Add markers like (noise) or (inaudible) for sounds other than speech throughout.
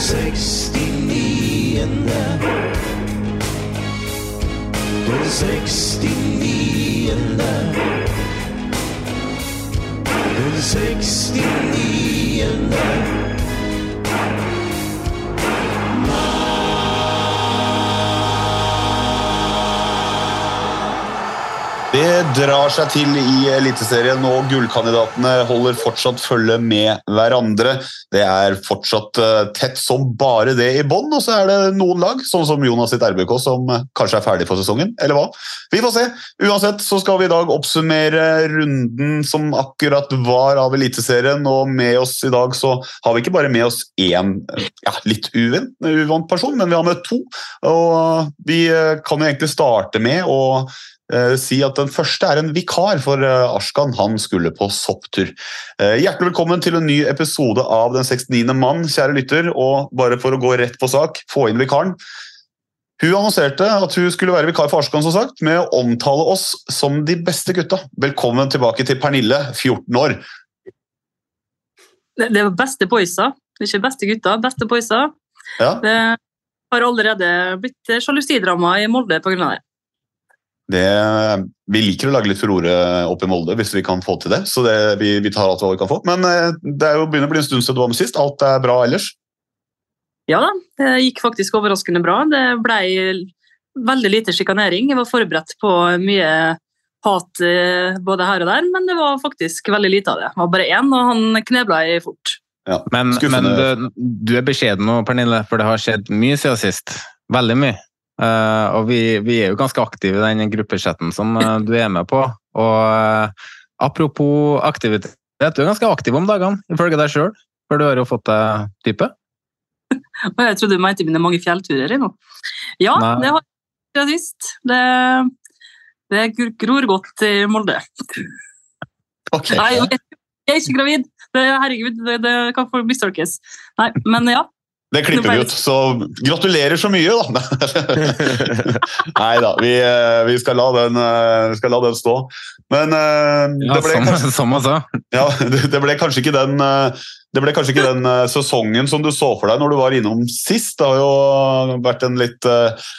69. Den 69. Den 69. Det drar seg til i Eliteserien, og gullkandidatene holder fortsatt følge med hverandre. Det er fortsatt eh, tett som bare det i bånn, og så er det noen lag, sånn som Jonas sitt RBK, som kanskje er ferdig for sesongen, eller hva? Vi får se. Uansett så skal vi i dag oppsummere runden som akkurat var av Eliteserien, og med oss i dag så har vi ikke bare med oss én ja, litt uvant, uvant person, men vi har med to. Og vi eh, kan jo egentlig starte med å si at den første er en vikar for Askan, Ashkan. Han skulle på sopptur. Eh, hjertelig velkommen til en ny episode av Den 69. mann, kjære lytter. Og bare for å gå rett på sak, få inn vikaren. Hun annonserte at hun skulle være vikar for Ashkan som sagt, med å omtale oss som de beste gutta. Velkommen tilbake til Pernille, 14 år. Det var beste boysa, ikke beste gutta, beste boysa. Ja, Det har allerede blitt sjalusidrama i Molde pga. det. Det, vi liker å lage litt furore oppe i Molde hvis vi kan få til det. Så det, vi, vi tar alt hva vi kan få. Men eh, det er jo begynner å bli en stund siden du var med sist. Alt er bra ellers? Ja da, det gikk faktisk overraskende bra. Det ble veldig lite sjikanering. Jeg var forberedt på mye hat eh, både her og der, men det var faktisk veldig lite av det. Det var bare én, og han knebla jeg fort. Ja. Men, men du, du er beskjeden nå, Pernille, for det har skjedd mye siden sist. Veldig mye. Eh, og vi, vi er jo ganske aktive i den gruppechatten som uh, du er med på. Og uh, apropos aktivitet, du er ganske aktiv om dagene, ifølge deg sjøl. For du har jo fått deg type. (laughs) Og jeg trodde du mente mine mange fjellturer i nå. Ja, Nei. det har jeg sist. Det, det gror godt i Molde. Okay. Nei, jeg er ikke gravid. Det, herregud, det, det kan få mistolkes. Nei, men ja. Det klipper vi ut, så gratulerer så mye, da! (laughs) Nei da, vi, eh, vi, skal la den, eh, vi skal la den stå. Men eh, Ja, det, ble som, kanskje, som jeg sa. ja, (laughs) det, det ble kanskje ikke den eh, det ble kanskje ikke den eh, sesongen som du så for deg når du var innom sist. Det har jo vært en litt eh,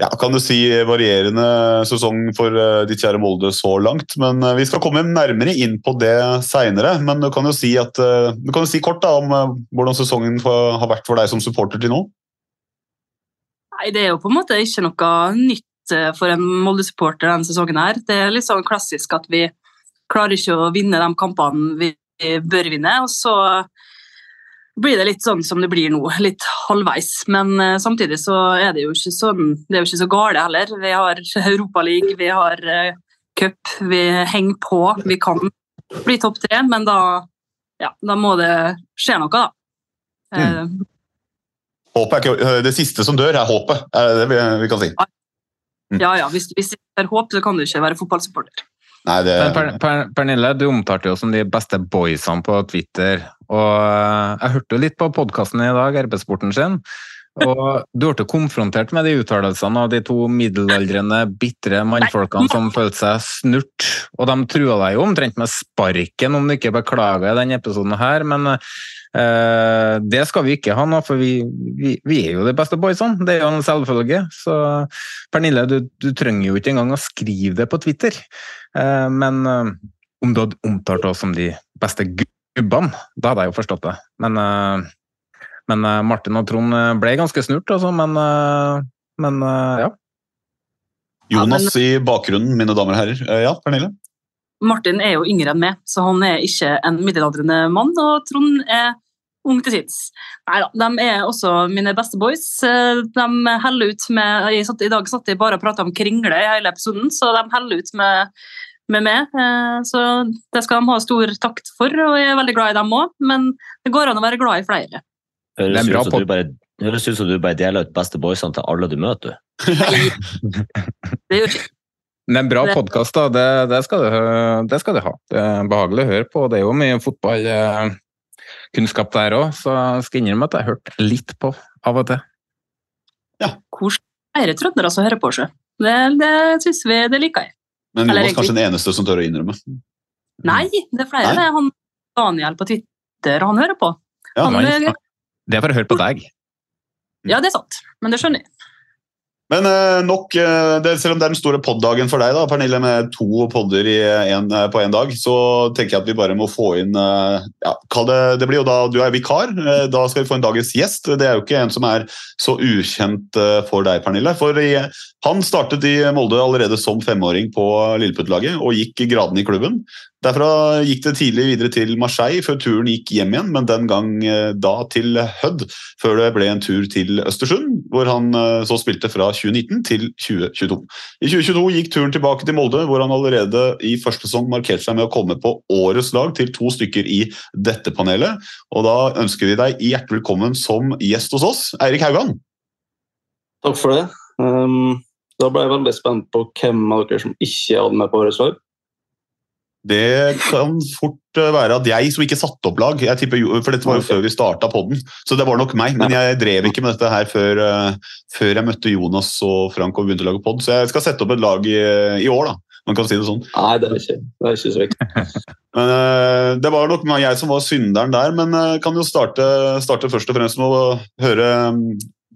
ja, kan du si varierende sesong for eh, ditt kjære Molde så langt. Men eh, vi skal komme nærmere inn på det seinere. Men du kan jo si, at, eh, du kan si kort da, om hvordan sesongen har vært for deg som supporter til nå. Nei, det er jo på en måte ikke noe nytt for en Molde-supporter denne sesongen. her. Det er litt sånn klassisk at vi klarer ikke å vinne de kampene vi bør vinne, og så blir det litt sånn som det blir nå, litt halvveis. Men uh, samtidig så er det jo ikke sånn, det er jo ikke så gale heller. Vi har Europaliga, vi har uh, cup, vi henger på. Vi kan bli topp tre, men da, ja, da må det skje noe, da. Mm. Er ikke, det siste som dør, er håpet, er det det vi, vi kan si. Ja, ja, hvis, hvis det er håp, så kan du ikke være fotballsupporter. Nei, det, Men per, per, Pernille, du omtalte jo som de beste boysene på Twitter. Og eh, jeg hørte jo litt på podkasten i dag, RB-sporten sin. Og du ble konfrontert med de uttalelsene av de to middelaldrende, bitre mannfolkene som følte seg snurt. Og de trua deg jo omtrent med sparken om du ikke beklager i denne episoden her, men uh, det skal vi ikke ha nå, for vi, vi, vi er jo de beste boysene. Det er jo en selvfølge. Så Pernille, du, du trenger jo ikke engang å skrive det på Twitter. Uh, men uh, Om du hadde omtalt oss som de beste gubbene, da hadde jeg jo forstått det. Men, uh, men uh, Martin og Trond ble ganske snurt, altså. Men, uh, men ja. Jonas i bakgrunnen, mine damer og herrer. ja, Pernille? Martin er jo yngre enn meg, så han er ikke en middelaldrende mann. Og Trond er ung til tids. Nei da, de er også mine beste boys. De heller ut med satt, I dag satt de bare og prata om kringle i hele episoden, så de heller ut med, med meg. Eh, så det skal de ha stor takt for, og jeg er veldig glad i dem òg. Men det går an å være glad i flere. Høres ut som du bare Høres ut som du bare deler ut beste boysene til alle du møter. (laughs) det gjør ikke det er en bra podkast, da. Det, det, skal det, det, skal du, ha. Det er behagelig å høre på. Det er jo mye fotballkunnskap der òg, så jeg skal innrømme at jeg har hørt litt på av og til. Ja. Hvor er det trøndere som hører på seg? Det, det syns vi det liker jeg. Men Jonas er kanskje den eneste som tør å innrømme? Nei, det er flere. Nei? Han Daniel på Twitter, han hører på. Ja, han, det er for å høre på deg. Ja, det er sant, men det skjønner jeg. Men uh, nok, det, selv om det er den store poddagen for deg, da, Pernille, med to podder en, uh, på én dag, så tenker jeg at vi bare må få inn ja, det, det, blir jo da Du er vikar. da skal vi få inn dagens gjest. Det er jo ikke en som er så ukjent for deg, Pernille. For han startet i Molde allerede som femåring på Lilleputt-laget og gikk gradene i klubben. Derfra gikk det tidlig videre til Marseille før turen gikk hjem igjen, men den gang eh, da til Hødd, før det ble en tur til Østersund, hvor han eh, så spilte fra 2019 til 2022. I 2022 gikk turen tilbake til Molde, hvor han allerede i første sesong markerte seg med å komme på årets lag til to stykker i dette panelet. Og da ønsker vi deg hjertelig velkommen som gjest hos oss, Eirik Haugan. Takk for det. Um, da ble jeg veldig spent på hvem av dere som ikke hadde med på årets lag. Det kan fort eh, være at jeg som ikke satte opp lag jeg tipper, For dette var jo før vi starta poden, så det var nok meg. Men jeg drev ikke med dette her før, uh, før jeg møtte Jonas og Frank og begynte å lage pod. Så jeg skal sette opp et lag i, i, år, da. Man kan si det sånn. Nei, det er ikke, det er ikke så viktig. (laughs) men, uh, det var nok jeg som var synderen der, men kan jo starte, starte først og fremst med å høre um,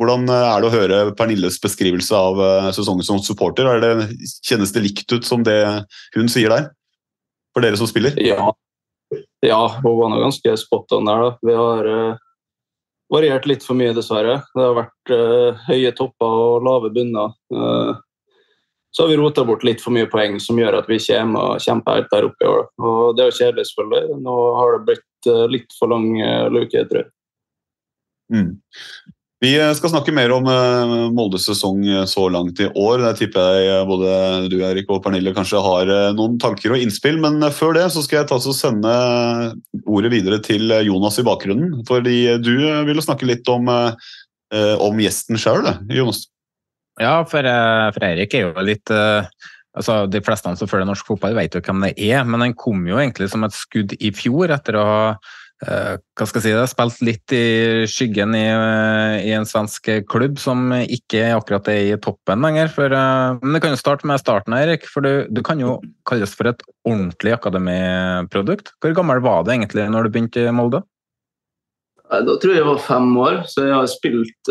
hvordan er det å høre Pernilles beskrivelse av sesongen som supporter? Det, kjennes det likt ut som det hun sier der? For dere som spiller? Ja, ja var nå ganske spot on der. Da. Vi har uh, variert litt for mye, dessverre. Det har vært uh, høye topper og lave bunner. Uh, så har vi rota bort litt for mye poeng, som gjør at vi ikke er med og kjemper helt der oppe i år. Og det er jo kjedelig, selvfølgelig. Nå har det blitt litt for lang luke, jeg tror jeg. Mm. Vi skal snakke mer om eh, Moldes sesong eh, så langt i år. Der tipper jeg eh, både du Erik, og Pernille kanskje har noen tanker og innspill. Men før det så skal jeg ta og sende ordet videre til Jonas i bakgrunnen. Fordi du ville snakke litt om, om gjesten sjøl, Jonas? Ja, for, for Eirik er jo litt altså De fleste som følger norsk fotball, vet jo hvem det er, men han kom jo egentlig som et skudd i fjor etter å ha Eh, hva skal jeg si, det, spilt litt i skyggen i, eh, i, en svensk klubb som ikke akkurat er i toppen lenger. For, eh, men det kan jo starte med starten, Erik. For du, du kan jo kalles for et ordentlig akademiprodukt. Hvor gammel var du egentlig når du begynte i Molde? Da tror jeg jeg var fem år, så jeg har spilt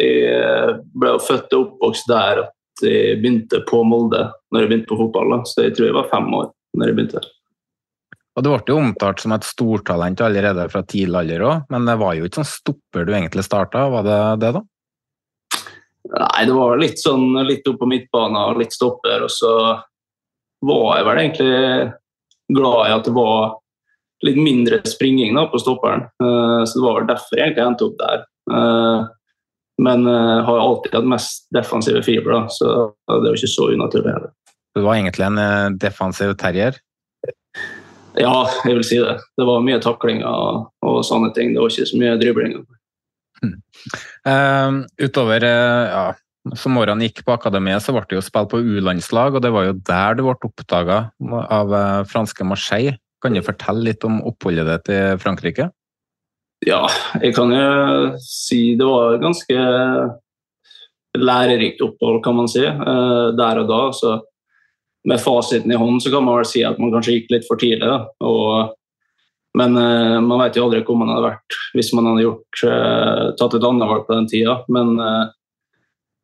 Jeg ble født og oppvokst der at jeg begynte på Molde når jeg begynte på fotball. Så jeg tror jeg var fem år når jeg begynte. Og Det ble jo omtalt som et stortalent allerede fra tidlig alder òg, men det var jo ikke sånn stopper du egentlig starta, var det det, da? Nei, det var litt sånn litt opp på midtbanen og litt stopper. Og så var jeg vel egentlig glad i at det var litt mindre springing da, på stopperen. Eh, så det var vel derfor jeg egentlig endte opp der. Eh, men jeg eh, har alltid hatt mest defensive fiber, da, så det er jo ikke så unaturlig. Du var egentlig en defensiv terrier? Ja, jeg vil si det. Det var mye taklinger og, og sånne ting. Det var ikke så mye driblinger. Mm. Uh, utover uh, ja, som årene gikk på akademiet, så ble det jo spilt på U-landslag, og det var jo der du ble oppdaga av uh, franske Marseille. Kan du fortelle litt om oppholdet ditt i Frankrike? Ja, jeg kan jo si det var ganske lærerikt opphold, kan man si. Eh, der og da. så med fasiten i hånd så kan man vel si at man kanskje gikk litt for tidlig. Og, men uh, man vet jo aldri hvor man hadde vært hvis man hadde gjort, uh, tatt et annet valg på den tida. Men uh,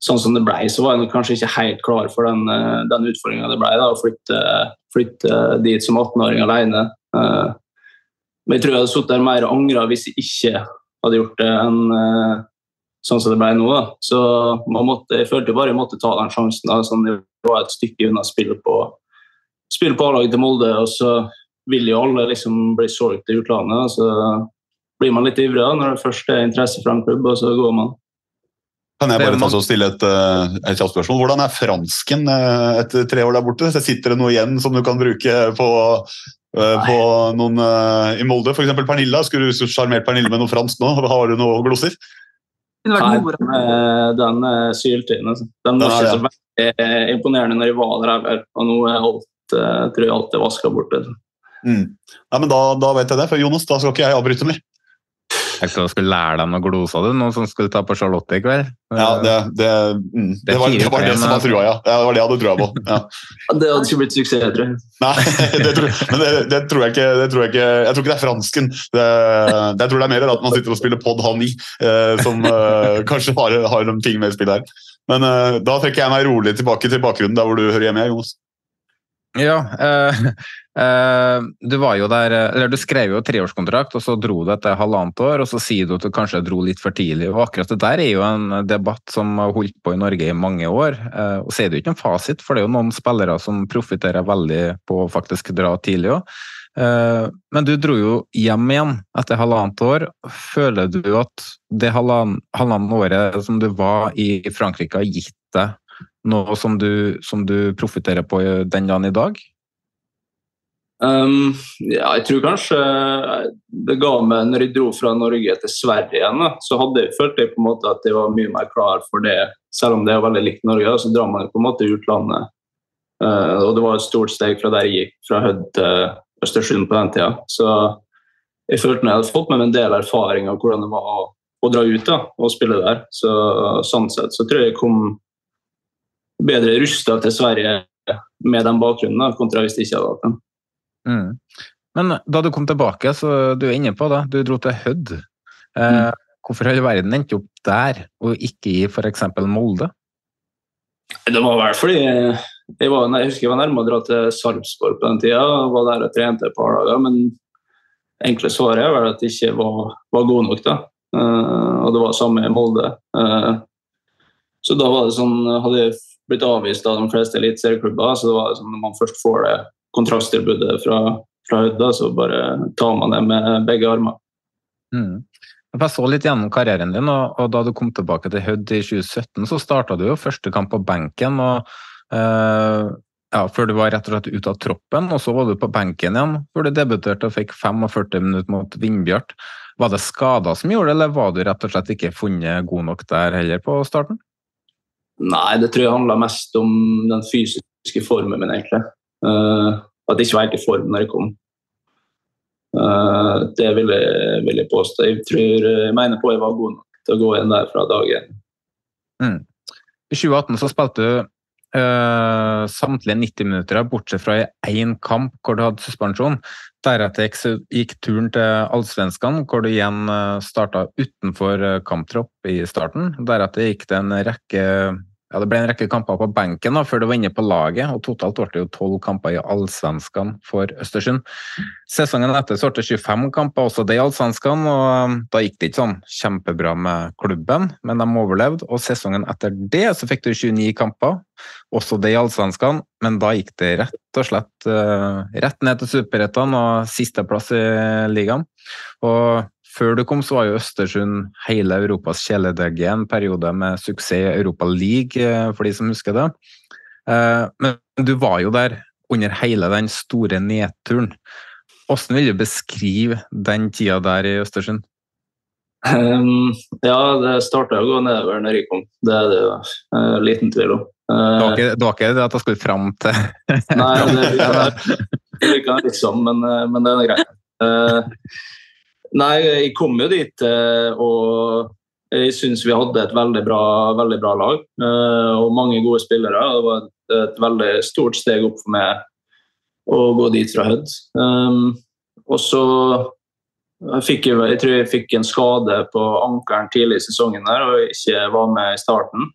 sånn som det ble, så var jeg kanskje ikke helt klar for den, den utfordringa det ble å flytte flytte dit som 18-åring alene. Men jeg tror jeg hadde sittet der mer og angra hvis jeg ikke hadde gjort det, enn sånn som det ble nå. Da. Så man måtte, jeg følte bare jeg måtte ta den sjansen. Da. Sånn, jeg var et stykke unna å spille på, spille på A-laget til Molde, og så vil jo alle liksom bli solgt til utlandet. Så blir man litt ivrig da, når det først er interesse fra en klubb, og så går man. Kan jeg bare ta og stille et, eh, et kjapt spørsmål? Hvordan er fransken eh, etter tre år der borte? Så sitter det noe igjen som du kan bruke på, eh, på noen i Molde? F.eks. Pernilla. Skulle du sjarmert Pernille med noe fransk nå? (laughs) Har du noen glosser? Nei, den, den er syltynn. Altså. Den var ikke så veldig imponerende når jeg var der heller. Og nå er alt, tror jeg alt er vaska bort. Altså. Mm. Ja, men da, da, vet jeg det, for Jonas, da skal ikke jeg avbryte mer. Jeg skal skulle lære dem noe glosa, du, noen som skulle ta på Charlotte i kveld. Ja, det, det, mm, det, var, det, var, det som var trua, ja. Det var det jeg hadde trua på. Ja. det hadde ikke blitt suksess, jeg tror jeg. Nei, (laughs) det tror, men det, tror jeg ikke. tror jeg, ikke jeg tror ikke det er fransken. Det, jeg tror det er mer at man sitter og spiller pod han ni, eh, som eh, kanskje har, har noen ting med i spillet her. Men eh, da trekker jeg meg rolig tilbake til bakgrunnen, der hvor du hører hjemme, Jonas. Ja, eh, eh, du var jo der Eller du skrev jo treårskontrakt, og så dro du etter halvannet år, og så sier du at du kanskje dro litt for tidlig. og Akkurat det der er jo en debatt som har holdt på i Norge i mange år. Eh, og så er det jo ikke en fasit, for det er jo noen spillere som profitterer veldig på å faktisk dra tidlig òg. Eh, men du dro jo hjem igjen etter halvannet år. Føler du at det halvannet året som du var i Frankrike, har gitt deg noe som du, som du profitterer på den dagen i dag? Um, ja, jeg tror kanskje det ga meg Når jeg dro fra Norge til Sverige igjen, da, så hadde jeg følt jeg på en måte at jeg var mye mer klar for det. Selv om det er veldig likt Norge, så drar man på en måte utlandet. Uh, og det var et stort steg fra der jeg gikk fra Hødd til Østersund på den tida. Så jeg følte jeg hadde fått med meg en del erfaring av hvordan det var å, å dra ut da, og spille der. Så sånn sett så tror jeg jeg kom bedre rusta til Sverige med den bakgrunnen, kontra hvis de ikke hadde hatt den. Mm. Men da du kom tilbake, så du er inne på det, du dro til Hødd. Eh, mm. Hvorfor har verden endt opp der, og ikke i f.eks. Molde? Det var vel fordi jeg, var, jeg husker jeg var nærme å dra til Sarpsborg på den tida. Var der og trente et par dager. Men enkle svaret er vel at jeg ikke var, var god nok. da. Uh, og det var samme i Molde. Uh, så da var det sånn Hadde jeg blitt avvist av de fleste eliteserieklubber. Så det var liksom, når man først får det kontrakttilbudet fra, fra Hødda, så bare tar man det med begge armer. Mm. Jeg så litt gjennom karrieren din, og, og da du kom tilbake til Hødd i 2017, så starta du jo første kamp på benken. og uh, ja, Før du var rett og slett ute av troppen, og så var du på benken igjen før du debuterte og fikk 45 minutter mot Vindbjart. Var det skader som gjorde det, eller var du rett og slett ikke funnet god nok der heller på starten? Nei, det tror jeg handla mest om den fysiske formen min, egentlig. Uh, at jeg ikke var helt i form når jeg kom. Uh, det vil jeg, vil jeg, påstå. Jeg, tror, jeg mener på jeg var god nok til å gå inn der fra dag én. Mm. I 2018 så spilte du uh, samtlige 90 minutter, bortsett fra i én kamp hvor du hadde suspensjon. Deretter gikk turen til Allsvenskan, hvor du igjen starta utenfor kamptropp i starten. Deretter gikk det en rekke ja, Det ble en rekke kamper på benken da, før det var inne på laget, og totalt ble det jo tolv kamper i Allsvenskan for Østersund. Sesongen etter så ble det 25 kamper, også det i Allsvenskan, og um, da gikk det ikke sånn kjempebra med klubben, men de overlevde. Og sesongen etter det så fikk du 29 kamper, også det i Allsvenskan, men da gikk det rett og slett uh, rett ned til Superettan og sisteplass i ligaen. Og før du kom, så var jo Østersund hele Europas kjæledegge en periode med suksess i Europa League, eh, for de som husker det. Eh, men du var jo der under hele den store nedturen. Hvordan vil du beskrive den tida der i Østersund? Um, ja, det starta å gå nedover når jeg kom. Det er det jo uh, liten tvil om. Uh, det var ikke det at jeg skulle fram til Nei, det liker jeg liksom, men, men det er greit. Uh, Nei, jeg kom jo dit, eh, og jeg syns vi hadde et veldig bra, veldig bra lag. Eh, og mange gode spillere. Det var et, veldig stort steg opp for meg å gå dit fra Hødd. Um, og så fikk jeg, jeg tror jeg fikk en skade på ankelen tidlig i sesongen der, og ikke var med i starten.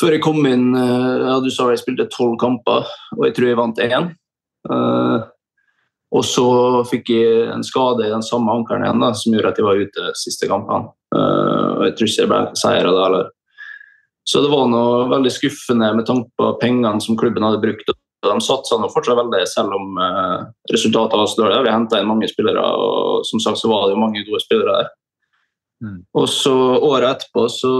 Før jeg kom inn ja, Du sa jeg spilte tolv kamper, og jeg tror jeg vant én. Eh, og så fikk jeg en skade i den samme ankelen igjen da, som gjorde at jeg var ute siste kampene. Uh, jeg tror ikke det ble seier av det heller. Så det var noe veldig skuffende med tanke på pengene som klubben hadde brukt. De satsa nå fortsatt veldig, selv om uh, resultatet var så dårlig. Vi henta inn mange spillere, og som sagt så var det jo mange gode spillere der. Mm. Og så året etterpå så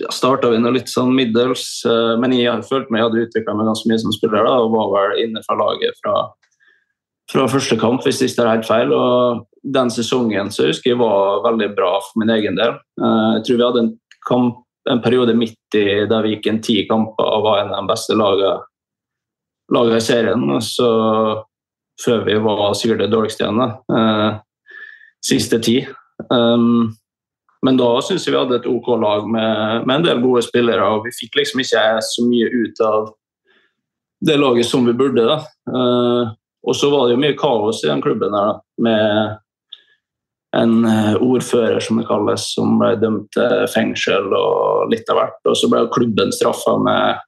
ja, starta vi noe litt sånn middels, uh, men jeg har følt meg jeg hadde utvikla meg ganske mye som spiller da, og var vel inne fra laget fra, fra første kamp, hvis det ikke er helt feil. og den sesongen så husker jeg var veldig bra for min egen del. Uh, jeg tror vi hadde en kamp en periode midt i der vi gikk en ti kamper og var en av de beste lagene, i serien. Og så før vi var sikkert det dårligste igjen. Eh, siste ti. Um, men da syns jeg vi hadde et OK lag med, med, en del gode spillere, og vi fikk liksom ikke så mye ut av det laget som vi burde. da. Og så var det jo mye kaos i den klubben her, med en eh, ordfører som det kalles, som ble dømt til fengsel og litt av hvert. Og så ble klubben straffa med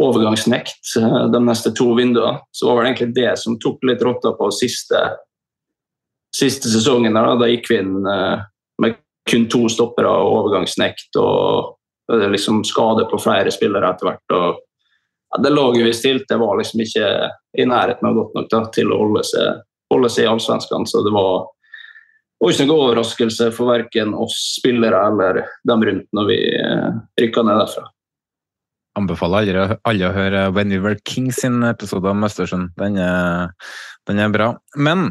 overgangsnekt eh, de neste to vinduene. Så var det egentlig det som tok litt rotta på siste, siste sesongen. Da, da gikk vi inn eh, med kun to stoppere og overgangsnekt og liksom skade på flere spillere etter hvert. og Det laget vi stilte, var liksom ikke i nærheten av godt nok da, til å holde seg, holde seg i Allsvenskan. Så det var var ikke noen overraskelse for verken oss spillere eller dem rundt når vi eh, rykka ned derfra. Anbefaler alle, alle, å høre When We Were Kings sin episode om Østersund. Den er, den er, bra. Men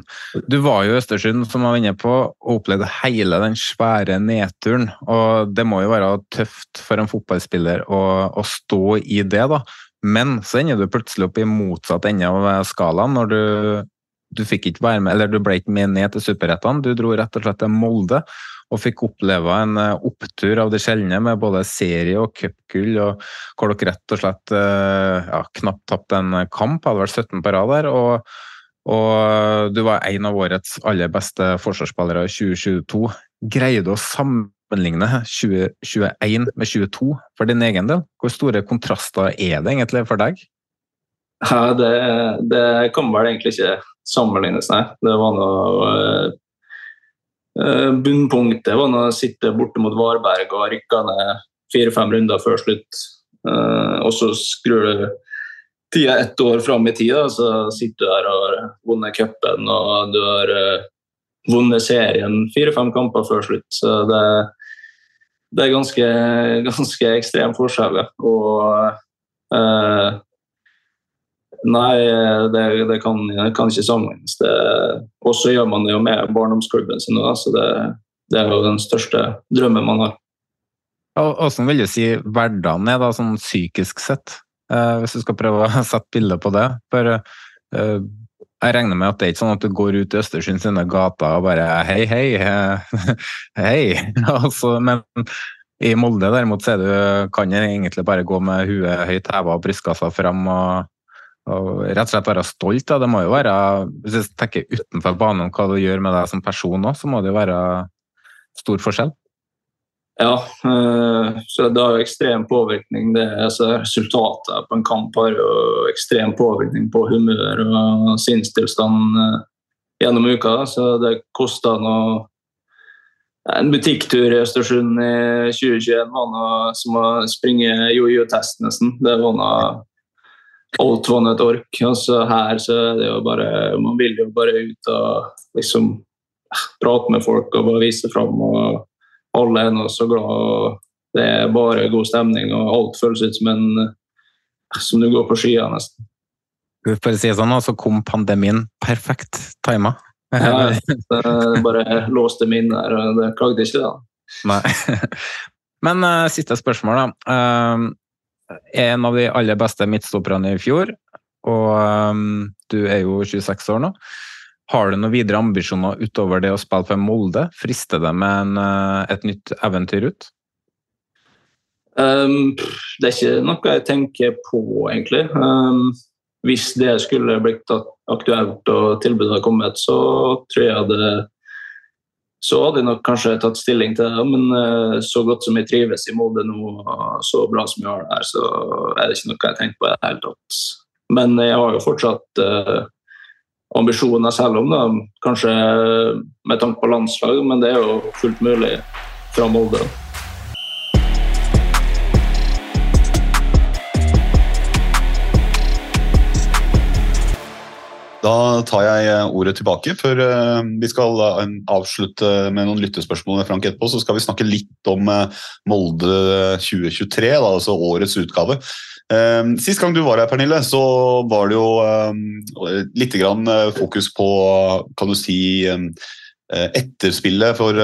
du var jo i Østersund, som jeg var inne på, og opplevde hele den svære nedturen. Og det må jo være tøft for en fotballspiller å, å stå i det, da. Men så ender du plutselig opp i motsatt ende av skalaen når du du fikk ikke være med, eller du ble ikke med ned til superrettene. Du dro rett og slett til Molde og fikk oppleve en eh, opptur av det sjeldne med både serie og cupgull, hvor dere rett og slett eh, ja, knapt tapte en kamp, hadde vært 17 på rad der. Og, og, du var en av årets aller beste forsvarsspillere i 2022. Greide å sammenligne 2021 med 2022 for din egen del? Hvor store kontraster er det egentlig for deg? Ja, det, det kan vel egentlig ikke sammenlignes, nei. Det var noe uh, Bunnpunktet var å sitte borte mot Varberg og rykke ned fire-fem runder før slutt. Uh, og så skrur du tida ett år fram i tid, så sitter du her og har vunnet cupen og du har uh, vunnet serien fire-fem kamper før slutt. Så det, det er ganske, ganske ekstrem forskjell. Og eh, Nei, det, det kan, kan, ikke sammenlignes. Og så gjør man det jo med barndomsklubben sin, da, så det, det, er jo den største drømmen man har. Hvordan vil du si hverdagen er, da, sånn psykisk sett? Eh, hvis du skal prøve å (laughs) sette bilde på det. For eh, jeg regner med at det er ikke sånn at du går ut i Østersund sine gater og bare hei, hei, (laughs) hei. (laughs) altså, men i Molde derimot så du, kan du egentlig bare gå med huet høyt heva og brystkassa fram og og rett og slett være stolt. Da. Det må jo være, Hvis jeg tenker utenfor banen hva du gjør med deg som person òg, så må det jo være stor forskjell? Ja, eh, så det har jo ekstrem påvirkning. Det, altså, resultatet på en kamp har jo ekstrem påvirkning på humør og sinnstilstand eh, gjennom uka. Så det kosta noe en butikktur i Østersund i 2021 var noe som å springe jojo-test, nesten. Det var noe alt var et ork. Altså, her så er det jo bare Man vil jo bare ut og liksom prate med folk og bare vise fram. og Alle er nå så glad. og Det er bare god stemning, og alt føles ut som en som du går på skia, nesten. Skal vi bare si det sånn, så kom pandemien perfekt tima. ja, (laughs) det bare låste meg inn der, og det klagde ikke, da. Nei. (laughs) Men uh, siste spørsmål, da. Uh, en av de aller beste midtstopperne i fjor, og um, du er jo 26 år nå. Har du noen videre ambisjoner utover det å spille for Molde? Frister det med en, uh, et nytt eventyr ut? Um, det er ikke noe jeg tenker på, egentlig. Um, hvis det skulle blitt aktuelt og tilbudet hadde kommet, så tror jeg det så hadde jeg nok kanskje tatt stilling til det. Men eh, så godt som jeg trives i Molde nå, og så bra som jeg har det her, så er det ikke noe jeg tenker på i det hele tatt. Men jeg har jo fortsatt uh, ambisjoner selv om det, kanskje med tanke på landslag, men det er jo fullt mulig fra Molde. Da tar jeg eh, ordet tilbake. Før eh, vi skal eh, avslutte med noen lyttespørsmål med Frank etterpå, så skal vi snakke litt om Molde 2023, da, altså årets utgave. Sist gang du var her, Pernille, så var det jo litt grann fokus på kan du si, etterspillet for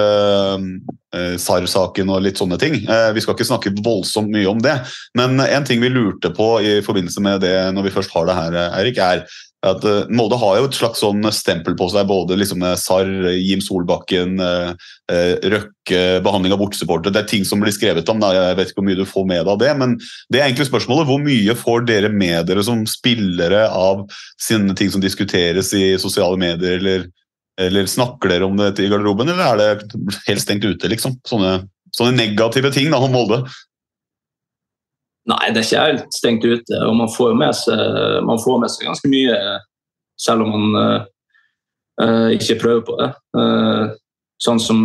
SAR-saken og litt sånne ting. Vi skal ikke snakke voldsomt mye om det, men en ting vi lurte på i forbindelse med det når vi først har det her, Eirik, er at Molde har jo et slags sånn stempel på seg, både liksom SAR, Jim Solbakken, Røkke, behandling av bortesupportere. Det er ting som blir skrevet om. Jeg vet ikke hvor mye du får med deg av det, men det er egentlig spørsmålet. Hvor mye får dere med dere som spillere av sine ting som diskuteres i sosiale medier, eller, eller snakker dere om det i garderoben, eller er det helt stengt ute, liksom? Sånne, sånne negative ting da, om Molde? Nei, det er ikke helt stengt ute. og Man får med seg, får med seg ganske mye, selv om man uh, ikke prøver på det. Uh, sånn som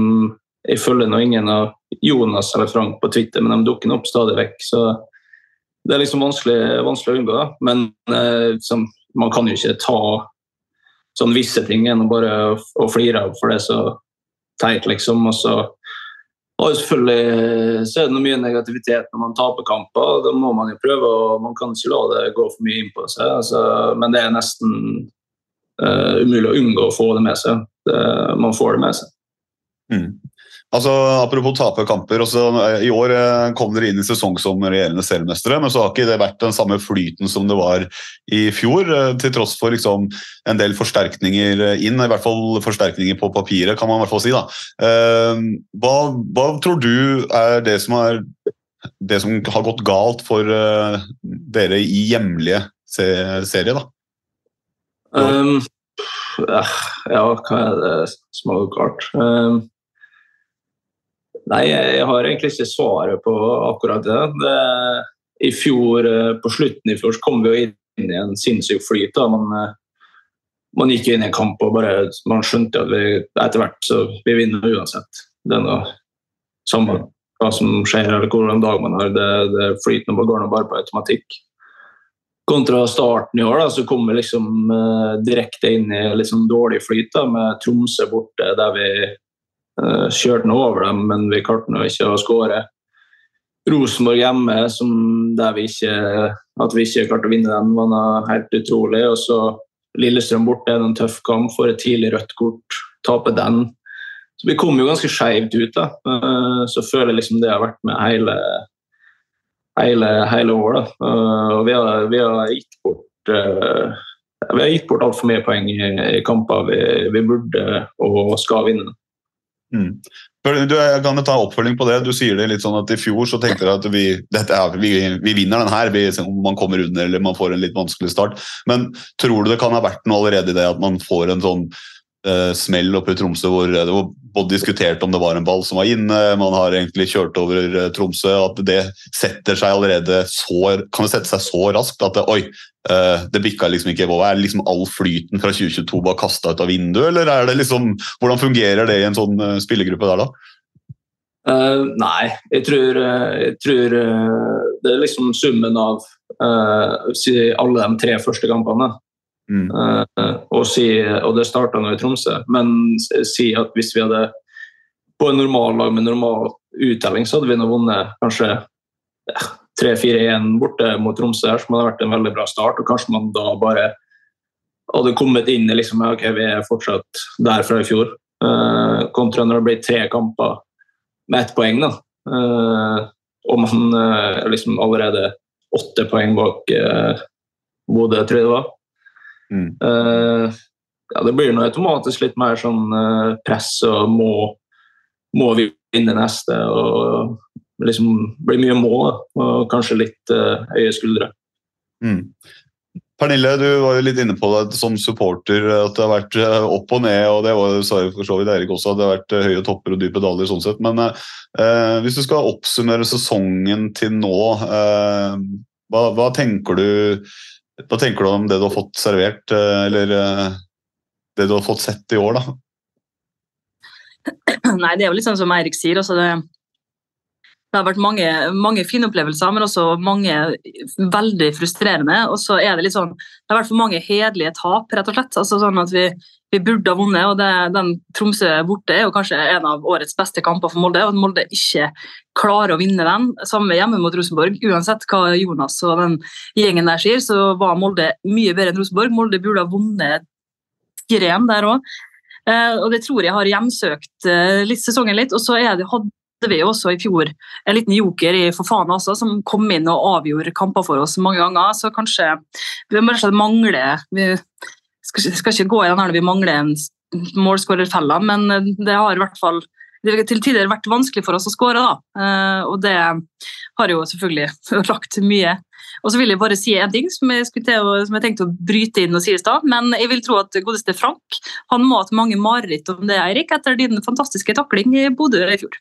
Jeg følger nå ingen av Jonas eller Frank på Twitter, men de dukker opp stadig vekk. Så det er liksom vanskelig, vanskelig å unngå. Men uh, liksom, man kan jo ikke ta sånn visse ting enn å bare å flire av, for det er så teit, liksom. Og så og selvfølgelig så er det mye negativitet når man taper kamper. Da må man jo prøve, og man kan ikke la det gå for mye inn på seg. Altså, men det er nesten uh, umulig å unngå å få det med seg. Det, man får det med seg. Mm. Altså, Apropos tape kamper. Også, eh, I år eh, kom dere inn i sesong som regjerende seriemestere, men så har ikke det vært den samme flyten som det var i fjor. Eh, til tross for liksom, en del forsterkninger inn, i hvert fall forsterkninger på papiret, kan man i hvert fall si. Hva, hva tror du er det som, er det som har gått galt for dere i hjemlige serie? da? Um, ja, hva er det som har gått galt? Um, Nei, jeg har egentlig ikke svaret på akkurat det. det I fjor, eh, På slutten i fjor så kom vi jo inn i en sinnssyk flyt. da, man, eh, man gikk inn i en kamp og bare, man skjønte at vi etter hvert så vi vinner uansett. Det er noe samme hva som skjer eller hvordan dag man har. Det, det flyter går nå bare på automatikk. Kontra starten i år da, så kom vi liksom eh, direkte inn i sånn dårlig flyt da, med Tromsø borte, der vi kjørte nå over dem, men vi klarte nå ikke å skåre. Rosenborg hjemme, der vi ikke, at vi ikke klarte å vinne den, var helt utrolig. Og så Lillestrøm borte, en tøff kamp, får et tidlig rødt kort, taper den. Så vi kom jo ganske skeivt ut. da. Uh, så føler jeg liksom det har vært med hele, hele, hele året. Uh, og vi har, vi har gitt bort vi har gitt bort altfor mye poeng i kamper vi, vi burde og skal vinne. Mm. Du, jeg kan ta oppfølging på det. Du sier det litt sånn at I fjor så tenkte dere at vi, dette, vi, vi vinner den her, om man kommer under eller man får en litt vanskelig start. Men tror du det kan ha vært noe allerede i det at man får en sånn uh, smell oppe i Tromsø hvor var både diskutert om det var en ball som var inne, man har egentlig kjørt over uh, Tromsø. At det setter seg allerede så, kan det sette seg så raskt at det, oi, Uh, det bikka liksom ikke over. Er liksom all flyten fra 2022 bare kasta ut av vinduet, eller er det liksom, hvordan fungerer det i en sånn uh, spillergruppe der, da? Uh, nei, jeg tror, jeg tror det er liksom summen av alle de tre første kampene. Mm. og, si, og det starta nå i Tromsø, men si at hvis vi hadde på en normal lag med normal uttelling, så hadde vi nå vunnet kanskje 3-4-1 borte mot Tromsø, her, som hadde vært en veldig bra start. og Kanskje man da bare hadde kommet inn i liksom, ok, vi er fortsatt der fra i fjor. Uh, kontra når det blir tre kamper med ett poeng. da. Og man liksom allerede åtte poeng bak Bodø, tror jeg det var. Mm. ja, det blir noe automatisk litt mer sånn press og må, må vi vinne neste. og liksom blir mye mål og kanskje litt uh, høye skuldre. Mm. Pernille, du var jo litt inne på det som supporter, at det har vært opp og ned. og Det var, sa jo for så vidt Erik også, at det har vært høye topper og dype daler. sånn sett, Men eh, hvis du skal oppsummere sesongen til nå, eh, hva, hva, tenker du Hva tenker du om det du har fått servert, eh, eller eh, det du har fått sett i år, da? (clears throat) Nei, det er jo litt sånn som Eirik sier. Altså det, det har vært mange, mange fine opplevelser, men også mange veldig frustrerende. Og så er det litt sånn Det har vært for mange hederlige tap, rett og slett. Altså sånn at vi, vi burde ha vunnet, og det, den Tromsø borte er jo kanskje en av årets beste kamper for Molde. Og at Molde ikke klarer å vinne den, samme hjemme mot Rosenborg. Uansett hva Jonas og den gjengen der sier, så var Molde mye bedre enn Rosenborg. Molde burde ha vunnet 4-1 der òg. Eh, og det tror jeg har hjemsøkt eh, litt sesongen litt. Og så det, hadde vi også i fjor en liten joker i Fofana også, som kom inn og avgjorde kamper for oss mange ganger. Så kanskje vi bare mangler vi skal, skal ikke gå i den når vi mangler en målskårerfelle, men det har i hvert fall til tider vært vanskelig for oss å skåre, da. og det har jo selvfølgelig (laughs) lagt mye. Og så vil jeg bare si en ting som jeg, til, som jeg tenkte å bryte inn og si i stad. Men jeg vil tro at godeste Frank han må ha hatt mange mareritt om det, Eirik, etter din fantastiske takling i Bodø i fjor.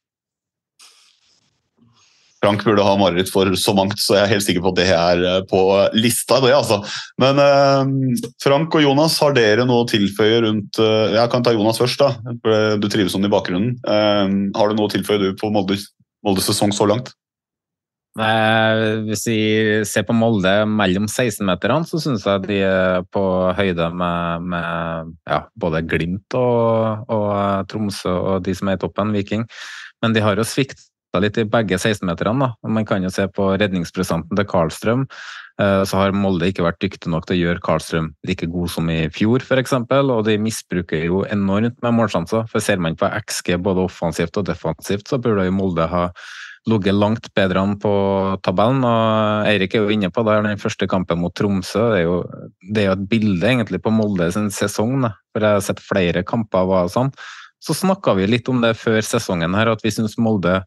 Frank burde ha mareritt for så mangt, så jeg er helt sikker på at det er eh, på lista. det altså. Men eh, Frank og Jonas, har dere noe å tilføye rundt eh, Jeg kan ta Jonas først. da, Du trives sånn i bakgrunnen. Eh, har du noe å tilføye du på Molde, Molde sesong så langt? Hvis vi ser på Molde mellom 16-meterne, så syns jeg de er på høyde med, med ja, både Glimt og, og, Tromsø og de som er i toppen, Viking. Men de har jo svikta litt i begge 16-meterne. Man kan jo se på redningsprosenten til Karlstrøm. Eh, så har Molde ikke vært dyktig nok til å gjøre Karlstrøm like god som i fjor, f.eks. Og de misbruker jo enormt med målsjanser. For ser man på XG både offensivt og defensivt, så burde jo Molde ha ligget langt bedre an på tabellen. og Eirik er jo inne på det, den første kampen mot Tromsø. Det er jo, det er jo et bilde egentlig på Molde sin sesong. For Jeg har sett flere kamper var sånn. Så snakka vi litt om det før sesongen, her, at vi syns Molde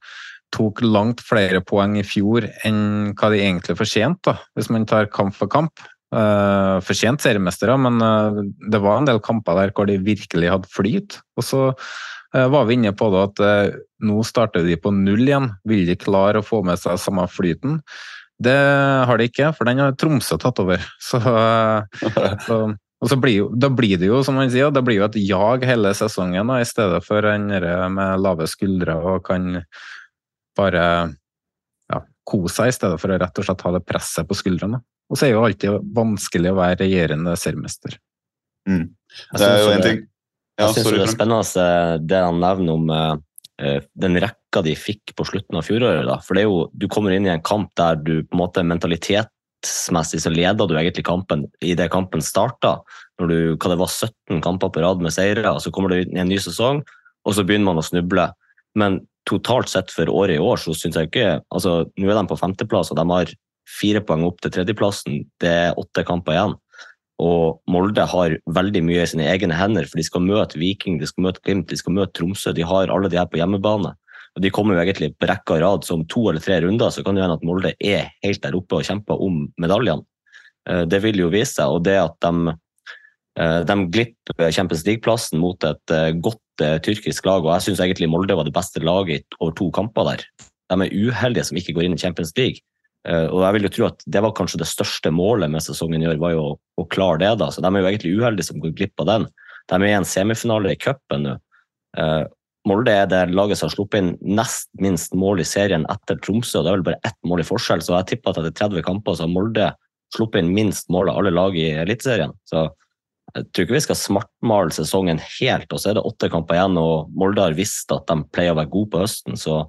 tok langt flere poeng i fjor enn hva de egentlig fortjente, hvis man tar kamp for kamp. Uh, fortjent seriemestere, men uh, det var en del kamper der hvor de virkelig hadde flyt. Og så uh, var vi inne på det at nå starter de på null igjen. Vil de klare å få med seg samme flyten? Det har de ikke, for den har Tromsø tatt over. (laughs) Så, så og så blir da blir det jo, som man sier, det blir jo et jag hele sesongen, da, i stedet for en med lave skuldre og kan bare ja, kose seg, i stedet for å rett og slett ha det presset på skuldrene. Og så er det jo alltid vanskelig å være regjerende seriemester. Mm. Det er jo en ting ja, Jeg syns det er spennende det han nevner om uh, den rekka de fikk på slutten av fjoråret. Da. For det er jo, du kommer inn i en kamp der du på en måte mentalitetsmessig så leder du egentlig kampen i det kampen starta. Når du hva det var 17 kamper på rad med seire, og så kommer du inn i en ny sesong, og så begynner man å snuble. Men totalt sett for året i år, så syns jeg ikke altså Nå er de på femteplass, og de har fire poeng opp til tredjeplassen. Det er åtte kamper igjen. Og Molde har veldig mye i sine egne hender, for de skal møte Viking, de skal møte Glimt, de skal møte Tromsø. De har alle de her på hjemmebane. Og De kommer jo egentlig på rekke og rad som to eller tre runder, så kan det hende at Molde er helt der oppe og kjemper om medaljene. Eh, det vil jo vise seg. Og det at de, eh, de glipper Champions League-plassen mot et eh, godt tyrkisk lag, og jeg syns egentlig Molde var det beste laget over to kamper der. De er uheldige som ikke går inn i Champions League. Uh, og jeg vil jo tro at Det var kanskje det største målet med sesongen i år, var jo å, å klare det. da, så De er jo egentlig uheldige som går glipp av den. De er i en semifinale i cupen nå. Uh, Molde er det laget som har sluppet inn nest minst mål i serien etter Tromsø. og Det er vel bare ett mål i forskjell, så jeg tipper at etter 30 kamper så har Molde sluppet inn minst mål av alle lag i Eliteserien. Så jeg tror ikke vi skal smartmale sesongen helt, og så er det åtte kamper igjen, og Molde har visst at de pleier å være gode på høsten, så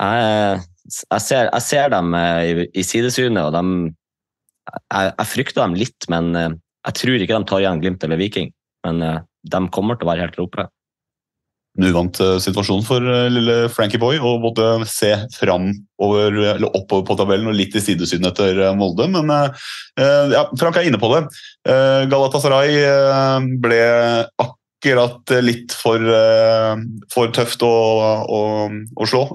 jeg, jeg, ser, jeg ser, dem eh, i, i sidesynet, og de, jeg, jeg, frykter dem litt, men eh, jeg tror ikke de tar igjen Glimt eller Viking. Men eh, de kommer til å være helt oppe en uvant eh, situasjon for eh, lille Frankie Boy å måtte se framover, eller oppover på tabellen og litt i sidesyn etter eh, Molde. Men ja, Frank er inne på det. Galatasaray ble akkurat litt for, for tøft å, å, å slå.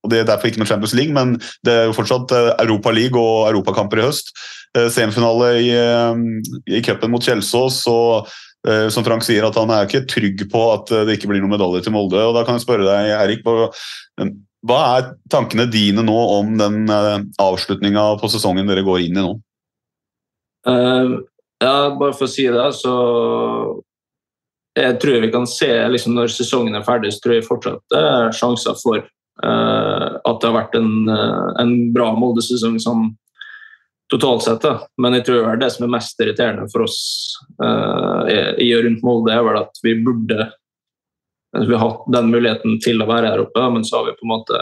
Og Det er derfor ikke med Champions League, men det er jo fortsatt Europa League og europakamper i høst. Semifinale i, i cupen mot Kjelsås. og som Frank sier, at han er ikke trygg på at eh, det ikke blir noen medaljer til Molde. og Da kan jeg spørre deg, Erik, hva er tankene dine nå om den eh, avslutninga på sesongen dere går inn i nå? Uh, ja, bare for å si det, så jeg tror vi kan se liksom Når sesongen er ferdig, så tror jeg fortsatt det er sjanser for uh, at det har vært en, en bra Molde-sesong sånn totalt sett. Da. Men jeg tror det som er mest irriterende for oss uh, i og rundt Molde, er vel at vi burde Vi har hatt den muligheten til å være her oppe, men så har vi på en måte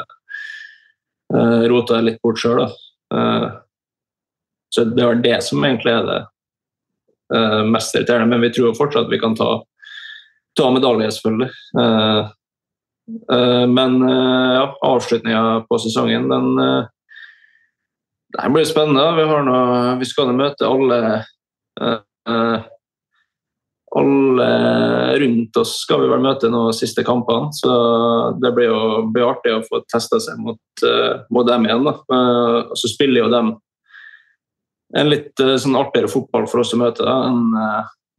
uh, rota litt bort sjøl. så det er det som egentlig er det mest irriterende. Men vi tror fortsatt vi kan ta ta medalje, selvfølgelig. Uh, uh, men uh, ja, avslutninga på sesongen, den det blir spennende. Vi, noe, vi skal møte alle alle rundt oss skal vi vel møte nå siste kampene, så det blir jo blir artig å få testa seg mot, mot dem igjen. Da. Og så spiller jo dem en litt sånn artigere fotball for oss å møte da, enn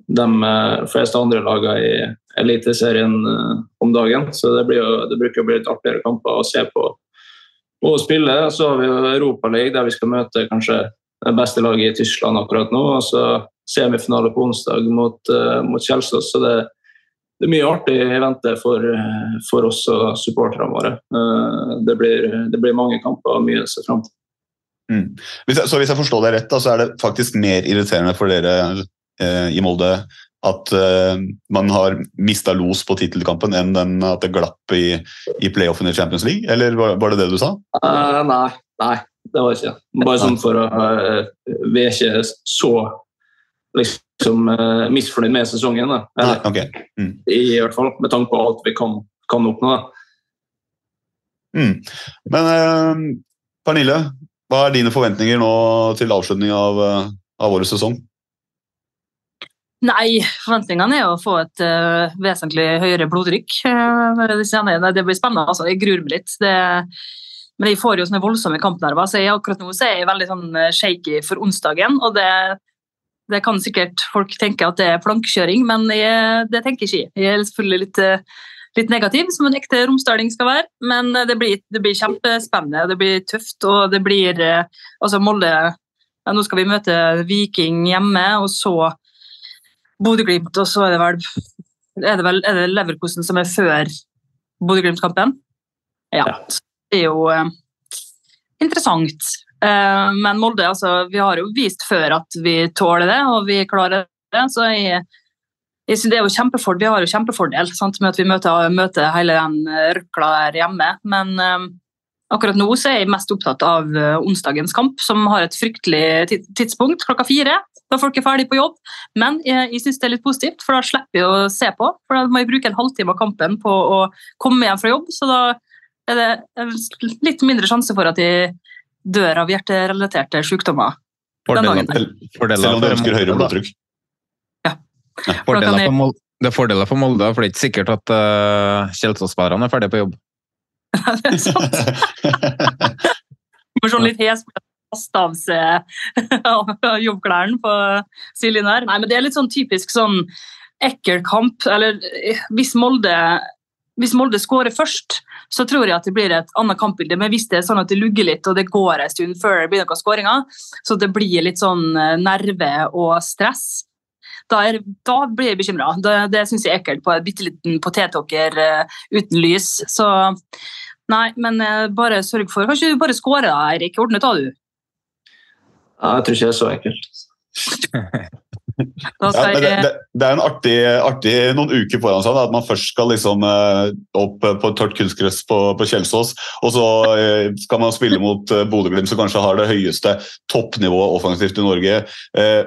de eh, fleste andre lagene i Eliteserien eh, om dagen. Så det, jo, det, bruker å bli litt artigere kamper å se på og spille. Så har vi Europaligaen, der vi skal møte kanskje det beste laget i Tyskland akkurat nå. Og så semifinale på onsdag mot, uh, mot Kjelsås. Så det, det, er mye artig i vente for, for oss og supporterne våre. Uh, det, blir, det, blir, mange kamper og mye å se fram til. Mm. Hvis jeg, så hvis jeg forstår deg rett, da, så er det faktisk mer irriterende for dere Eh, i Molde at uh, man har mista los på tittelkampen enn den, at det glapp i, i playoffen i Champions League? Eller var, var, det det du sa? Uh, nei, nei, det var ikke Bare sånn for å uh, Vi er ikke så liksom misfornøyd med sesongen. Da. Nei, okay. mm. I hvert fall med tanke på alt vi kan, kan oppnå. Mm. Men Pernille, hva er dine forventninger nå til avslutning av, av årets sesong? Nei, forventningene er å få et uh, vesentlig høyere blodtrykk. Uh, det blir spennende. altså. Jeg gruer meg litt. Det, men jeg får jo sånne voldsomme kampnerver, så jeg, akkurat nå så er jeg veldig sånn eh, shaky for onsdagen. og det, det kan sikkert folk tenke at det er plankekjøring, men jeg, det tenker ikke jeg. Jeg er selvfølgelig litt, litt negativ, som en ekte romsdaling skal være. Men det blir, det blir, kjempespennende, det blir tøft, og det blir altså Molde ja, Nå skal vi møte Viking hjemme, og så Bodø-Glimt, og så er det vel er det, vel, er det Leverkosen som er før Bodø-Glimt-kampen? Ja. Det er jo eh, interessant. Eh, men Molde, altså, vi har jo vist før at vi tåler det, og vi klarer det. Så jeg, jeg synes det er jo kjempefordel, Vi har jo kjempefordel sant, med at vi møter, møter hele den eh, røkla der hjemme. Men eh, akkurat nå så er jeg mest opptatt av eh, onsdagens kamp, som har et fryktelig tidspunkt klokka fire da folk er ferdig på jobb. Men jeg, jeg syns det er litt positivt, for da slipper jeg å se på. For da må jeg bruke en halvtime av kampen på å komme hjem fra jobb, så da er det litt mindre sjanse for at jeg dør av hjerterelaterte sykdommer. Fordeler, Selv om du ønsker høyere blodtrykk? Ja. Fordeler for Molde, det er fordeler for Molde, for det er ikke sikkert at uh, Kjelsås-spillerne er ferdige på jobb. (laughs) det er sant. (laughs) Må se litt hes kaste av jobbklærne på her. Nei, men det er litt sånn typisk sånn ekkel. Eller hvis Molde, hvis Molde skårer først, så tror jeg at det blir et annet kampbilde. Men hvis det er sånn at det lugger litt, og det går en stund før det blir noen skåringer, så det blir litt sånn eh, nerve og stress, da, er, da blir jeg bekymra. Det, det syns jeg er ekkelt på en bitte liten potetåker uh, uten lys. Så nei, men bare sørg for Kanskje du bare skårer, Eirik. Ordne ta, du. Ja, jeg tror ikke det er så enkelt. ja, det, det, det, er en artig, artig, noen uker foran seg. Da, at man først skal liksom uh, opp på tørt kunstgress på, på Kjelsås, og så uh, skal man spille mot uh, Bodø-Glimt, som kanskje har det høyeste toppnivået offensivt i Norge,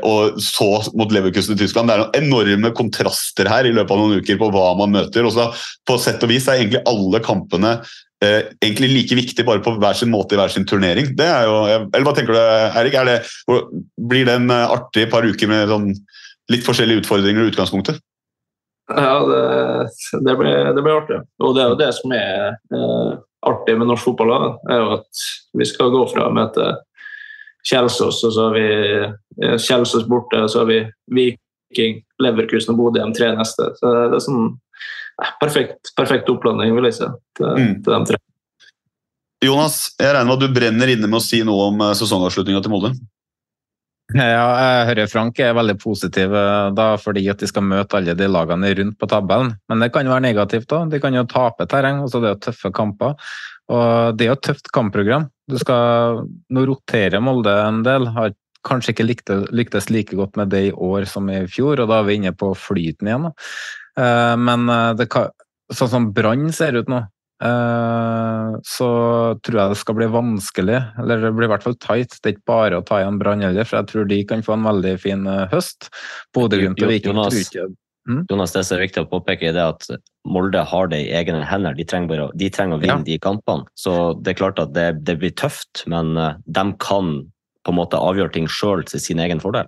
og så mot Leverkusen i Tyskland. Det er noen enorme kontraster her i løpet av noen uker på hva man møter. og så På sett og vis er egentlig alle kampene eh, egentlig like viktig, bare på hver sin måte i hver sin turnering. Det er jo, eller Hva tenker du, Erik? Det, blir det en eh, artig par uker med sånn litt forskjellige utfordringer i utgangspunktet? Ja, det, det, blir, det, blir, artig. Og det er jo det som er eh, artig med norsk fotball. Er jo at vi skal gå fra å møte Kjelsås, og så har vi eh, Kjelsås borte, og så har vi Viking, Leverkusen og Bodø de tre neste. Så det er sånn perfekt, perfekt opplanding, vil jeg si, til, mm. til de tre. Jonas, jeg regner med at du brenner inne med å si noe om eh, sesongavslutninga til Molde? Ja, jeg hører Frank er veldig positiv eh, da, fordi at de skal møte alle de lagene rundt på tabellen. Men det kan jo være negativt da. De kan jo tape terreng, Også det er jo tøffe kamper. Og det er jo et tøft kampprogram. Du skal nå rotere Molde en del. Har kanskje ikke lyktes like godt med det i år som i fjor, og da er vi inne på flyten igjen. Da. Eh, men eh, det kan, sånn som Brann ser ut nå, Eh, så tror jeg det skal bli vanskelig, eller det blir i hvert fall tight. Det er ikke bare å ta igjen Brann heller, for jeg tror de kan få en veldig fin høst. Bodø-Glimt og Viking tror ikke mm? Jonas, det som er viktig å påpeke, er at Molde har det i egne hender. De trenger, bare, de trenger å vinne ja. de kampene. Så det er klart at det, det blir tøft, men de kan på en måte avgjøre ting sjøl til sin egen fordel.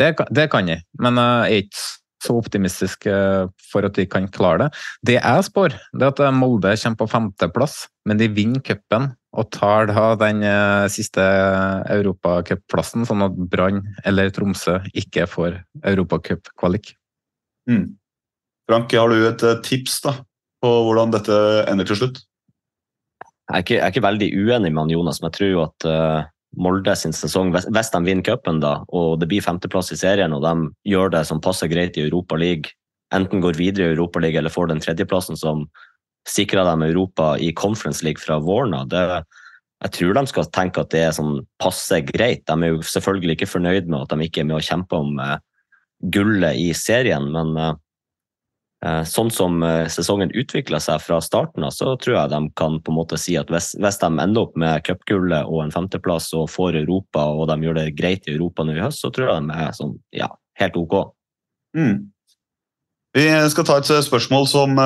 Det, det kan jeg, men jeg er ikke så optimistisk eh, for at de kan klare det. Det jeg spår, det er at eh, Molde kommer på femteplass, men de vinner cupen og tar da den eh, siste europacupplassen, sånn at Brann eller Tromsø ikke får europacupkvalik. Mm. Frank, har du et tips da, på hvordan dette ender til slutt? Jeg er ikke, jeg er ikke veldig uenig med han Jonas, men jeg tror jo at uh, Molde sin sesong, hvis de vinner cupen og det blir femteplass i serien, og de gjør det som passer greit i Europa League, enten går videre i Europa League eller får den tredjeplassen som sikrer dem Europa i Conference League fra våren av, jeg tror de skal tenke at det er sånn passe greit. De er jo selvfølgelig ikke fornøyd med at de ikke er med å kjempe om uh, gullet i serien, men Eh, sånn som eh, sesongen utvikla seg fra starten av, så tror jeg de kan på en måte si at hvis, hvis de ender opp med cupgullet og en femteplass og får Europa, og de gjør det greit i Europa nå i høst, så tror jeg de er sånn, ja, helt OK. Mm. Vi skal ta et spørsmål som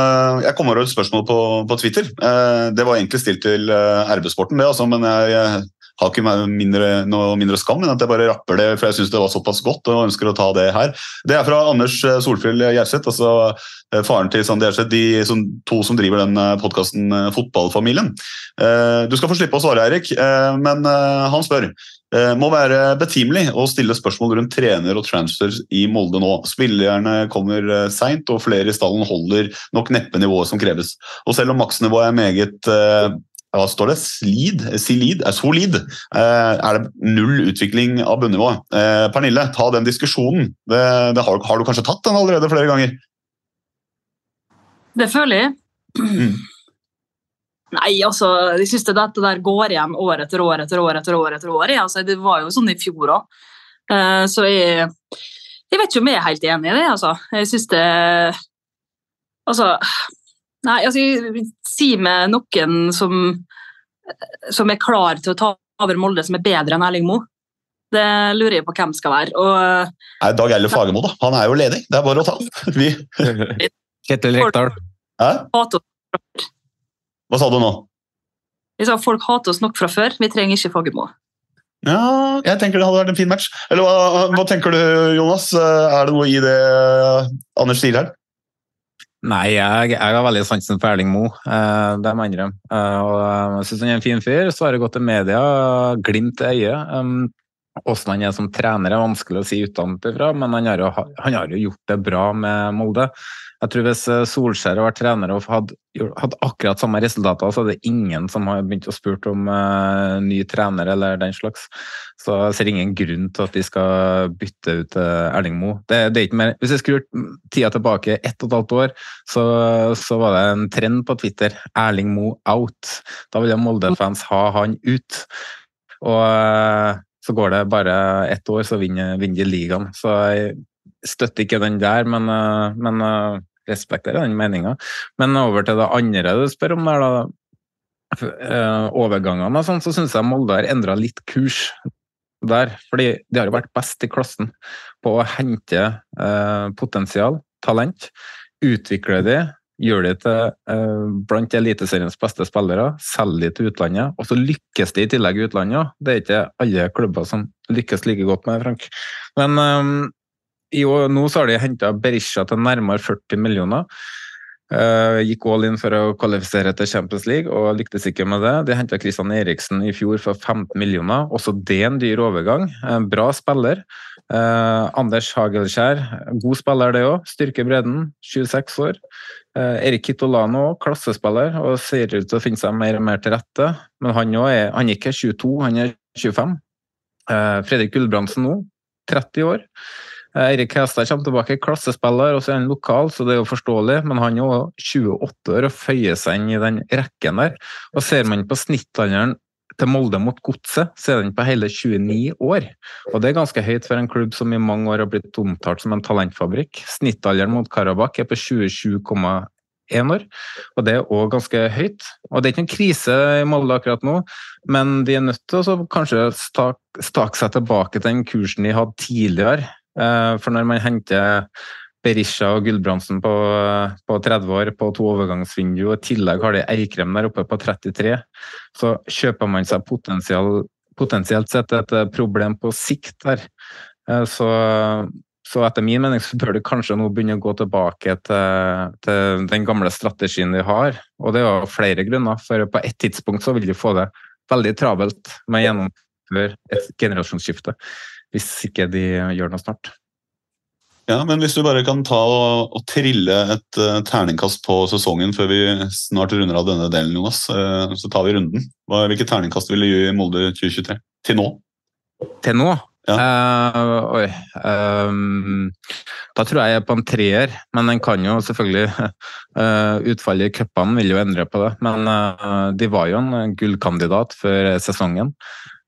Jeg kommer over et spørsmål på, på Twitter. Eh, det var egentlig stilt til RB-sporten, det, altså, men jeg har ikke mindre, noe mindre skam, men at jeg bare rapper det, for jeg syns det var såpass godt og ønsker å ta det her. Det er fra Anders eh, Solfjell Gjerseth, altså faren til Sandi Gjerseth, de som, to som driver den eh, podkasten Fotballfamilien. Du skal få slippe å svare, Eirik, men han spør. Må være betimelig å stille spørsmål rundt trener og transfers i Molde nå. Spillerne kommer seint, og flere i stallen holder nok neppe nivået som kreves. Og selv om maksnivået er meget hva står det? Slid? Silid? Er solid? Eh, er det null utvikling av bunnivå? Eh, Pernille, ta den diskusjonen. Det, det har, har, du kanskje tatt den allerede flere ganger? Det føler jeg. Mm. Nei, altså, jeg syns dette der går igjen år etter år etter år. etter år etter år. Altså, det var jo sånn i fjor òg. Så jeg, jeg vet ikke om jeg er helt enig i det. altså. Jeg syns det Altså Nei, altså, si meg noen som, som er klar til å ta over Molde, som er bedre enn Erling Moe. Det lurer jeg på hvem skal være. Og, Nei, Dag Eilif Fagermo, da. Han er jo ledig. Det er bare å ta (laughs) Vi. Kjetil Rekdal. Hva sa du nå? Jeg sa Folk hater oss nok fra før. Vi trenger ikke Fagermo. Ja, jeg tenker det hadde vært en fin match. Eller hva, hva tenker du, Jonas? Er det noe i det Anders sier her? Nei, jeg, jeg, har veldig sansen for Erling Moe, eh, det må jeg innrømme. Eh, og jeg syns han er en fin fyr. Svarer godt til media, glimt i øyet. Um, han er som trener er vanskelig å si utenfra, men han har, jo, han har, jo, gjort det bra med Molde. Jeg tror Hvis eh, Solskjær har vært trener og hadde, hadde, akkurat samme resultater, så er det ingen som har begynt å spurt om uh, ny trener eller den slags. Så jeg ser ingen grunn til at de skal bytte ut uh, Erling Moe. Det, det, er ikke mer. Hvis jeg skrur tida tilbake ett og et halvt år, så, så var det en trend på Twitter. Erling Moe out. Da ville Molde-fans ha han ut. Og uh, så går det bare ett år, så vinner, vinner de ligaen. Så jeg støtter ikke den der, men, men respekterer den meninga. Men over til det andre du spør om der, da. Eh, overgangene og sånn, så syns jeg Molde har endra litt kurs der. Fordi de har jo vært best i klassen på å hente eh, potensial, talent. Utvikle de, gjør de til eh, blant Eliteseriens beste spillere, selger de til utlandet, og så lykkes de i tillegg i utlandet. Det er ikke alle klubber som lykkes like godt med Frank. Men um, i år, nå så har de henta Berisha til nærmere 40 millioner. Uh, gikk all in for å kvalifisere til Champions League og lyktes ikke med det. De henta Christian Eriksen i fjor for 15 millioner. Også det en dyr overgang. En bra spiller. Uh, Anders Hagelskjær, god spiller det òg. Styrker bredden, 26 år. Uh, Erik Kitolano, klassespiller, og ser ut til å finne seg mer og mer til rette. Men han, er, han er ikke 22, han er 25. Uh, Fredrik Gulbrandsen nå, 30 år. Eirik Hestad kommer tilbake, klassespiller, og så er han lokal, så det er jo forståelig. Men han er jo 28 år og føyer seg inn i den rekken der. Og ser man på snittalderen til Molde mot Godset, så er den på hele 29 år. Og det er ganske høyt for en klubb som i mange år har blitt omtalt som en talentfabrikk. Snittalderen mot Karabakh er på 27,1 år, og det er òg ganske høyt. Og det er ikke en krise i Molde akkurat nå, men de er nødt til å kanskje stake seg tilbake til den kursen de hadde tidligere. Eh, For når man henter Berisha og Gulbrandsen på, på 30 år på to overgangsvindu, og i tillegg har de Eikrem der oppe på 33, så kjøper man seg potensial, potensielt sett et eh, problem på sikt der. Eh, Så, så etter min mening så bør det kanskje nå begynne å gå tilbake til, til den gamle strategien de har. Og det er jo flere grunner, for på et tidspunkt så vil de få det veldig travelt med å gjennomføre et generasjonsskifte, hvis ikke de gjør noe snart. Ja, men hvis du bare kan ta og, og trille et uh, terningkast på sesongen før vi snart runder av denne delen, Jonas, uh, så tar vi runden. Hva, hvilke terningkast vil du gi i Molde 2023? Til nå? Til nå? Eh, oi um, Da tror jeg jeg er på en treer, men den kan jo selvfølgelig (laughs) Utfallet i cupene vil jo endre på det. Men de var jo en gullkandidat før sesongen.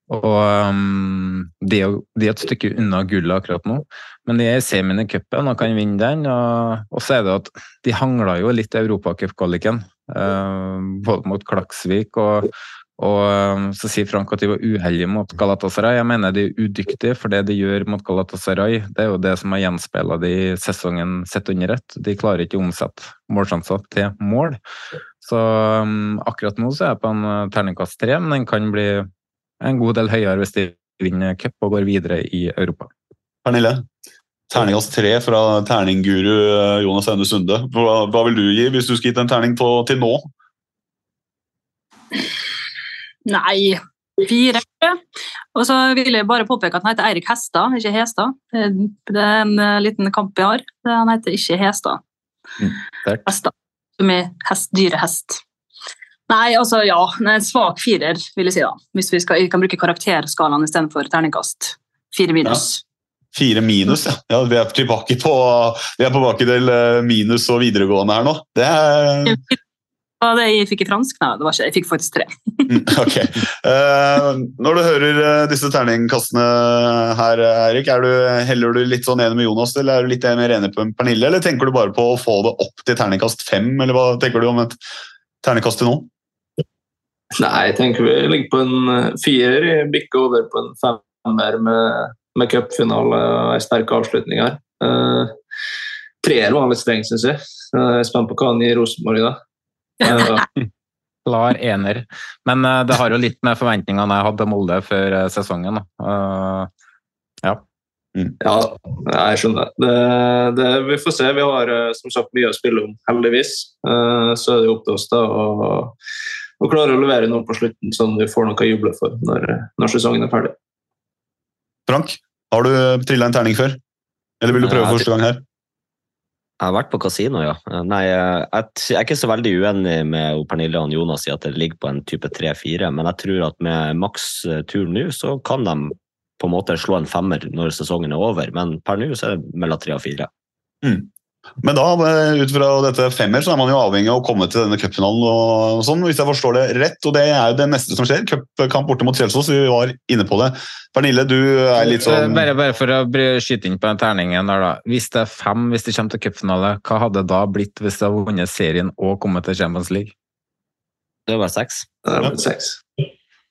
Og um, de, er de er et stykke unna gullet akkurat nå, men de er i semien i cupen og kan vinne den. Og, og så er det at de hangla jo litt i europacupkvaliken, uh, både mot Klaksvik og, og um, så sier Frank at de var uheldige mot Galatasaray. Jeg mener de er udyktige, for det de gjør mot Galatasaray, det er jo det som har gjenspeila de sesongen sett under ett. De klarer ikke å omsette målsjanser til mål. Så um, akkurat nå så er jeg på en uh, terningkast tre, men den kan bli en god del høyere hvis de vinner cup og går videre i Europa. Pernille, terningkast tre fra terningguru uh, Jonas Aune Sunde. Hva, hva vil du gi hvis du skulle gitt en terning på, til nå? Nei, fire. Og så vil jeg bare påpeke at han heter Eirik Hestad, ikke Hestad. Det er en eh, liten kamp vi har. Han heter ikke Hestad. Hestad, som er hest, dyrehest. Nei, altså ja, en svak firer, vil jeg si da. Hvis vi, skal, vi kan bruke karakterskalaen istedenfor terningkast. Fire minus. Fire minus, ja. ja. Vi er tilbake på vi er tilbake til uh, minus og videregående her nå. Det er Ja, det jeg fikk i fransk? Nei, det var ikke, jeg fikk faktisk tre. Ok. Uh, når du hører eh, disse terningkastene her, Eirik, er du, heller du litt sånn enig med Jonas, eller er du litt mer enig med Pernille, eller tenker du bare på å få det opp til terningkast fem, eller hva tenker du om et terningkast til nå? Nei, jeg tenker vi ligger på en eh, firer. Bikker over på en femmer med, med cupfinale og en sterk avslutning her. Uh, Treer var litt streng, syns jeg. Jeg er spent på hva han gir Rosenborg i dag. (laughs) Uh, Klar ener. Men uh, det har jo litt med forventningene jeg hadde til Molde før uh, sesongen. Uh, ja. Ja, jeg skjønner. Det, det, vi får se. Vi har som sagt mye å spille om, heldigvis. Så er det opp til oss da å, å klarer å levere noe på slutten, sånn at vi får noe å juble for når, når sesongen er ferdig. Frank, har du trilla en terning før? Eller vil du prøve Ja, første gang her? Jeg har vært på kasino, ja. Nei, jeg, jeg er ikke så veldig uenig med Pernille og Jonas i at det ligger på en type 3-4, men jeg tror at med maks eh, tur nå, så kan de på en måte slå en femmer når sesongen er over, men per nå så er det mellom tre og fire. Mm. Men da, eh, ut fra dette femmer, så er man jo avhengig av å komme til denne cupfinalen. og sånn, hvis jeg forstår det rett, og det er jo det neste som skjer. Cupkamp borte mot Kjelsås, vi var inne på det. Pernille, du er litt sånn Bare, bare for å skyte inn på den terningen der, da. Hvis det er fem, hvis det kommer til cupfinale, hva hadde det da blitt hvis det hadde vunnet serien og kommet til Champions League? Det var seks. Det er seks.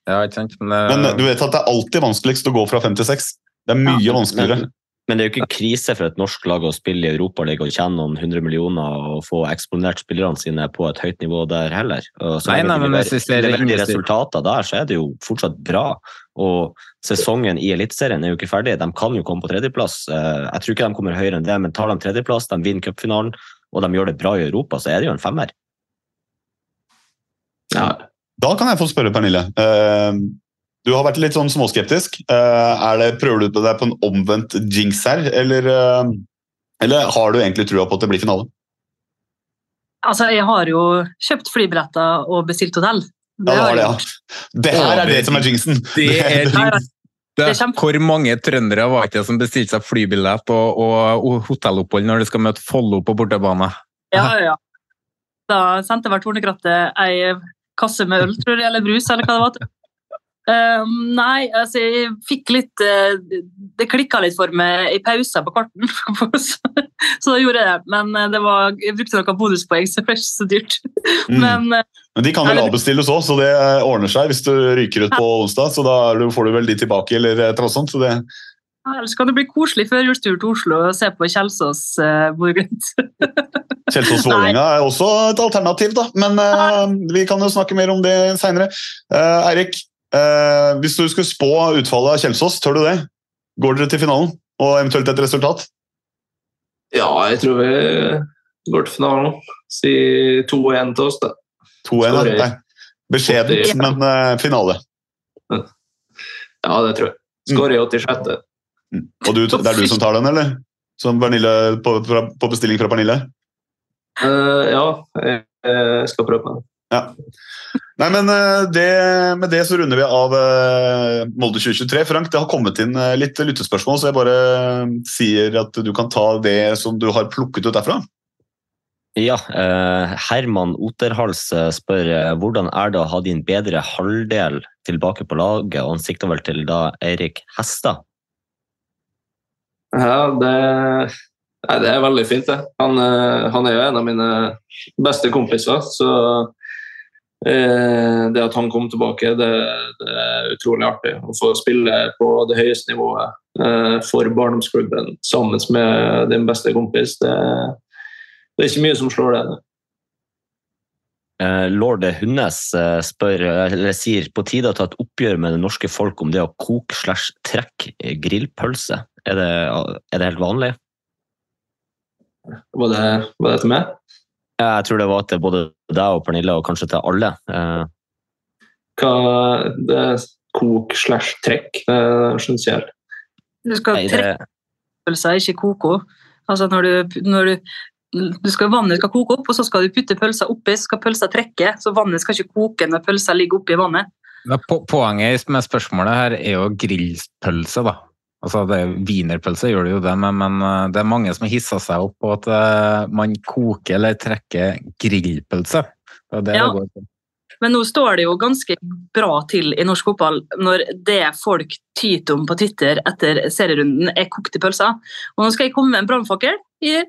Ja, ikke sant? Men, det- Men du vet at det er alltid vanskeligst å gå fra fem til seks. Det er mye vanskeligere. Men, det er jo ikke krise for et norsk lag å spille i Europaligaen og tjene noen hundre millioner og få eksponert spillerne sine på et høyt nivå der heller. Så Nei, nei, men hvis vi ser resultater der, så er det jo fortsatt bra. Og sesongen i Eliteserien er jo ikke ferdig. De kan jo komme på tredjeplass. Eh, Jeg tror ikke de kommer høyere enn det, men tar de tredjeplass, de vinner cupfinalen og de gjør det bra i Europa, så er det jo en femmer. Ja. Da kan jeg få spørre Pernille. Eh, Du har vært litt sånn småskeptisk. Eh, Er det, prøver du på deg på en omvendt jinx her, eller, eh, eller har du egentlig trua på at det blir finale? Altså, jeg har jo kjøpt flybilletter og bestilt hotell. Ja, det har det, ja. Det her er det som er jinxen. Det er er kjempe- Hvor mange trøndere var ikke det som bestilte seg flybillett og, og, og hotellopphold når de skal møte Follo på bortebane? Ja, ja, ja. Da sendte hvert Tornekrattet ei kasse med øl, tror jeg, eller brus, eller hva det var. Um, nei, altså jeg fikk litt uh, Det klikka litt for meg i pausen på karten, (laughs) så, da gjorde jeg det. Men eh, det var, jeg brukte noen bonuspoeng, så det ble ikke så dyrt. Mm. Men uh, Men de kan vel avbestilles òg, så det ordner seg hvis du ryker ut på onsdag. Så da får du vel de tilbake, eller annet sånt. Så det, ellers kan det bli koselig førjulstur til Oslo og se på Kjelsås uh, Bodø-Glimt. (laughs) Kjelsås-Vålerenga er også et alternativ, da. Men uh, vi kan jo snakke mer om det seinere. Eirik, eh, hvis du skulle spå utfallet av Kjelsås, tør du det? Går dere til finalen, og eventuelt et resultat? Ja, jeg tror vi går til finalen. Si 2-1 til oss, da. 2-1, Sorry. Nei, Beskjedent, men eh, finale. Ja, det tror jeg. Skårer i 86. Og du, det er du som tar den, eller? Som Pernille, på, på bestilling fra Pernille? Uh, ja, jeg, jeg skal prøve på det. Ja. Nei, men eh, det, Med det så runder vi av eh, Molde 2023. Frank, det har kommet inn eh, litt lyttespørsmål, så jeg bare sier at du kan ta det som du har plukket ut derfra. Ja, eh, Herman Oterhals spør hvordan er det å ha din bedre halvdel tilbake på laget, og han sikter vel til da Eirik Hestad. Ja, det, nei, det er veldig fint, det. Han, han er jo en av mine beste kompiser, så det at han kom tilbake, det, det er utrolig artig. Å få spille på det høyeste nivået eh, for barndomsklubben sammen med din beste kompis, det, det er ikke mye som slår det. Eh, Lord Hundnes eh, spør, eller sier på tide å ta et oppgjør med det norske folk om det å koke slash trekke grillpølse. Er det, er det helt vanlig? Var det, var det til meg? Jeg tror det var til både deg og Pernille, og kanskje til alle. Eh, Hva det er kok slash trekk? Det syns jeg. Du skal trekke pølsa, ikke koke henne. Altså når du, når du, du skal, vannet skal koke opp, og så skal du putte pølsa oppi, så skal pølsa trekke. Så vannet skal ikke koke når pølsa ligger oppi vannet. Poenget med spørsmålet her er jo grillpølse, da. Altså, det er Wienerpølse gjør det jo det, men, men eh, det er mange som har hissa seg opp på at uh, man koker eller trekker grillpølse. Det det Ja. Men nå står det jo ganske bra til i norsk fotball når det folk tyter om på Twitter etter serierunden, er kokte pølser. Og nå skal jeg komme med en brannfakkel. Jeg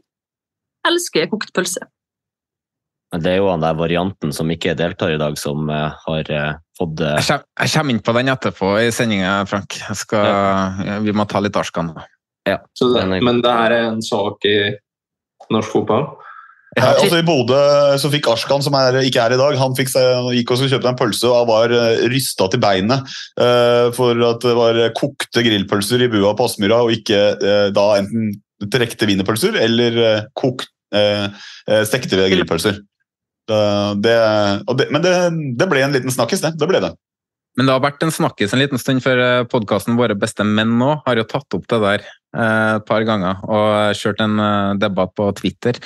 elsker kokt pølse. Men Det er jo han der varianten som ikke deltar i dag, som eh, har eh, fått eh, Jeg kommer, inn på den etterpå i sendinga, Frank. Jeg skal, Vi må ta litt Arskan. Ja. Så det, men det her er en sak i norsk fotball? Ja, altså I Bodø så fikk Arskan, som er, ikke er i dag, han fikk seg, gikk og skulle kjøpe en pølse og var rysta til beinet uh, for at det var kokte grillpølser i bua på Aspmyra, og ikke uh, da enten trekte wienerpølser eller uh, kokt, stekte grillpølser. Det, det, men det, det ble en liten snakkis, det. Det ble det. Men det har vært en snakkis en liten stund, for podkasten Våre beste menn nå har jo tatt opp det der eh, et par ganger og kjørt en eh, debatt på Twitter.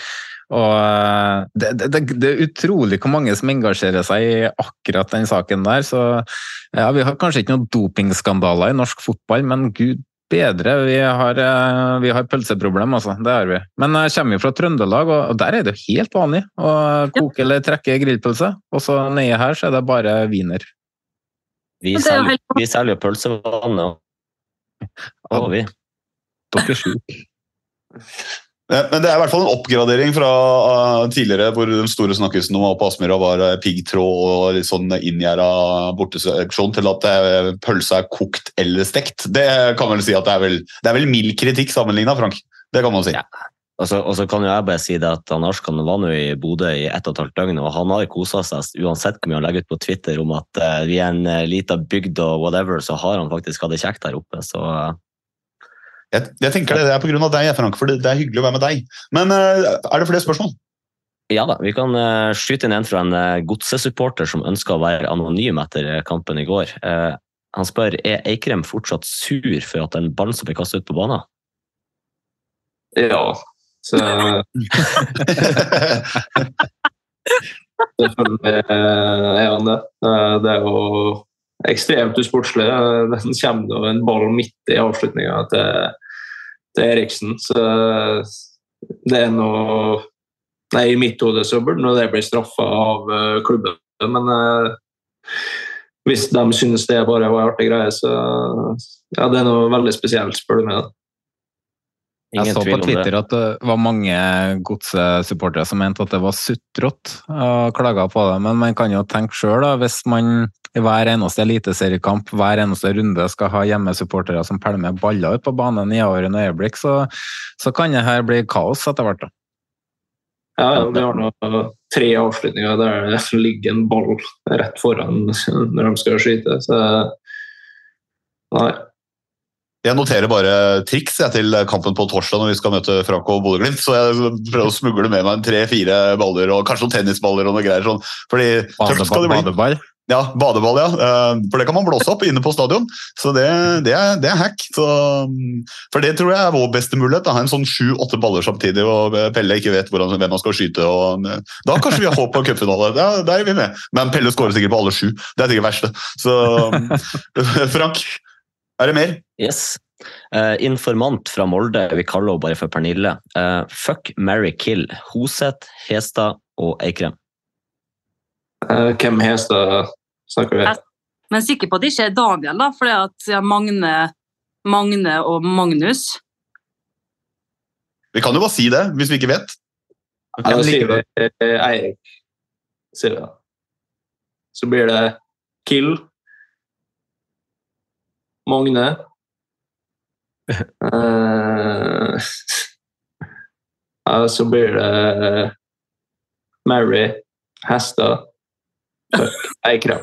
Og eh, det, det, det er utrolig hvor mange som engasjerer seg i akkurat den saken der. Så ja, vi har kanskje ikke noen dopingskandaler i norsk fotball, men gud bedre, vi har, eh, vi har pølseproblem, altså. Det har vi. Men jeg kommer jo fra Trøndelag, og der er det jo helt vanlig å koke eller trekke grillpølse. Og så nede her så er det bare wiener. Vi er selger, vi selger jo pølsevannet. Og vi. Dere er sjuke. (laughs) Eh, Men det er i hvert fall en oppgradering fra eh, tidligere, hvor den store snakkisen om på Aspmyra var eh, piggtråd og litt sånn inngjerda borteseksjon, til at pølsa er kokt eller stekt. Det kan vel si at det er vel, det er vel mild kritikk sammenligna, Frank. Det kan man si. Og så, og så kan jo jeg bare si det at han Arskan var nå i Bodø i ett og et halvt døgn, og han har kosa seg uansett hvor mye han legger ut på Twitter om at vi er en lita bygd og whatever, så har han faktisk hatt det kjekt der oppe. Så Jeg, jeg tenker det, det er pga. deg, Frank, for det, det er hyggelig å være med deg. Men eh, er det flere spørsmål? ja da, vi kan eh, skyte inn en fra en uh, godsesupporter som ønska å være anonym etter eh, kampen i går. Eh, han spør er Eikrem fortsatt sur for at en ball som ble kastet ut på banen. Ja. Så Selvfølgelig er han det. Eh, Det er jo ekstremt usportslig. Den kommer en ball midt i avslutninga til, til Eriksen. Så det er noe Nei, I mitt hode så burde det bli straffa av uh, klubben, men eh, hvis de synes det bare var en artig greie, så ja, det er noe veldig spesielt, spør du meg. da. Ingen jeg så på Twitter at det var mange godsesupportere som mente at det var sutrete og klaga på det, men man kan jo tenke sjøl, hvis man hver eneste eliteseriekamp, hver eneste runde skal ha hjemmesupportere som pælmer baller ut på banen i avgjørende øyeblikk, så, så kan det her bli kaos etter hvert. da. Ja, ja, vi har nå tre avslutninger der det ligger en ball rett foran når de skal skyte. Så nei. Jeg noterer bare triks jeg, til kampen på torsdag når vi skal møte Franco og Bodø-Glimt. Så jeg prøver å smugle med meg tre-fire baller og kanskje noen tennisballer og noe greier. sånn. Fordi Badeball? badeball. Ja, badeball, ja. Eh, for det kan man blåse opp inne på stadion. Så det, det, er, det er, hack. Så, for det tror jeg er vår beste mulighet. Da. Ha en sånn sju-åtte baller samtidig, og Pelle ikke vet hvordan, hvem han skal skyte. Og, da kanskje vi har håp på cupfinale. Ja, der er vi med. Men Pelle skårer sikkert på alle sju. Det er sikkert verste. Så (laughs) Frank, er det mer? Yes. Uh, informant fra Molde, vi kaller henne bare for Pernille. Uh, fuck, marry, kill. Hoseth, Hestad og Eikrem. Uh, hvem hester snakker vi? Men sikker på at det ikke er Daniel, da, for det er at Magne, Magne og Magnus Vi kan jo bare si det, hvis vi ikke vet. Ja, da sier vi Eirik. Sier vi da. Så blir det Kill. Magne. Uh, (laughs) ja, så blir det Mary, hester, fuck, eikra.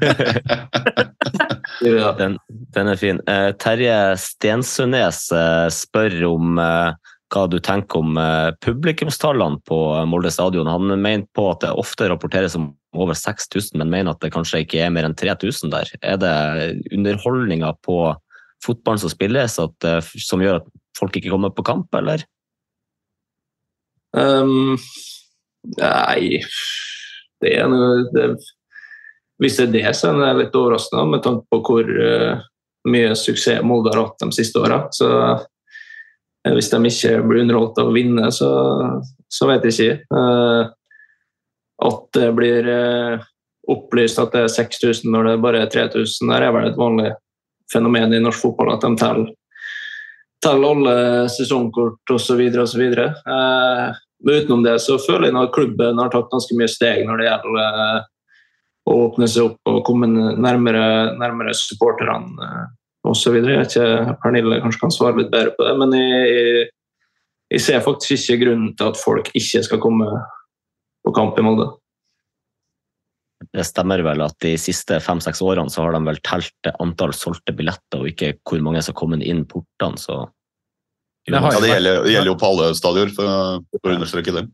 (laughs) den, den, er fin. Uh, Terje Stensønes uh, spør om hva du tenker om publikumstallene på Molde stadion. Han mener på at det ofte rapporteres om over 6000, men mener at det kanskje ikke er mer enn 3000 der. Er det underholdninga på fotballen som spilles at, eh, som gjør at folk ikke kommer på kamp, eller? Um, nei det er noe det, Hvis det er det, så er det litt overraskende med tanke på hvor uh, mye suksess Molde har hatt de siste åra. Uh, hvis de ikke blir underholdt av å vinne, så, så vet jeg ikke. Uh, at det blir opplyst at det er 6000 når det bare er 3000, der er vel et vanlig fenomen i norsk fotball at de teller, teller alle sesongkort osv. osv. Eh, men utenom det så føler jeg at klubben har tatt ganske mye steg når det gjelder eh, å åpne seg opp og komme nærmere, nærmere supporterne eh, osv. Pernille kanskje kan svare litt bedre på det, men jeg, jeg ser faktisk ikke grunnen til at folk ikke skal komme på kamp i Molde. Det stemmer vel at de siste fem-seks årene så har de vel telt antall solgte billetter, og ikke hvor mange som har kommet inn portene. så... Det, ja, det, gjelder, det gjelder jo på alle stadioner, for, for å understreke det.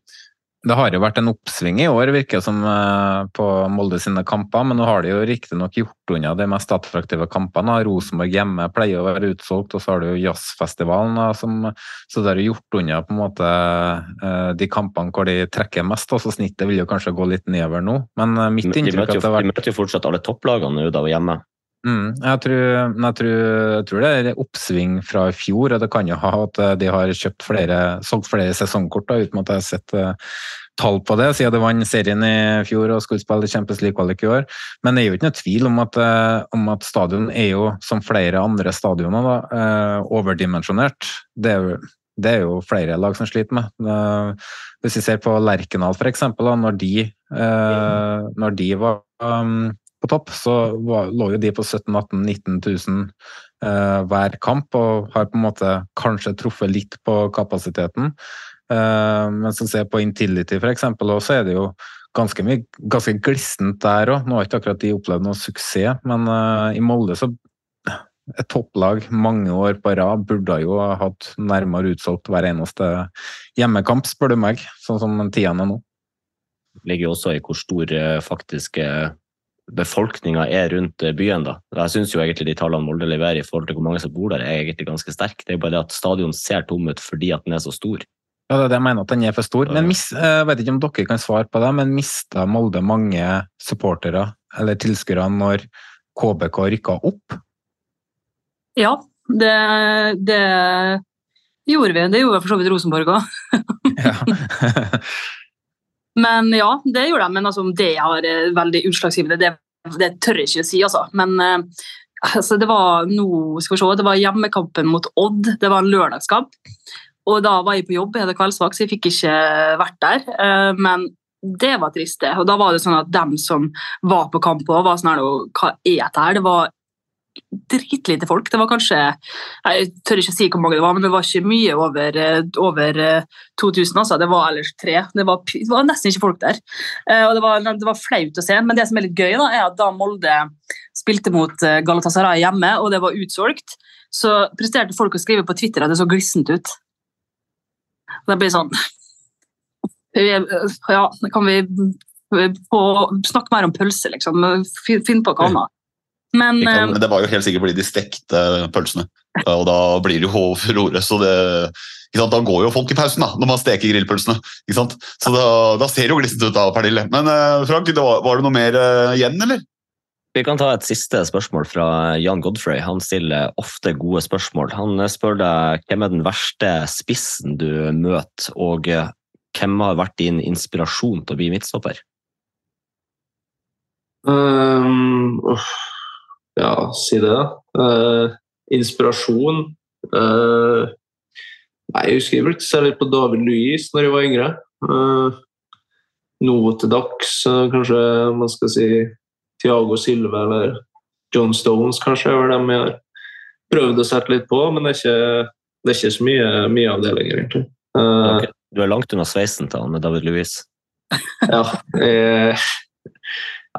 Det har jo vært en oppsving i år, virker som, eh, på Molde sine kamper. Men nå har de jo riktignok gjort unna de mest attraktive kampene. Rosenborg hjemme pleier å være utsolgt, og så har du jo jazzfestivalen. Som, så det har gjort unna på en måte eh, de kampene hvor de trekker mest. så snittet vil jo kanskje gå litt nedover nå. Men eh, mitt inntrykk er at det har vært De møter jo fortsatt alle topplagene nå da hjemme. Mm, jeg, tror, jeg, tror, jeg, tror, det er oppsving fra i fjor, og det kan jo ha at eh, de har kjøpt flere, solgt flere sesongkort, da, uten at jeg har sett uh, tall på det, siden de vant serien i fjor og skulle spille Champions League-kvalik i år. Men det er jo ikke noe tvil om at, uh, om at stadion er jo, som flere andre stadioner, da, uh, overdimensjonert. Det er, jo, det er, jo, flere lag som sliter med. hvis vi ser på Lerkendal f.eks., når, de, når de var um, på topp, så lå jo de på 17 18 19 000 eh, hver kamp, og har på en måte kanskje truffet litt på kapasiteten. Eh, men så ser på Intility f.eks., så er det jo ganske mye ganske glissent der òg. Nå har ikke akkurat de opplevd noe suksess, men eh, i Molde så et topplag mange år på rad burde jo ha hatt nærmere utsolgt hver eneste hjemmekamp, spør du meg, sånn som tiende nå. Det ligger jo også i hvor stor eh, faktisk befolkninga er rundt eh, byen. da. Jeg syns egentlig de tallene Molde leverer i forhold til hvor mange som bor der, er egentlig ganske sterke. Det er bare det at stadion ser tom ut fordi at den er så stor. Ja, det er det jeg mener, at den er for stor. Men mis, jeg vet ikke om dere kan svare på det, men mista Molde mange supportere eller tilskuere når KBK rykka opp? Ja, det, det gjorde vi. Det gjorde for så vidt Rosenborg òg. (laughs) (laughs) men ja, det gjorde jeg. Men altså, om det har eh, veldig utslagsgivende, det, det tør jeg ikke å si, altså. Men eh, altså, det var nå, skal vi se, det var hjemmekampen mot Odd. Det var en lørdagskamp. Og da var jeg på jobb, jeg hadde kveldsvakt, så jeg fikk ikke vært der. Eh, men det var trist, det. Og da var det sånn at dem som var på kamp òg, var sånn her Hva er dette her? Det var dritlite folk. Det var kanskje Jeg tør ikke si hvor mange det var, men det var ikke mye over, eh, over 2000. altså. Det var ellers tre. Det var, det var nesten ikke folk der. Eh, og det var, det var, flaut å se. Men det som er litt gøy, da, er at da Molde spilte mot Galatasaray hjemme, og det var utsolgt, så presterte folk å skrive på Twitter at det så glissent ut. Det blir sånn Ja, kan vi på, snakke mer om pølse, liksom? Finn på hva annet. Men, kan, men, det var jo helt sikkert fordi de stekte pølsene, og da blir det jo furore. Så det, da går jo folk i pausen da, når man steker grillpølsene. Så da, da, ser det jo glissent ut, da, Pernille. Men uh, Frank, det var, var, det noe mer uh, igjen, eller? Vi kan ta et siste spørsmål fra Jan Godfrey. Han stiller ofte gode spørsmål. Han spør deg hvem er den verste spissen du møter, og hvem har vært din inspirasjon til å bli midtstopper? Um, ja, si det, da. Uh, inspirasjon uh, Nei, Jeg husker jeg brukte særlig på David Louis når jeg var yngre. Uh, nå til dags, kanskje man skal si Tiago Silva eller John Stones kanskje er dem jeg har prøvd å sette litt på, men det er ikke, det er ikke så mye, mye, av det lenger, egentlig. Okay. Du er langt unna sveisen til han med David Louis? ja. Jeg,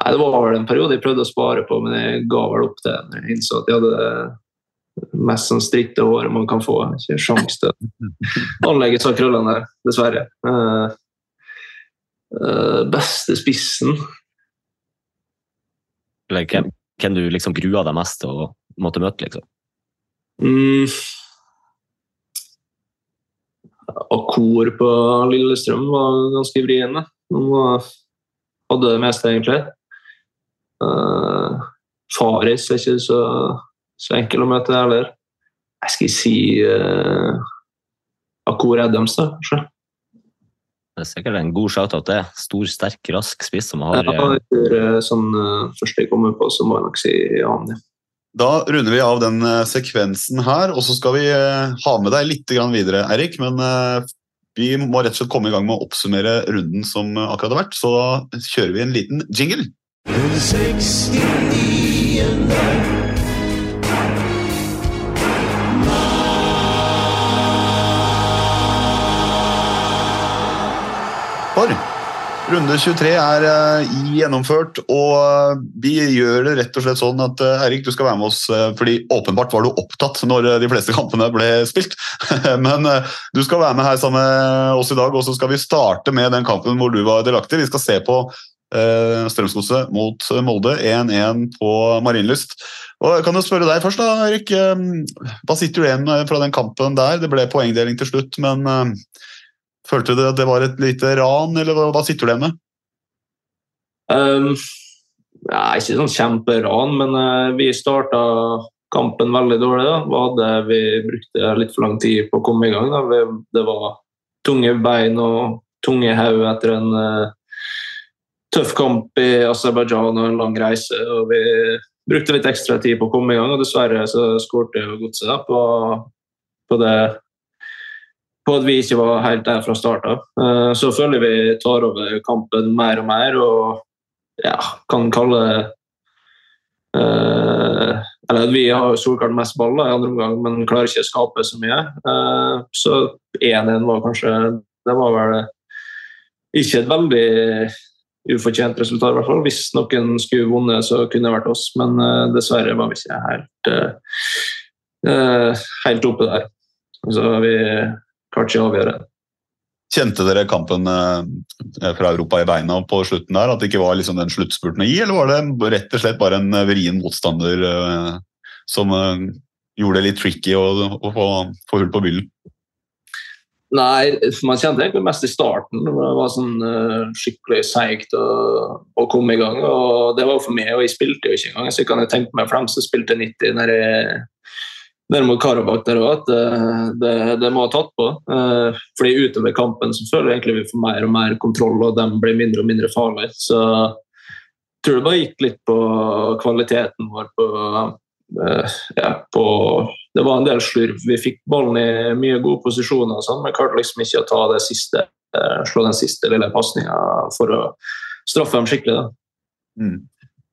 nei, det var vel en periode jeg prøvde å spare på, men jeg ga vel opp det når jeg innså at jeg hadde mest sånn stritte håret man kan få. Ikke sjans til å anlegge seg krøllene der, dessverre. Uh, beste spissen eller hvem, hvem du liksom grua deg mest til å måtte møte, liksom? Mm. Akkor på Lillestrøm var ganske vriene. De hadde det meste, egentlig. Uh, Faris er ikke så, så enkel å møte heller. Jeg skal si uh, Akor Adams, da, kanskje. Det er sikkert en god shout-out, det. Stor, sterk, rask spiss som har Ja, etter eh, sånn uh, første jeg kommer på, så må jeg nok si han, ja. Da runder vi av den uh, sekvensen her, og så skal vi uh, ha med deg litt videre, Eirik. Men vi må rett og slett komme i gang med å oppsummere runden som akkurat har vært. Så da kjører vi en liten jingle. 69. For runde 23 er uh, gjennomført, og uh, vi gjør det rett og slett sånn at uh, Eirik, du skal være med oss fordi åpenbart var du opptatt når de fleste (laughs) kampene ble spilt. (laughs) Men du skal være med her sammen med oss i dag, og så skal vi starte med den kampen hvor du var delaktig. Vi skal se på Strømsgodset mot Molde 1-1 på Marienlyst. Og jeg kan jo spørre deg først, da, Erik. Hva sitter du igjen fra den kampen der? Det ble poengdeling til slutt, men Følte du at det var et lite ran, eller hva, sitter du igjen med? Um, ja, ikke sånn kjemperan, men vi starta kampen veldig dårlig. Da. Vi brukte litt for lang tid på å komme i gang. Vi, det var tunge bein og tunge hode etter en tøff kamp i Aserbajdsjan og en lang reise. og Vi brukte litt ekstra tid på å komme i gang, og dessverre så skårte Godset på, på det på at vi ikke var helt der fra start av. Eh, så føler vi tar over kampen mer og mer og ja, kan kalle det uh, Eller vi har solklart mest baller i andre omgang, men klarer ikke å skape så mye. Uh, så 1-1 var kanskje Det var vel ikke et veldig ufortjent resultat, i hvert fall. Hvis noen skulle vunnet, så kunne det vært oss, men uh, dessverre var vi ikke helt, helt oppe der. Så vi klarte ikke å avgjøre. Kjente dere kampen fra Europa i beina på slutten der? At det ikke var liksom den sluttspurten å gi, eller var det rett og slett bare en vrien motstander som gjorde det litt tricky å få, få, hull på byllen? Nei, man kjente egentlig mest i starten. Det var sånn uh, skikkelig seigt å, å, komme i gang. Og det var for meg, og jeg spilte jo ikke engang. Så jeg kan jo tenke meg for dem som spilte 90 nede, nede mot Karabakh der òg, at uh, det, det, må ha tatt på. Uh, fordi utover kampen så føler jeg egentlig vi får mer og mer kontroll, og de blir mindre og mindre farlige. Så jeg tror det bare gikk litt på kvaliteten vår på ja, på det var en del slurv. Vi fikk ballen i mye gode posisjoner, sånn, men klarte liksom ikke å ta det siste, eh, slå den siste lille pasninga for å straffe dem skikkelig. Da. Mm.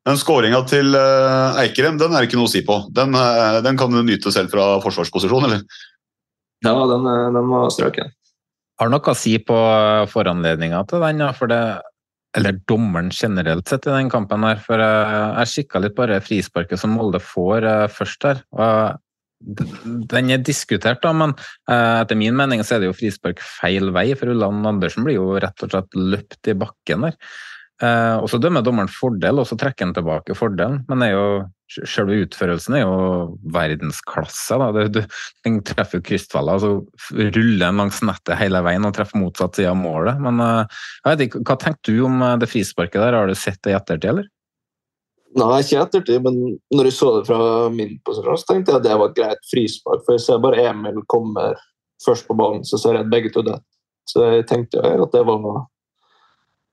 Den skåringa til uh, Eikrem den er ikke noe å si på. Den, uh, den kan du nyte selv fra forsvarsposisjon, eller? Ja, den, den var strøken. Har noe å si på foranledninga til den, for det, eller dommeren generelt sett i den kampen her. For jeg kikka litt på det frisparket som Molde får først her. og den er diskutert, da, men uh, etter min mening så er det jo frispark feil vei. For Ulland Andersen blir jo rett og slett løpt i bakken der. Uh, og så dømmer dommeren fordel, og så trekker han tilbake fordelen. Men er jo, selve utførelsen er jo verdensklasse. Da. Du, den treffer krystfella, og så ruller den langs nettet hele veien og treffer motsatt side av målet. Men vet ikke, hva tenkte du om det frisparket der? Har du sett det i ettertid, eller? Nei, ikke i ettertid, men når jeg så det fra min posisjon, så tenkte jeg at det var et greit frispark. For jeg ser bare Emil kommer først på ballen, så ser jeg at begge to detter. Så jeg tenkte at det var,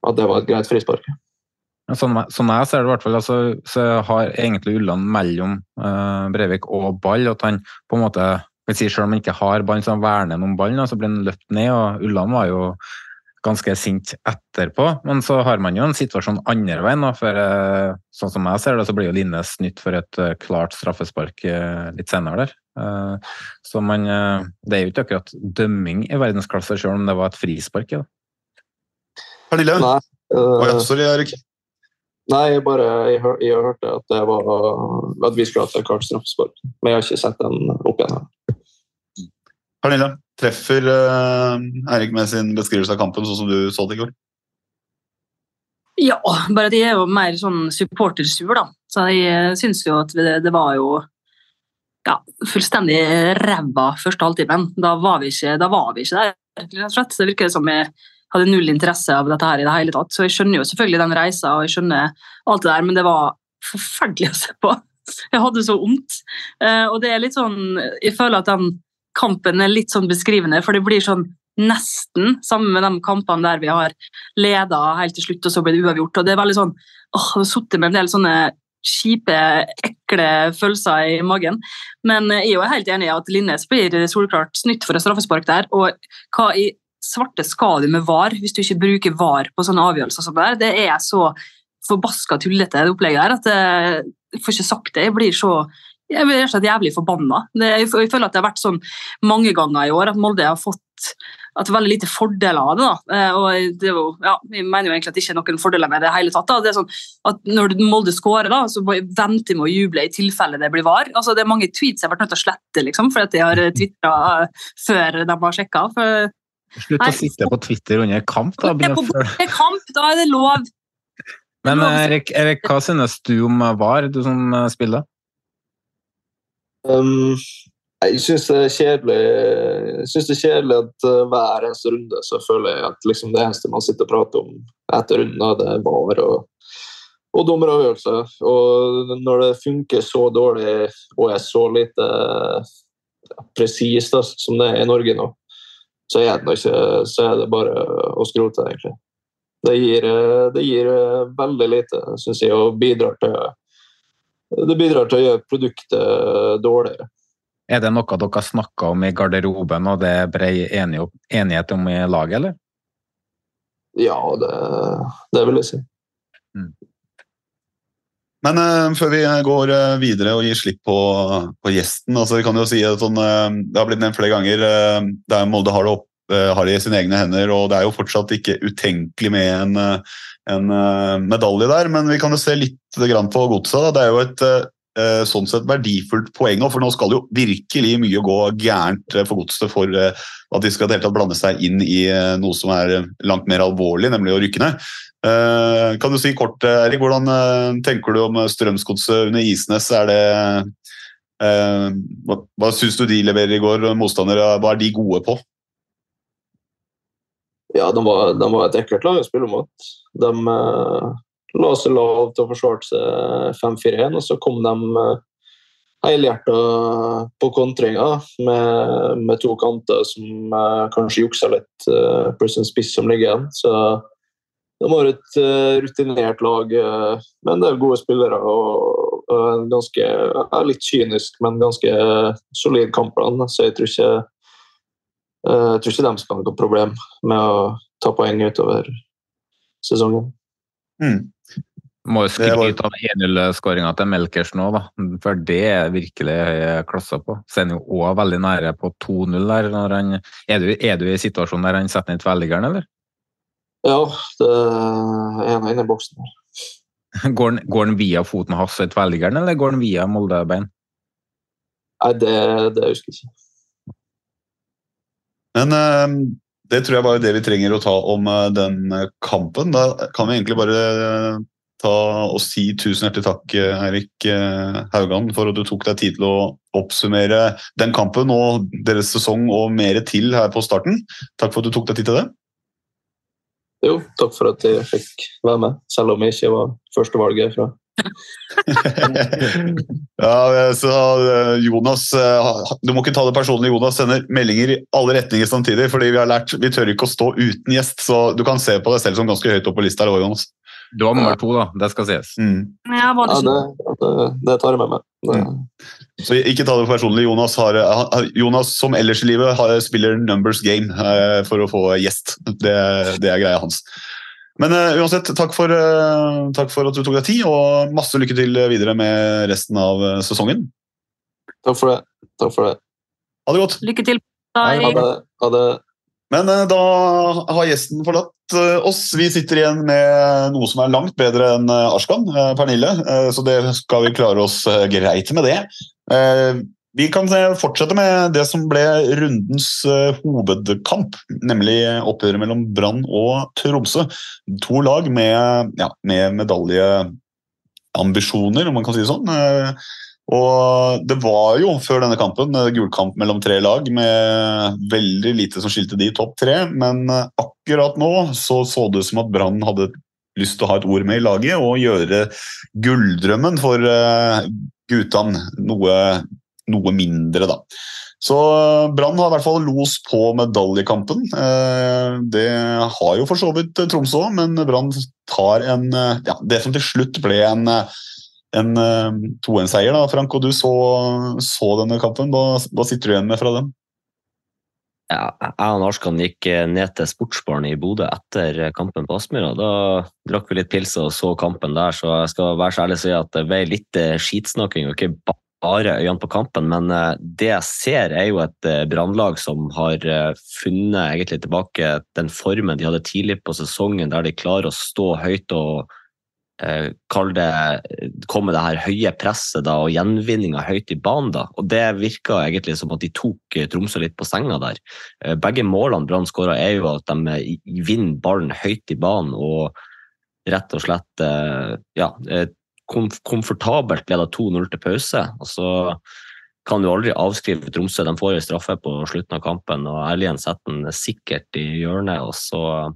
at det var et greit frispark. Sånn, sånn jeg ser det i hvert fall, altså, så har egentlig Ulland mellom uh, Breivik og ball. At han på en måte si, Selv om han ikke har ball, så han verner om ballen, så blir han løpt ned. og Ulland var jo ganske sint etterpå. Men så har man jo en situasjon andre veien. For uh, sånn som jeg ser det, så blir jo Linnes nytt for et uh, klart straffespark litt senere der. Så man Det er jo ikke akkurat dømming i verdensklasse, selv om det var et frispark. Ja. Pernille? Nei, uh, oh, ja, sorry, Erik. Nei, jeg bare jeg, hør, jeg hørte at det var at vi skulle hatt et klart straffespark. Men jeg har ikke sett den opp igjen. her. Pernille? Treffer uh, Eirik med sin beskrivelse av kampen, sånn som du så det i går? Ja, bare de er jo mer sånn supportersur, da. Så jeg eh, syns jo at det, det var jo ja, fullstendig ræva første halvtimen. Da var vi ikke, da var vi ikke der, rett og slett. Det virker som jeg hadde null interesse av dette her i det hele tatt. Så jeg skjønner jo selvfølgelig den reisa og jeg skjønner alt det der, men det var forferdelig å se på. (laughs) Jeg hadde så vondt. Uh, og det er litt sånn Jeg føler at den kampen er litt sånn beskrivende, for det blir sånn nesten sammen med de kampene der vi har leda helt til slutt, og så blir det uavgjort. og det er veldig sånn, åh, Jeg har sittet med en del sånne kjipe, ekle følelser i magen. Men jeg er jo helt enig i at Linnes blir solklart snytt for et straffespark der. Og hva i svarte skal du med VAR hvis du ikke bruker VAR på sånne avgjørelser som det er? Det er så forbaska tullete, det opplegget der, at jeg får ikke sagt det. Jeg blir så jeg blir rett og slett jævlig forbanna. Jeg føler at det har vært sånn mange ganger i år at Molde har fått at veldig lite fordeler av det. da. Eh, og det jo, ja, Vi mener jo egentlig at det ikke er noen fordeler med det hele tatt. da. Det er sånn at Når Molde skårer, da, så venter vi med å juble i tilfelle det blir var. Altså, Det er mange tweets jeg har vært nødt til å slette liksom, fordi at de har tvitra før de har sjekka. Slutt å sitte på Twitter under kamp, da. Under kamp, da er det lov. Men Erik, Erik hva synes du om VAR, du som spiller? Um, jeg syns det er kjedelig Jeg synes det er kjedelig at hver eneste runde så føler jeg at liksom, det eneste man sitter og prater om etter runden, det er VAR og, og dommeravgjørelser. Og når det funker så dårlig og er så lite presist som det er i Norge nå, så er det, ikke, så er det bare å skrote, egentlig. Det gir, uh, det gir uh, veldig lite, syns jeg, og bidrar til det bidrar til å gjøre produktet dårligere. Er det noe dere har snakka om i garderoben, og det er bred enighet om i laget, eller? Ja, det, det vil jeg si. Men uh, før vi går uh, videre og gir slipp på, på gjesten altså, vi kan jo si at sånn, uh, Det har blitt nevnt flere ganger uh, der Molde har det, opp, har det i sine egne hender. og Det er jo fortsatt ikke utenkelig med en en medalje der, men vi kan jo se litt på godset. Det er jo et sånn sett verdifullt poeng, for nå skal jo virkelig mye gå gærent for godset for uh, at de skal blande seg inn i noe som er langt mer alvorlig, nemlig å rykke ned. Kan du si kort, Erik, hvordan tenker du om Strømsgodset under Isnes? Er det hva, hva syns du de leverer i går, motstandere? Hva er de gode på? Ja, de var, de var et ekkelt lag å spille mot. De eh, la seg lavt og forsvare seg 5-4-1, og så kom de eh, helhjerta på kontringa med, med to kanter som eh, kanskje juksa litt, eh, pluss en spiss som ligger igjen. Så de har et eh, rutinert lag eh, med en del gode spillere. og, en ganske, ja, Litt kynisk, men ganske solid kampplan. Så jeg tror ikke, eh, jeg tror ikke de skal ha noe problem med å ta poeng utover sesongen. Mm. Må jo skryte av 1-0-skåringa til Melkers nå, da. For det er virkelig høye klasser på. Så er han jo òg veldig nære på 2-0 der. Når han, er, du, er du i situasjonen der han setter ned tverrliggeren, eller? Ja, det er en inne i boksen. (laughs) Går han, går han via foten hans i tverrliggeren, eller går han via Molde-bein? Nei, det, det husker jeg ikke. Men eh, det tror jeg bare er det vi trenger å ta om eh, den eh, kampen. Da kan vi egentlig bare eh, ta og si tusen hjertelig takk, Eirik eh, Haugan, for at du tok deg tid til å oppsummere den kampen og deres sesong og mer til her på starten. Takk for at du tok deg tid til det. Jo, takk for at jeg fikk være med, selv om jeg ikke var førstevalget fra (laughs) Ja, så eh, Jonas eh, Du må ikke ta det personlig. Jonas sender meldinger i alle retninger samtidig. fordi Vi har lært, vi tør ikke å stå uten gjest, så du kan se på deg selv som ganske høyt oppe på lista. Jonas. Du har nummer to, da. Det skal sies. Mm. Ja, var det Ja, det, det, det tar jeg med meg. Mm. Så ikke ta det personlig. Jonas, har, har- Jonas som ellers i livet har, spiller numbers game eh, for å få gjest. Det, det er greia hans. Men eh, uansett, takk for, eh, takk for at du tok deg tid, og masse lykke til videre med resten av eh, sesongen. takk for det. Takk for det. Ha det godt. Lykke til. Ha det. Ha det. Men eh, da har gjesten forlatt eh, oss. Vi sitter igjen med noe som er langt bedre enn eh, Arskan, Pernille. Så det skal vi klare oss greit med det. Vi kan fortsette med det som ble rundens hovedkamp, nemlig oppgjøret mellom Brann og Tromsø. To lag med, ja, med medaljeambisjoner, om man kan si det sånn. Eh, Og det var jo før denne kampen eh, gulkamp mellom tre lag med veldig lite som skilte de i topp tre, men eh, akkurat nå så, så det ut som at Brann hadde lyst til å ha et ord med i laget og gjøre gulldrømmen for uh, guttene noe, noe mindre, da. Så eh, Brann har i hvert fall los på medaljekampen. Eh, Det har jo for så vidt Tromsø òg, men Brann tar en eh, ja, Det som til slutt ble en, eh, en eh, 2-1-seier, da, Frank. Og du så, så denne kampen. Hva, hva sitter du igjen med fra den? Ja, jeg og Narskan gikk eh, ned til sportsbaren i Bodø etter eh, kampen på Aspmyra. Da drakk vi litt pils og så kampen der, så jeg skal være så ærlig og si at det ble litt eh, skitsnakking og ikke bare øynene på kampen. Men eh, det jeg ser, er jo et eh, brannlag som har eh, funnet egentlig tilbake den formen de hadde tidlig på sesongen, der de klarer å stå høyt og eh, kall det, komme det her høye presset da, og gjenvinninga høyt i banen. da, og Det virka egentlig som at de tok eh, Tromsø litt på senga der. Eh, Begge målene Brann skåra, er jo at de eh, vinner ballen høyt i banen og rett og slett eh, ja, eh, komfortabelt leder 2-0 til pause. og så kan du aldri avskrive Tromsø. De får en straffe på slutten av kampen, og Erlien setter den sikkert i hjørnet. og så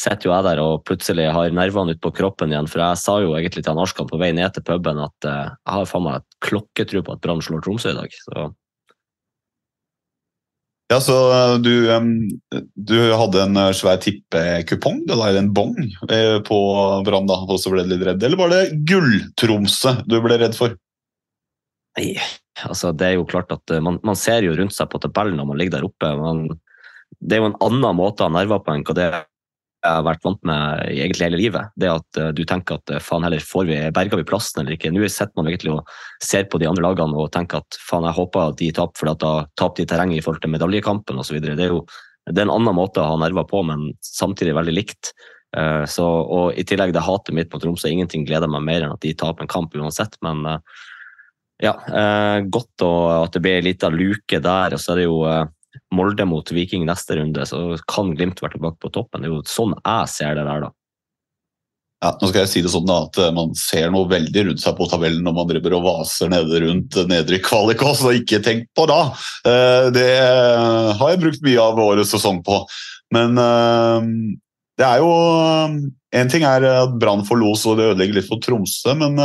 sitter jo jeg der og plutselig har nervene utpå kroppen igjen. For jeg sa jo egentlig til han Arskan på vei ned til puben at uh, jeg har faen meg et klokketro på at Brann slår Tromsø i dag. Så Ja, så eh, du, um, du hadde en eh, svær tippekupong, eller en bong, på Brann, da, og så ble du litt redd. Eller var det Gull-Tromsø du ble redd for? Nei, altså det er jo klart at man, man ser jo rundt seg på tabellen når man ligger der oppe. Man, det er jo en annen måte å ha nerver på enn hva det jeg har vært vant med egentlig hele livet. Det at eh, du tenker at eh, faen heller, får vi, berger vi plassen eller ikke? Nå sitter man egentlig og ser på de andre lagene og tenker at faen, jeg håper at de taper, for da taper de terreng i forhold til medaljekampen osv. Det er jo det er en annen måte å ha nerver på, men samtidig veldig likt. Eh, Så, og I tillegg det hatet mitt på Tromsø, ingenting gleder meg mer enn at de taper en kamp uansett. Men ja, godt at det blir ei lita luke der. Og så er det jo Molde mot Viking neste runde, så kan Glimt være tilbake på toppen. Det er jo sånn jeg ser det der, da. Ja, nå skal jeg si det sånn da, at eh, Man ser noe veldig rundt seg på tabellen når man driver og vaser nede rundt nedre kvalik også, så ikke tenk på da! Eh, Det har jeg brukt mye av årets sesong på. Men det er jo En ting er at Brann får los og det ødelegger litt for Tromsø, men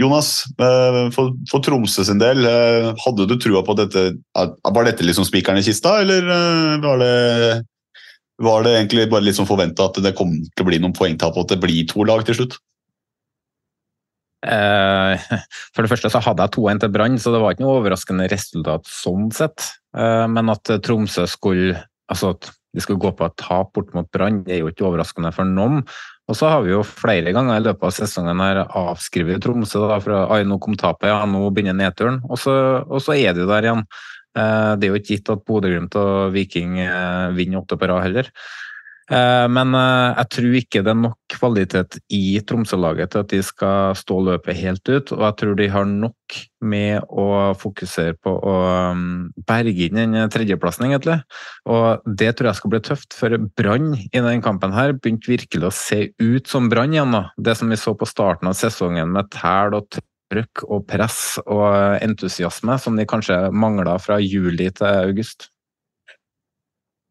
Jonas, uh, for, for, Tromsø sin del, hadde du trua på dette Var dette liksom spikeren i kista, eller var det var det egentlig bare litt sånn forventa at det kom til å bli noen poengtap, og at det blir to lag til slutt? Eh, (laughs) for det første så hadde jeg 2-1 til Brann, så det var ikke noe overraskende resultat sånn sett. Eh, men at Tromsø skulle altså at de skulle gå på et tap bort mot Brann, det er jo ikke overraskende for noen. Og så har vi jo flere ganger i løpet av sesongen her avskrevet Tromsø da, fra ai, nå kom tapet, ja, nå begynner nedturen. Og så, og så er jo der igjen. Eh, det er jo ikke gitt at Bodø-Glimt og Viking eh, vinner åtte på rad heller. Eh, men jeg tror ikke det er nok kvalitet i Tromsø-laget til at de skal stå løpet helt ut. Og jeg tror de har nok med å fokusere på å mm, berge inn den tredjeplassen, egentlig. Og det tror jeg skal bli tøft, for Brann i denne kampen her begynte virkelig å se ut som Brann igjen. da. Det som vi så på starten av sesongen med tæl og trøkk og press og entusiasme som de kanskje mangla fra juli til august.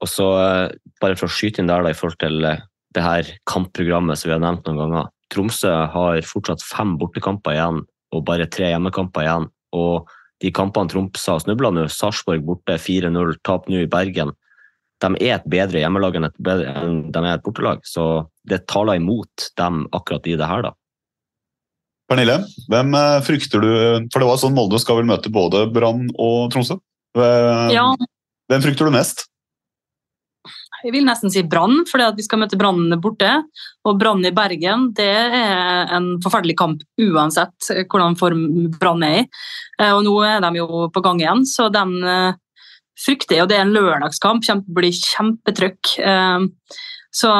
Og så eh, bare for å skyte inn der da, i forhold til eh, det her kampprogrammet som vi har nevnt noen ganger. Tromsø har fortsatt fem bortekamper igjen og bare tre hjemmekamper igjen. Og de kampene Tromsø har snubla nå, Sarpsborg borte 4-0, tap nå i Bergen. De er et bedre hjemmelag enn, et bedre, enn de er et bortelag, så det taler imot dem akkurat i det her, da. Pernille, hvem eh, frykter du For det var sånn Molde skal vel møte både Brann og Tromsø. Ja. Hvem frykter du mest? Jeg vil nesten si Brann, fordi vi skal møte Brann borte. Og Brann i Bergen det er en forferdelig kamp uansett hvordan form Brann er i. Eh, og nå er de jo på gang igjen, så den eh, frykter jeg. Og det er en lørdagskamp, det blir kjempetrykk. Så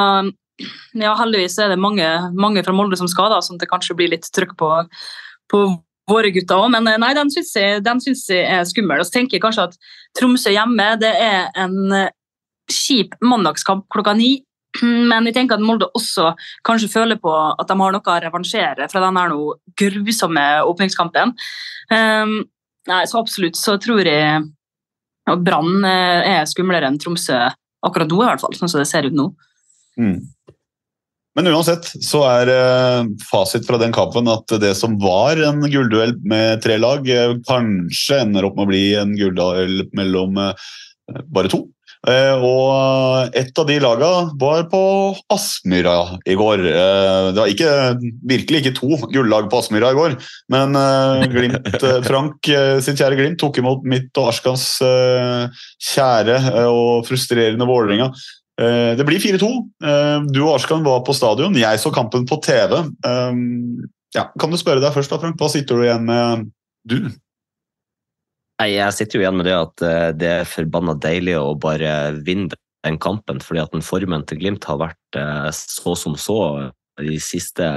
ja, heldigvis er det mange, mange fra Molde som skal, da, sånn at det kanskje blir litt trykk på, på våre gutter òg. Men eh, nei, den syns jeg, jeg, er skummel. Og så tenker jeg kanskje at Tromsø hjemme det er en eh, kjip mandagskamp klokka ni. (clears throat) Men jeg tenker at Molde også kanskje føler på at de har noe å revansjere fra den grusomme åpningskampen. Um, nei, så absolutt så tror jeg at Brann eh, er skumlere enn Tromsø akkurat nå, i hvert fall, sånn som det ser ut nå. Mm. Men uansett så er eh, fasit fra den kampen at det som var en gullduell med tre lag, eh, kanskje ender opp med å bli en gullduell mellom bare to. Og et av de lagene var på Aspmyra i går. Det var ikke, virkelig ikke to gullag på Aspmyra i går, men Glimt, (laughs) Frank sitt kjære Glimt tok imot mitt og Arskans kjære og frustrerende Vålerenga. Eh, det blir 4-2. Eh, du og Arskan var på stadion. Jeg så kampen på TV. Eh, ja, kan du spørre deg først, da, Frank? Hva sitter du igjen med, du? Nei, Jeg sitter jo igjen med det at det er forbanna deilig å bare vinne den kampen. fordi at den formen til Glimt har vært så som så i siste,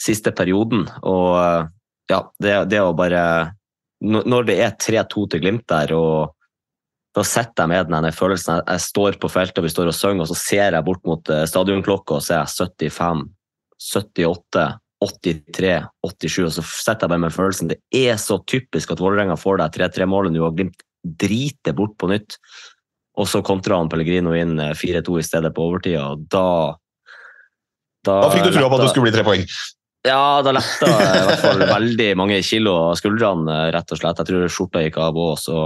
siste perioden. Og ja, det, det å bare Når det er 3-2 til Glimt der, og da sitter jeg med den følelsen. Jeg, står på feltet, vi står og synger, og så ser jeg bort mot eh, stadionklokka, og er jeg 75, 78, 83, 87, og så setter jeg bare med følelsen. Det er så typisk at Vålerenga får det 3-3-målet nå, og Glimt driter bort på nytt. Og så kontra han Pellegrino inn 4-2 eh, i stedet på overtida, og da Da, da fikk du trua på at det skulle bli tre poeng? Ja, da letta i hvert fall veldig mange kilo av skuldrene, eh, rett og slett. Jeg tror skjorta gikk av òg, så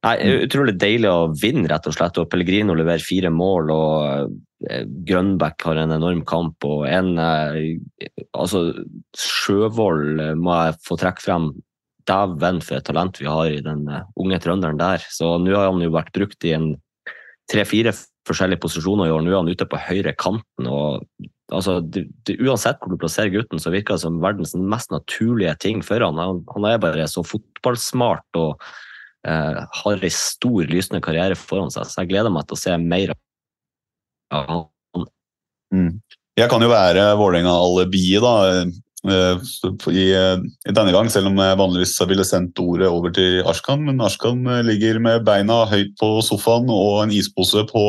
Nei, mm. Utrolig deilig å vinne, rett og slett. og Pellegrino leverer fire mål. og eh, Grønbæk har en enorm kamp. og en, eh, altså Sjøvold eh, må jeg få trekke frem. Dæven for et talent vi har i den unge trønderen der. Så Nå har han jo vært brukt i en tre-fire forskjellige posisjoner i år. Nå er han ute på høyre kanten. og altså, det, det, Uansett hvor du plasserer gutten, så virker det som verdens mest naturlige ting for han. Han, han er bare så fotballsmart. og har en stor, lysende karriere foran seg. Så jeg gleder meg til å se mer av han. Mm. Jeg kan jo være Vålerenga-alibiet, da. Eh, i, i denne gang, selv om jeg vanligvis ville sendt ordet over til Ashkan. Men Ashkan ligger med beina høyt på sofaen og en ispose på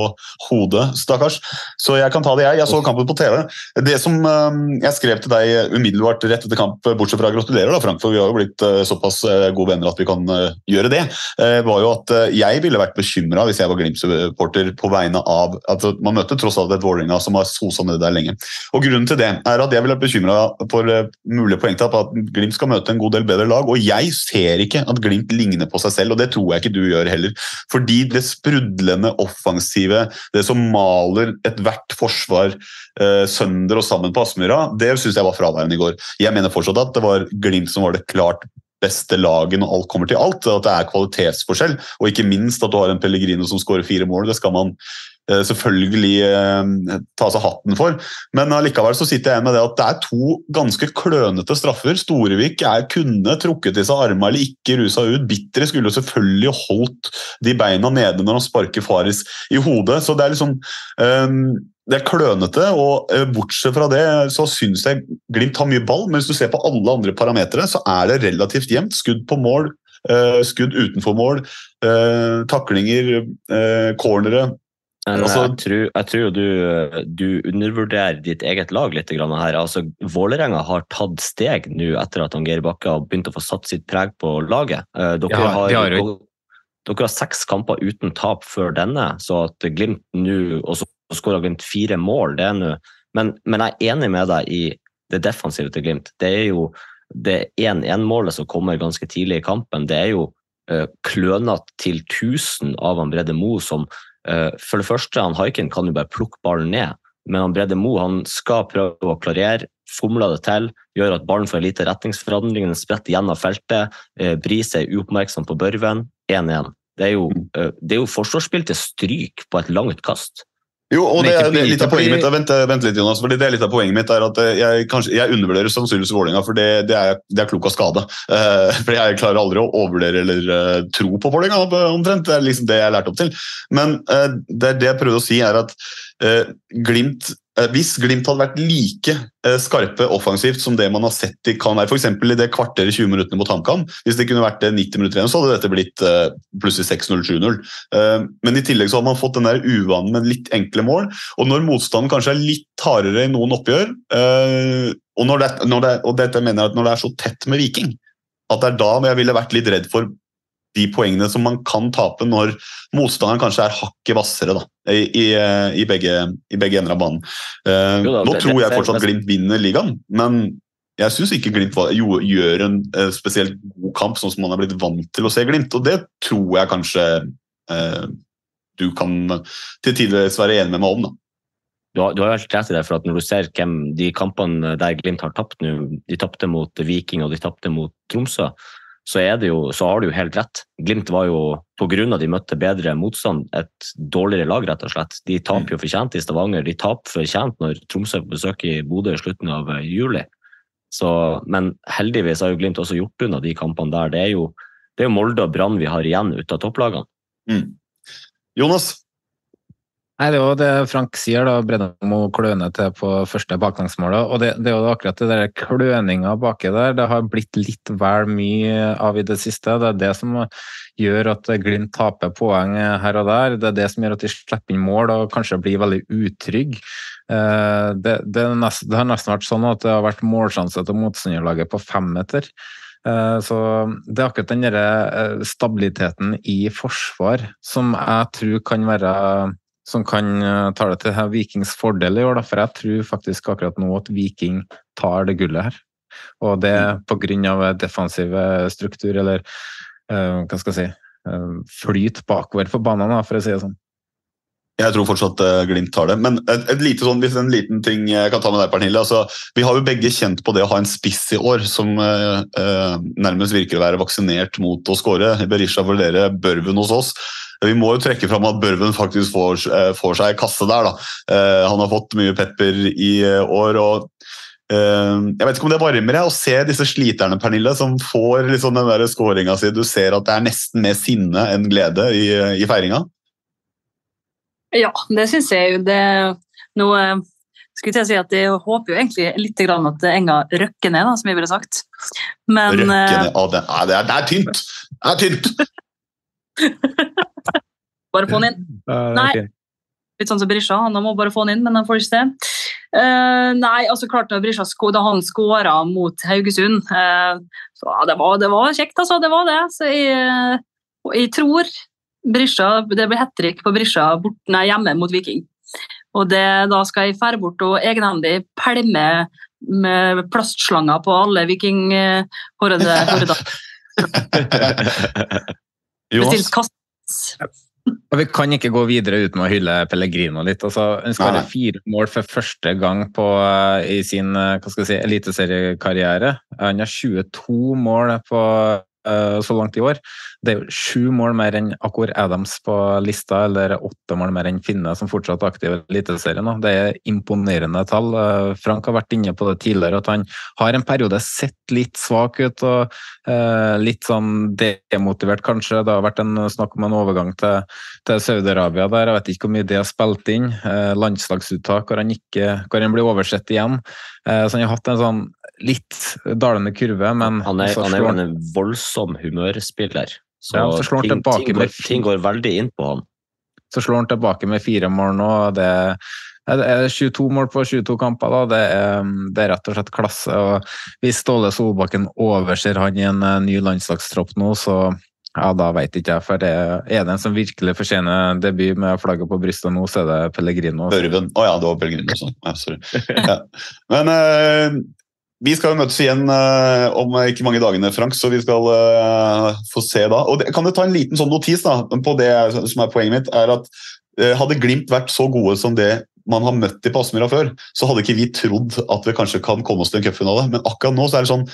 hodet, stakkars. Så jeg kan ta det, jeg. Jeg så kampen på TV. Det som jeg skrev til deg umiddelbart rett etter kamp, bortsett fra gratulerer, da, Frank, for vi har jo blitt såpass gode venner at vi kan gjøre det, var jo at jeg ville vært bekymra hvis jeg var Glimt-supporter på vegne av at Man møter tross alt et Vålerenga som har sosa nede der lenge. Og Grunnen til det er at jeg ville vært bekymra for mulige poengtap at Glimt skal møte en god del bedre lag. Og jeg ser ikke at Glimt ligner på seg selv, og det tror jeg ikke du gjør heller. Fordi det sprudlende offensive, det som maler ethvert forsvar eh, sønder og sammen på Aspmyra, det syns jeg var fraværende i går. Jeg mener fortsatt at det var Glimt som var det klart beste laget når alt kommer til alt. At det er kvalitetsforskjell, og ikke minst at du har en Pellegrino som skårer fire mål. Det skal man selvfølgelig eh, ta seg hatten for. Men allikevel så sitter jeg igjen med det at det er to ganske klønete straffer. Storevik er, kunne trukket i seg armene eller ikke rusa ut. Bitre skulle selvfølgelig holdt de beina nede når han sparker Faris i hodet. Så det er liksom um, det er klønete, og bortsett fra det så syns jeg Glimt har mye ball, men hvis du ser på alle andre parametere, så er det relativt jevnt. Skudd på mål, skudd utenfor mål, taklinger, cornere men altså, jeg, tror, jeg tror du, du, undervurderer ditt eget lag litt her. Altså, Vålerenga har tatt steg nå etter at Geir Bakke har begynt å få satt sitt preg på laget. Eh, dere, ja, har, har dere, dere, har, seks kamper uten tap før denne, så at Glimt nå Og så skåra Glimt fire mål, det er nå men, men, jeg er enig med deg i det defensive til Glimt. Det er jo det 1-1-målet som kommer ganske tidlig i kampen. Det er jo uh, klønete til 1000 av han Brede Moe som Eh, for det første, han Haiken kan jo bare plukke ballen ned, men han Brede Mo han skal prøve å klarere. Fomler det til, gjør at ballen får en lite retningsforandring, den spretter gjennom feltet. Bris Brise er uoppmerksom på Børven. 1-1. Det er jo, eh, det er jo forsvarsspill til stryk på et langt kast. Jo, og det er, det er litt av poenget mitt vent, vent, litt, Jonas, fordi det er litt av poenget mitt er at jeg, kanskje, jeg undervurderer sannsynligvis Vålerenga, for det, det, er, det er klok av skade. Uh, for Jeg klarer aldri å overvurdere eller uh, tro på Vålerenga, omtrent. Det er liksom det jeg har lært opp til. Men uh, det, det jeg prøvde å si, er at Glimt Eh, hvis Glimt hadde vært like eh, skarpe offensivt som det man har sett de kan være, f.eks. i det kvarteret 20 minuttene mot HamKam, hvis det kunne vært 90 minutter igjen, så hadde dette blitt eh, plutselig 6-0-7-0. Men i tillegg så har man fått den der uvanen med litt enkle mål. Og når motstanden kanskje er litt hardere i noen oppgjør, og, når det, når det, og dette mener jeg at når det er så tett med Viking, at det er da jeg ville vært litt redd for de poengene som man kan tape når motstanderen kanskje er hakket hvassere da, i, i, i, begge, i begge ender av banen. Uh, jo da, nå det, tror jeg fortsatt Glimt vinner ligaen, men jeg syns ikke Glimt gjør en uh, spesielt god kamp, sånn som man er blitt vant til å se Glimt. Og det tror jeg kanskje uh, du kan til tider være enig med meg om. da. Du har, du har helt rett i det, for at når du ser hvem de kampene der Glimt har tapt nå, de tapte mot Viking og de tapte mot Tromsø, så, jo, så, har du jo helt rett. Glimt var jo, pga. de møtte bedre motstand, et dårligere lag, rett og slett. De taper jo fortjent i Stavanger. De taper fortjent når Tromsø er på besøk i Bodø i slutten av eh, juli. Så, men heldigvis har jo Glimt også gjort unna de kampene der. Det er jo, det er jo Molde og Brann vi har igjen ut av topplagene. Mm. Jonas, Nei, Det er jo det Frank sier, da, Brennemo kløne til på første baklengsmålet. og det, det, er jo akkurat det der kløninga baki der det har blitt litt vel mye av i det siste. Det er det som gjør at Glimt taper poeng her og der. Det er det som gjør at de slipper inn mål og kanskje blir veldig utrygge. Eh, det, det, det, har nesten vært sånn at det har vært målsjanse til motstanderlaget på femmeter. Eh, så det er akkurat den derre stabiliteten i forsvar som jeg tror kan være som kan eh, ta det til Vikings fordel i år. Da. For jeg tror faktisk akkurat nå at Viking tar det gullet her. Og det mm. pga. defensiv struktur, eller uh, hva skal jeg si uh, flyt bakover på banen, for å si det sånn. Jeg tror fortsatt uh, Glimt tar det. Men et, et lite sånn, hvis en liten ting jeg kan ta med deg, Pernille. Altså, vi har jo begge kjent på det å ha en spiss i år som uh, uh, nærmest virker å være vaksinert mot å skåre. Berisha vurderer Børven hos oss. Vi må jo trekke fram at Børven faktisk får, eh, får seg kasse der. Da. Eh, han har fått mye pepper i eh, år. og jeg vet ikke om det varmer jeg å se disse sliterne Pernille, som får liksom den skåringa si. Du ser at det er nesten mer sinne enn glede i, i feiringa? Ja, det syns jeg jo. Det nå skulle å si at jeg håper jo egentlig litt grann at Enga røkker ned, da, som jeg ville sagt. Men Røkke eh, ned Ah, det, er, det, er, det er tynt! Det er tynt! (laughs) bare få den inn. Nei. Litt sånn som Brisja, han må bare få den inn, men han får ikke se. Uh, nei, altså klart når Brisja sko, da han skåra mot Haugesund uh, så, ja, det, var, det var kjekt, altså. Det var det. Så jeg, eh, jeg tror Brisja, det blir hat trick på Brisja bort, nei, hjemme mot Viking. Og det, da skal jeg fære bort og egenhendig pælme med plastslanger på alle vikinghårede (laughs) (laughs) Bestilt kast. Og Vi kan ikke gå videre uten å hylle Pellegrino litt. Altså, hun skal ha fire mål for første gang på, eh, i sin eh, hva skal si, eliteseriekarriere. Han har 22 mål på, uh, så langt i år. Det er jo sju mål mer enn Akor Adams på lista, eller åtte mål mer enn Finne, som fortsatt er aktiv i Eliteserien. Det er imponerende tall. Eh, Frank har vært inne på det tidligere, at han har en periode sett litt svak ut og eh, litt sånn demotivert, kanskje. Det har vært en snakk om en overgang til, til Saudi-Arabia der. Jeg vet ikke hvor mye det har spilt inn. Eh, landslagsuttak hvor han, ikke, hvor han blir oversett igjen. Eh, så han har hatt en sånn litt dalende kurve, men Han er, han er en voldsom humørspiller. Så, Ja, så slår han ting, ting, med går, ting går veldig inn på han. Så slår han tilbake med fire mål nå. Det er er 22 mål på 22 kamper. da, Det er, det er rett og slett klasse. og Hvis Ståle Solbakken overser han i en eh, ny landslagstropp nå, så ja, da veit ikke jeg. For det er det en som virkelig fortjener debut med flagget på brystet nå, så er det Pellegrino. Børven. Å ja, det var Pellegrino sånn. Ja, sorry. Ja. Men eh, vi skal jo møtes igjen uh, om ikke mange dagene, Frank, så vi skal uh, få se da. Og det, kan du ta en liten sånn notis da, på det som er poenget mitt, er at uh, hadde Glimt vært så gode som det man har møtt i på før, så hadde ikke vi trodd at vi kanskje kan komme oss til en cupfinale. Men akkurat nå så er det sånn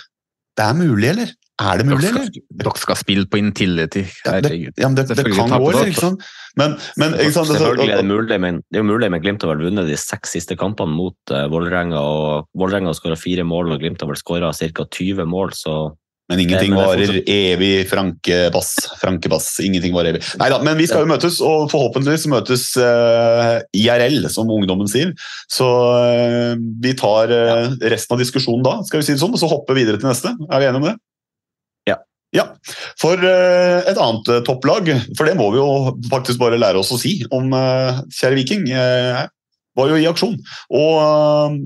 Det er mulig, eller? Er det mulig, Dere eller? dere skal spille på Intility. Herregud. Ja, men det, det kan gå, liksom. eller? Ikke sant? Men, men ikke sant? Selvfølgelig er det mulig, men det er jo mulig med Glimt har vel vunnet de seks siste kampene mot uh, Vålerenga. og Vålerenga har skåra fire mål, og Glimt har vel skåra ca. 20 mål, så Men ingenting varer evig, Franke varer Franke. Frankebass. Ingenting varer evig. Neida, men vi skal jo møtes, og forhåpentligvis møtes uh, IRL, som ungdommen sier. Så uh, vi tar uh, resten av diskusjonen da, skal vi si det sånn, og så hopper vi videre til neste. Er vi enige om det? Ja. For eh, et annet eh, topplag, for det må vi jo faktisk bare lære oss å si om eh, kjære Viking, var jo i aksjon. Og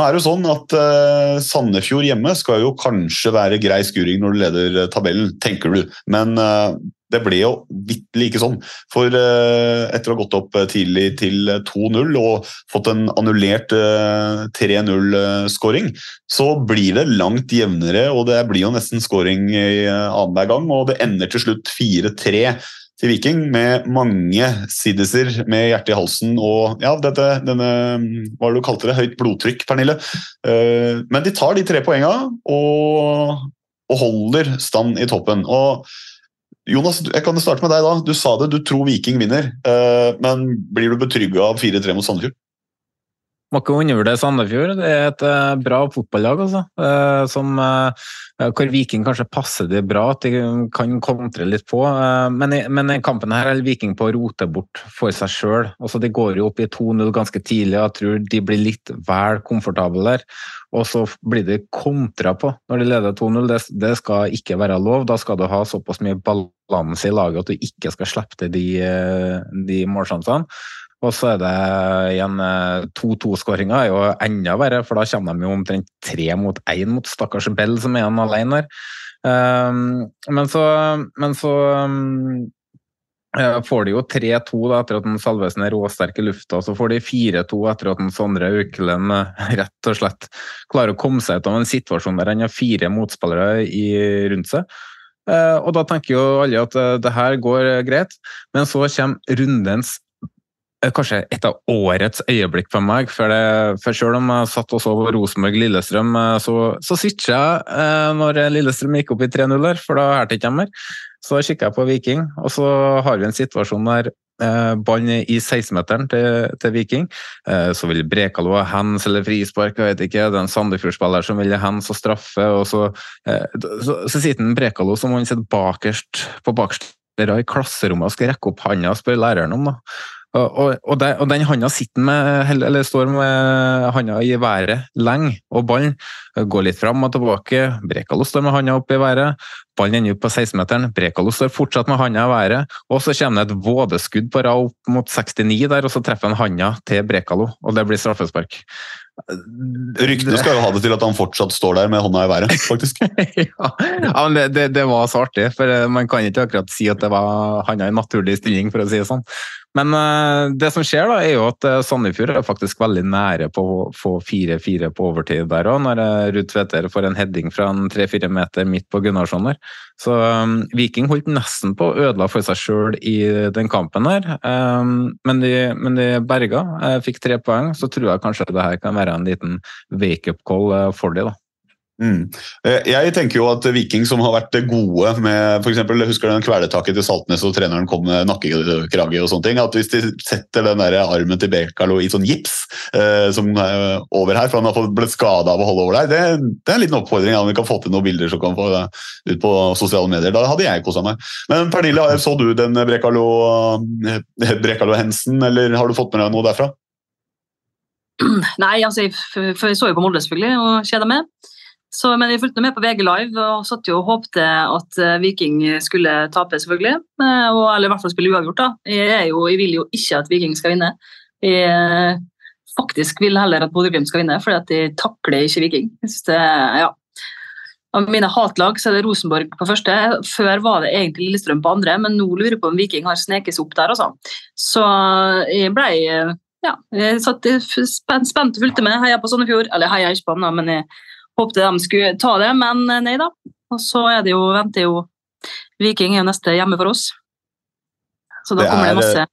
nå er det jo sånn at uh, Sandefjord hjemme skal jo kanskje være grei skuring når du leder eh, tabellen, tenker du. Men uh, det ble jo vitterlig ikke sånn. For uh, etter å ha gått opp tidlig til eh, 2-0 og fått en annullert eh, 3-0-skåring, så blir det langt jevnere, og det blir jo nesten skåring annenhver gang. Og det ender til slutt 4-3 til Viking med mange siddiser med hjertet i halsen og ja, dette, denne Hva var det du kalte det? Høyt blodtrykk, Pernille. Eh, Men de tar de tre poenga og, og holder stand i toppen. Og Jonas, jeg kan starte med deg da. Du sa det, du tror Viking vinner. eh, Men blir du betrygga av 4-3 mot Sandefjord? Må ikke undervurdere Sandefjord. Det er et eh, bra fotballag, altså. Eh, som, eh, hvor Viking kanskje passer det bra, at de kan kontre litt på. Men, i, kampen her er Viking på å rote bort for seg sjøl. Altså, de går jo opp i 2-0 ganske tidlig, og jeg tror de blir litt vel komfortable der. Og så blir de kontra på når de leder 2-0. Det, det skal ikke være lov. Da skal du ha såpass mye balanse i laget at du ikke skal slippe til de, de målsjansene. Og så er det igjen eh, 2-2-skåringa er jo enda verre, for da kommer de jo omtrent tre mot én mot stakkars Bell, som er igjen alene der. Um, men så, men så eh, får de jo 3-2 da, etter at den Salvesen er råsterk i lufta, så får de 4-2 etter at den Sondre Auklend eh, rett og slett klarer å komme seg ut av en situasjon der han har fire motspillere i, rundt seg. Eh, og da tenker jo alle at eh, det her går eh, greit, men så kommer rundens eh, kanskje et av årets øyeblikk for meg. For, det, for selv om jeg satt og så Rosenborg-Lillestrøm, eh, så, så switcha jeg eh, når Lillestrøm gikk opp i 3-0 der, for da hørte jeg ikke mer. Så kikka jeg på Viking, og så har vi en situasjon der eh, ballen i 16-meteren til, til Viking. Eh, så vil Brekalo ha hands eller frispark, jeg vet ikke. Det er en Sandefjord-spiller som vil ha hands og straffe. og Så, eh, så, så sitter Brekalo som han sitter bakerst på bakerste rad i klasserommet og skal rekke opp handa og spørre læreren om. da. Og, og, det, og den handa sitter med, eller står med handa i været lenge, og ballen går litt fram og tilbake. Brekalo står med handa opp i været. Ballen ender opp på 16-meteren. Brekalo står fortsatt med handa i været. Og så kommer det et vådeskudd på rad opp mot 69 der, og så treffer han handa til Brekalo, og det blir straffespark. Ryktene skal jo ha det til at han fortsatt står der med hånda i været, faktisk. (laughs) ja, men det, det, det, var så artig, for man kan ikke akkurat si at det var handa i naturlig stilling, for å si det sånn. Men uh, det som skjer, da, er jo at uh, Sandefjord er faktisk veldig nære på å få 4-4 på overtid der òg, når uh, Ruud Tveter får en heading fra en 3-4 meter midt på Gunnarsson der. Så um, Viking holdt nesten på å ødela for seg sjøl i den kampen her, um, men, de, men de berga. fikk tre poeng, så tror jeg kanskje det her kan være en liten wake-up call for dem. Mm. Eh, jeg tenker jo at Viking, som har vært gode med for eksempel, Husker den kvelertaket til Saltnes og treneren kom med nakkekrage og sånne ting. at Hvis de setter den der armen til Bekalo i sånn gips eh, som er over her, for han har blitt skada av å holde over der, det, det, er en liten oppfordring. Om vi kan få til noen bilder som kan få det ut på sosiale medier. Da hadde jeg kosa meg. Men Pernille, så du den Brekalo-hensen, Brekalo eller har du fått med deg noe derfra? (clears throat) Nei, altså jeg, jeg så jo på Molde selvfølgelig og kjeda meg. Så, men jeg fulgte med på VG Live og satt jo og håpte at eh, Viking skulle tape, selvfølgelig. Eh, og, eller i hvert fall spille uavgjort. da. Jeg, jo, jeg, vil jo ikke at Viking skal vinne. Jeg faktisk vil heller at Bodø-Glimt skal vinne, for de takler ikke Viking. Jeg synes Det, ja. Av mine hatlag så er det Rosenborg på første. Før var det egentlig Lillestrøm på andre, men nå lurer jeg på om Viking har sneket seg opp der. Altså. Så jeg ble ja, jeg satt spent, og fulgte med. Heia på Sandefjord. Eller heia ikke på dem, men jeg Håpte de skulle ta det, men eh, nei da. Og så er det jo, venter jo Viking er jo neste hjemme for oss. Så da det kommer det masse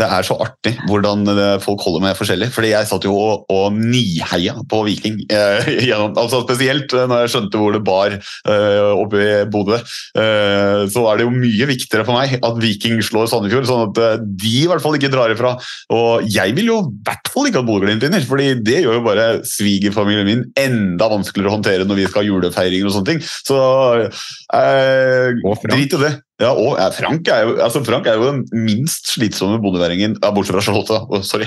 det er så artig hvordan folk holder med forskjellig. fordi jeg satt jo og, og niheia på Viking. Eh, (laughs) gjennom, altså Spesielt eh, når jeg skjønte hvor det bar eh, oppe i Bodø. Eh, så er det jo mye viktigere for meg at Viking slår Sandefjord, sånn at eh, de i hvert fall ikke drar ifra. Og jeg vil jo i hvert fall ikke at Bodø-Glimt vinner, fordi det gjør jo bare svigerfamilien min enda vanskeligere å håndtere når vi skal ha julefeiringer og sånne ting. Så eh, drit i det. Ja, og Frank, er jo, altså Frank er jo den minst slitsomme bondeværingen, ja, bortsett fra Charlotte. Oh, sorry.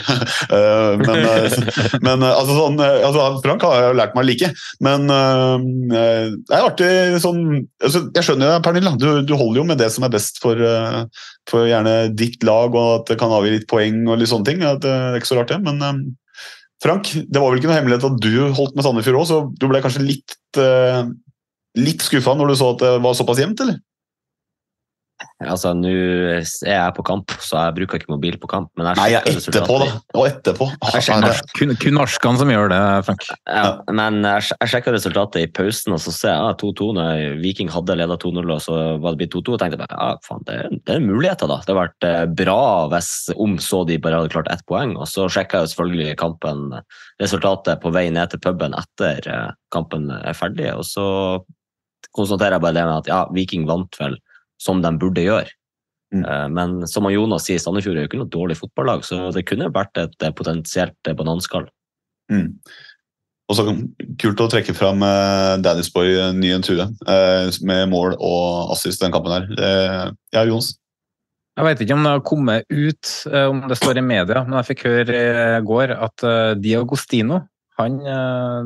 uh, (laughs) men, uh, men uh, altså, sånn, altså, Frank har jeg jo lært meg å like. Men det er artig sånn altså, Jeg skjønner jo, Pernille, du, du, holder jo med det som er best for, for, gjerne ditt lag, og at det kan avgi litt poeng og litt sånne ting. det er ikke så rart, det. Men Frank, det var vel ikke noe hemmelighet at du holdt med Sandefjord òg, så du ble kanskje litt, litt skuffa når du så at det var såpass jevnt, eller? Altså, Nå er jeg på kamp, så jeg bruker ikke mobil på kamp. Men jeg Nei, jeg etterpå, da. Og etterpå. kun, kun norskene som gjør det, Frank. Ja, men jeg, jeg sjekka resultatet i pausen, og så ser jeg 2-2 ah, når Viking hadde leda 2-0, og så var det blitt 2-2. Og tenkte jeg ja, faen, det, det, er muligheter, da. Det hadde vært eh, bra hvis om så de bare hadde klart ett poeng. Og så sjekka jeg selvfølgelig kampen, resultatet på vei ned til puben etter eh, kampen er ferdig, og så konstaterer jeg bare det med at ja, Viking vant vel som de burde gjøre. Mm. Eh, men som Jonas sier, Sandefjord er jo ikke noe dårlig fotballag, så det kunne vært et eh, potensielt eh, bananskall. Mm. Og så Kult å trekke fram uh, Daddysboy ny en Tue med mål og assist den kampen her. ja, Jonas? Jeg vet ikke om det har kommet ut, om det står i media, men jeg fikk høre i går at Diagostino han,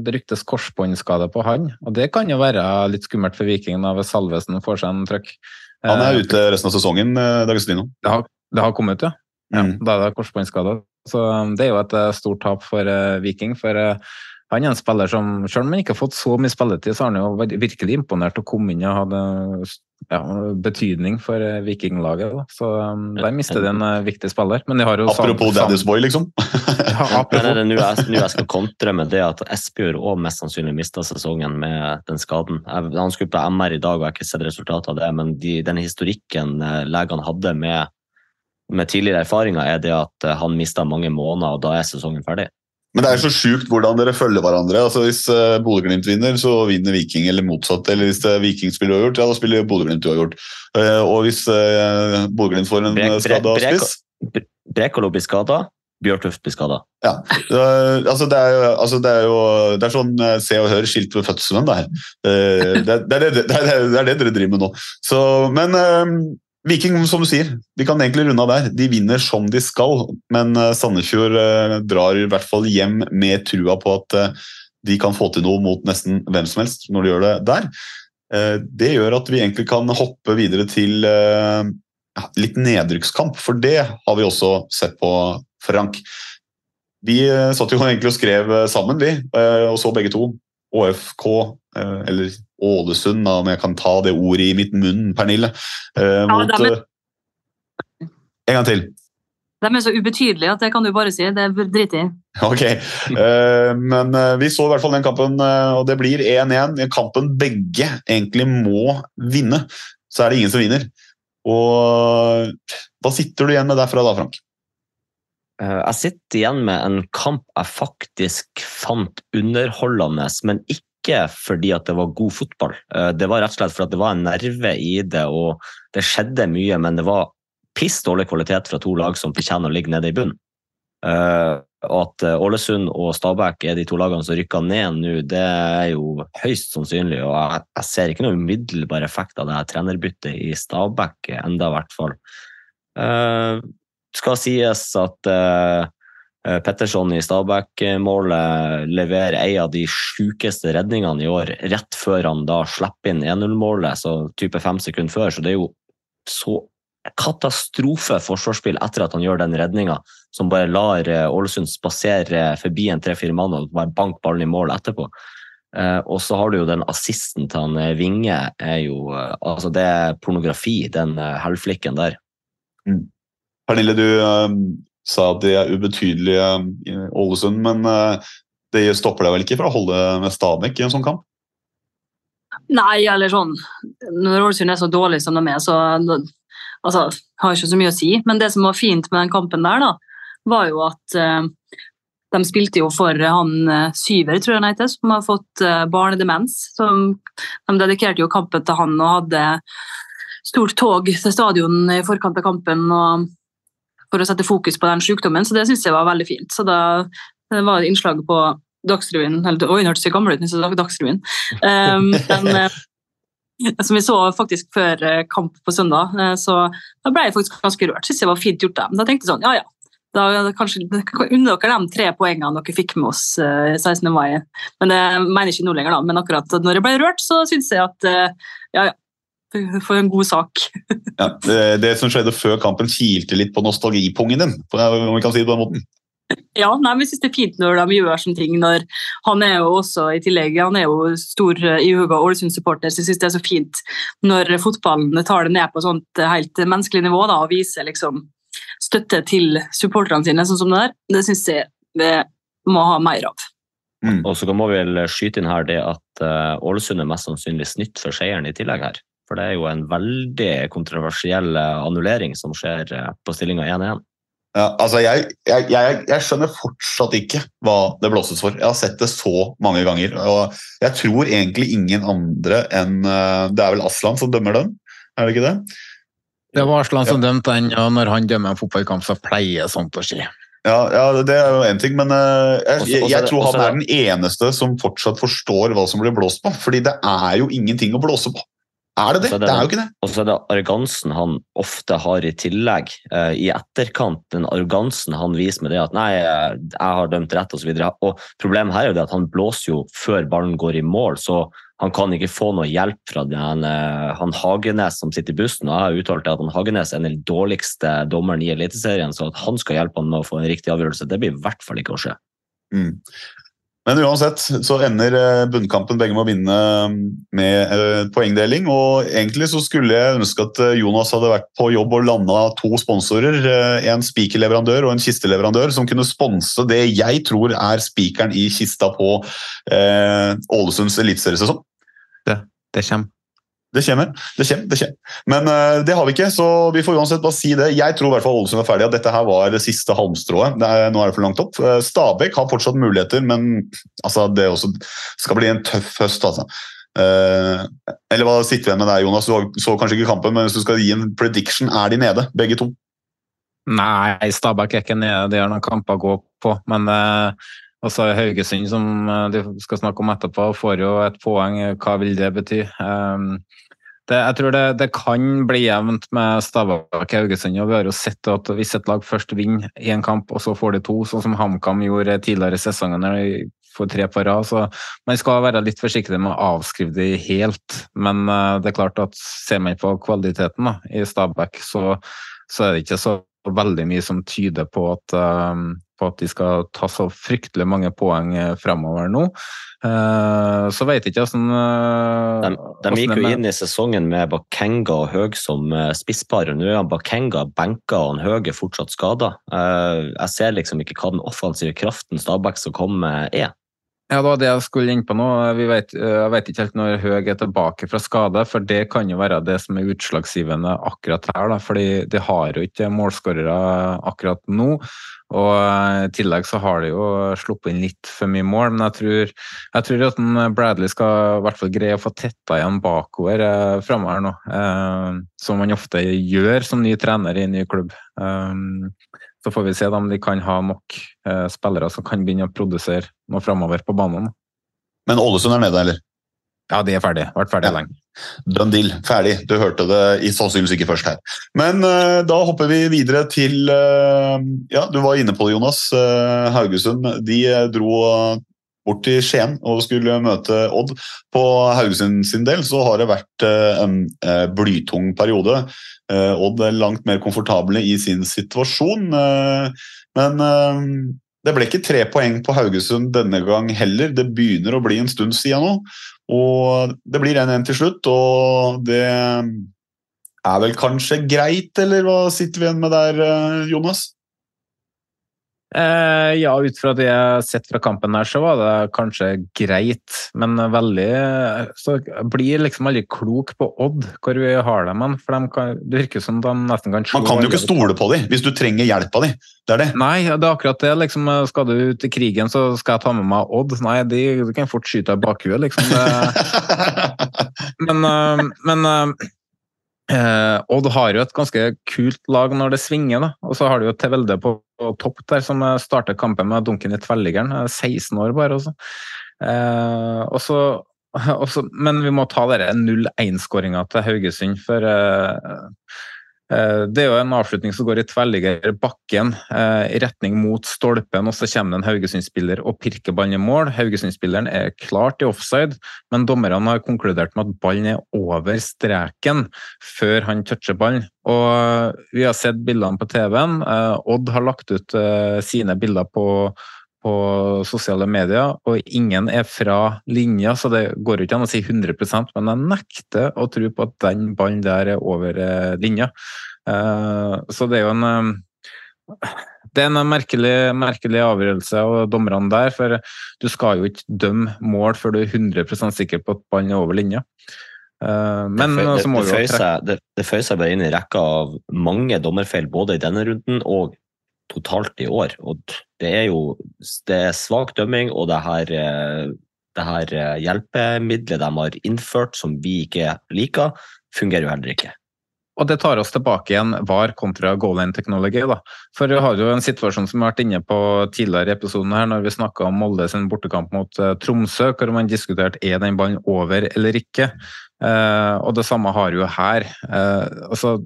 Det ryktes korsbåndskade på han, og det kan jo være litt skummelt for Vikingen hvis Salvesen får seg en trøkk. Han er eh, ute resten av sesongen, eh, Dagestino. Det har, det har kommet ut, ja. ja mm. Da er det korsbåndskade. Så um, det er jo et eh, stort tap for Viking. For han er en spiller som, selv om han ikke har fått så mye spilletid, så har han jo virkelig imponert å komme inn og hadde ja, betydning for vikinglaget. Da. Så um, der mister de en viktig spiller. Men de har jo Apropos Daddy's Boy, liksom. (laughs) ja, (laughs) apropos. Men det nå jeg, jeg, skal kontre med det at Espejord òg mest sannsynlig mista sesongen med den skaden? Jeg, han skulle på MR i dag, og jeg har ikke sett resultatet av det, men de, den historikken eh, legene hadde med, med tidligere erfaringer, er det at eh, han mista mange måneder, og da er sesongen ferdig. Men det er så sjukt hvordan dere følger hverandre. Altså Hvis uh, Bodø-Glimt vinner, så vinner Viking, eller motsatt. Eller hvis uh, Viking spiller uavgjort, ja, da spiller Bodø-Glimt uavgjort. Uh, og hvis uh, Bodø-Glimt får en skada spiss Brekalo blir skada, Bjørtuft blir skada. Ja. Uh, altså det, er jo, altså det, er jo, det er sånn Se og Hør skilt ved fødselen. Det, det, det, er det, det, er det dere driver med nå. Så, men Viking, som du sier, de kan egentlig runde av der. De vinner som de skal, men eh, Sandefjord eh, drar i hvert fall hjem med trua på at eh, de kan få til noe mot nesten hvem som helst når de gjør det der. Det gjør at vi egentlig kan hoppe videre til litt nedrykkskamp, for det har vi også sett på, Frank. Vi satt jo egentlig og skrev sammen, vi, og så begge to. ÅFK, eller Ålesund, da, om jeg kan ta det ordet i mitt munn, Pernille. eh, mot, det er med- eh, En gang til. De er så ubetydelige at det kan du bare si. Det driter jeg i. Ok, eh, men eh, vi så i hvert fall den kampen, eh, og det blir 1-1. En kampen begge egentlig må vinne, så er det ingen som vinner. Og hva sitter du igjen med derfra da, Frank? Eh, Jeg sitter igjen med en kamp jeg faktisk fant underholdende, men ikke fordi at det var god fotball. Eh, Det var rett og slett fordi det var en nerve i det, og det skjedde mye, men det var piss dårlig kvalitet fra to lag som fortjener å ligge nede i bunnen. Eh, at eh, Ålesund og Stabæk er de to lagene som rykker ned nå, det er jo høyst sannsynlig, og jeg, ser ikke noen umiddelbar effekt av det her trenerbyttet i Stabæk enda i hvert fall. Skal sies at uh, Petterson i Stabæk-målet leverer en av de sjukeste redningene i år, rett før han da slipper inn 1-0-målet, så type fem sekunder før. Så det er jo så katastrofe forsvarsspill etter at han gjør den redninga, som bare lar eh, Ålesund spasere forbi en tre-fire mann og bare banke ballen i mål etterpå. Eh, og så har du jo den assisten til han eh, Vinge, er jo eh, Altså, det er pornografi, den hellflikken der. der. Pernille, du eh, sa at de er ubetydelige i Ålesund, men eh, det stopper deg vel ikke fra å holde med Stabæk i en sånn kamp? Nei, eller sånn Når Ålesund er så dårlig som de er, så altså, har ikke så mye å si. Men det som var fint med den kampen der, da, var jo at eh, de spilte jo for han eh, Syver, tror jeg han heter, som har fått eh, barnedemens. Så de dedikerte jo kampen til han og hadde stort tog til stadion i forkant av kampen og, for å sette fokus på den sykdommen, så det syns jeg var veldig fint. Så da det var et innslag på Dagsrevyen eller, Oi, den hørtes så gammel ut, så Dagsrevyen. Um, men, (laughs) eh, som vi så faktisk før eh, kamp på søndag, eh, så da ble jeg faktisk ganske rørt. Syns jeg var fint gjort. dem. Da tenkte jeg sånn, ja ja. Da kanskje Unner dere de tre poengene dere fikk med oss eh, 16. mai. Men det mener jeg ikke nå lenger, da. Men akkurat når jeg ble rørt, så syns jeg at ja ja. For en god sak. Ja, det, det som skjedde før kampen, kilte litt på nostalgipungen din, om vi kan si det på den måten. Ja, nei, men jeg synes det er fint når de gjør sånne ting. når Han er jo også i tillegg, han er jo stor i ihuga Ålesund-supporter, så jeg synes det er så fint når fotballen tar det ned på sånt helt menneskelig nivå da, og viser liksom støtte til supporterne sine, sånn som det der. Det synes jeg vi må ha mer av. Og så må vi vel skyte inn her det at eh, Ålesund er mest sannsynlig snytt for seieren i tillegg her. For det er jo en veldig kontroversiell eh, annullering som skjer eh, på stillinga 1-1. Ja, altså jeg, jeg, jeg, jeg skjønner fortsatt ikke hva det blåses for. Jeg har sett det så mange ganger. og Jeg tror egentlig ingen andre enn eh, Det er vel Aslan som dømmer den, er det ikke det? Det var Aslan som dømte den, og når han dømmer en fotballkamp, så pleier sånt å skje. Ja, ja det er jo én ting, men jeg, Også- jeg, også jeg tror også han er den eneste som fortsatt forstår hva som blir blåst på. Fordi det er jo ingenting å blåse på. Er det det? Er Det er jo ikke det. Og så er det arrogansen han ofte har i tillegg. uh, I etterkant, den arrogansen han viser med det at nei, eh, jeg har dømt rett osv. Problemet her er jo det at han blåser jo før ballen går i mål, så han kan ikke få noe hjelp fra den, eh, han Hagenes som sitter i bussen. og Jeg har uttalt at han Hagenes er den dårligste dommeren i Eliteserien, så at han skal hjelpe han med å få en riktig avgjørelse, det blir i hvert fall ikke å skje. Mm. Men uansett så ender eh, bunnkampen begge med å vinne med eh, poengdeling. Og egentlig så skulle jeg ønske at eh, Jonas hadde vært på jobb og landa to sponsorer. En spikerleverandør og en kisteleverandør som kunne sponse det jeg tror er spikeren i kista på eh, Ålesunds eliteseriesesong. Det, det kommer. Det kommer, det kommer. det kommer. Men uh, det har vi ikke, så vi får uansett bare si det. Jeg tror i hvert fall Ålesund er ferdig, at dette her var det siste halmstrået. Nå er det for langt opp. Uh, Stabæk har fortsatt muligheter, men altså, det også skal bli en tøff høst. altså. Uh, eller hva sitter vi igjen med der, Jonas? Du har- så kanskje ikke kampen, men hvis du skal gi en prediction, er de nede, begge to? Nei, Stabæk er ikke nede, de har noen kamper å gå på. Men eh, er Haugesund, som eh, de skal snakke om etterpå, får jo et poeng. Hva vil det bety? Um, Det, jeg tror det, det, kan bli jevnt med Stabæk Haugesund. og Vi har jo sett at hvis et lag først vinner én kamp, og så får de to, sånn som HamKam gjorde tidligere i sesongen når de får tre på rad, så man skal være litt forsiktig med å avskrive de helt. Men uh, det er klart at ser man på kvaliteten da, i Stabæk, så, så er det ikke så veldig mye som tyder på at, uh, på at de skal ta så fryktelig mange poeng fremover nå. Uh, så vet jeg ikke åssen uh, De, de gikk jo inn i sesongen med Bakenga og Høg som spisspar. Nå er Bakenga benka og Høg er fortsatt skada. jeg ser liksom ikke hva den offensive kraften Stabæk som kommer, er. Ja, det var det jeg skulle inn på nå. Vet, jeg vet ikke helt når Høg er tilbake fra skade, for det kan jo være det som er utslagsgivende akkurat her. Da, fordi de har jo ikke målskårere akkurat nå. Og I tillegg så har de jo sluppet inn litt for mye mål, men jeg tror, jeg tror at Bradley skal i hvert fall greie å få tetta igjen bakover eh, framover nå. Eh, som man ofte gjør som ny trener i en ny klubb. Um, så får vi se om de kan ha nok eh, spillere som kan begynne å produsere noe framover på banen. Men Ålesund er nede, eller? Ja, de er ferdige. Vært ferdig ja. lenge. Done deal. Ferdig. Du hørte det i sannsynligvis ikke først her. Men uh, da hopper vi videre til uh, Ja, du var inne på det, Jonas. Uh, Haugesund. De dro bort til Skien og skulle møte Odd. På Haugesund sin del så har det vært en blytung periode. Eh, Odd er langt mer komfortable i sin situasjon. Eh, men eh, det ble ikke tre poeng på Haugesund denne gang heller. Det begynner å bli en stund siden nå. Og det blir 1-1 til slutt, og det er vel kanskje greit, eller hva sitter vi igjen med der, Jonas? Eh, ja, ut fra det jeg har sett fra kampen her, så var det kanskje greit. Men veldig Så blir liksom aldri klok på Odd, hvor vi har dem hen. For de kan, det virker som de nesten kan slå Man kan jo ikke stole på dem hvis du trenger hjelp av dem. Det er det. Nei, det er akkurat det. Liksom, skal du ut i krigen, så skal jeg ta med meg Odd. Nei, de, du kan fort skyte deg i bakhuet, liksom. (laughs) men, eh, men eh, Eh, Odd har jo et ganske kult lag når det svinger, da. og så har du jo Tevelde på topp der, som starter kampen med dunken i tverrliggeren. 16 år bare, også. Eh, også, (laughs) også, men vi må ta den 0-1-skåringa til Haugesund, for Eh, det er jo en avslutning som går i tverrligger bakken eh, i retning mot stolpen, og så kommer det en Haugesund-spiller og pirker ballen i mål. Haugesund-spilleren er klart i offside, men dommerne har konkludert med at ballen er over streken før han toucher ballen. Og vi har sett bildene på TV-en. Eh, Odd har lagt ut sine bilder på på sosiale medier, og ingen er fra linja, så det går ikke an å si 100% men jeg nekter å tro på at den ballen der er over eh, linja. Eh, så det er jo en eh, det er en merkelig, merkelig avgjørelse av dommerne der, for du skal jo ikke dømme mål før du er 100 sikker på at ballen er over linja. Men det, så må det, det, det, det føyer seg bare inn i rekka av mange dommerfeil både i denne runden og totalt i år. Og det er jo det er svak dømming, og det her, eh, det her eh, hjelpemiddelet de har innført som vi ikke liker, fungerer jo heller ikke. Og det tar oss tilbake igjen VAR kontra goal line teknologi. Da. For vi har jo en situasjon som vi har vært inne på tidligere i episoden her, når vi snakka om Molde sin bortekamp mot uh, Tromsø, hvor man diskuterte er den ballen over eller ikke. Uh, og det samme har jo her. Uh, altså,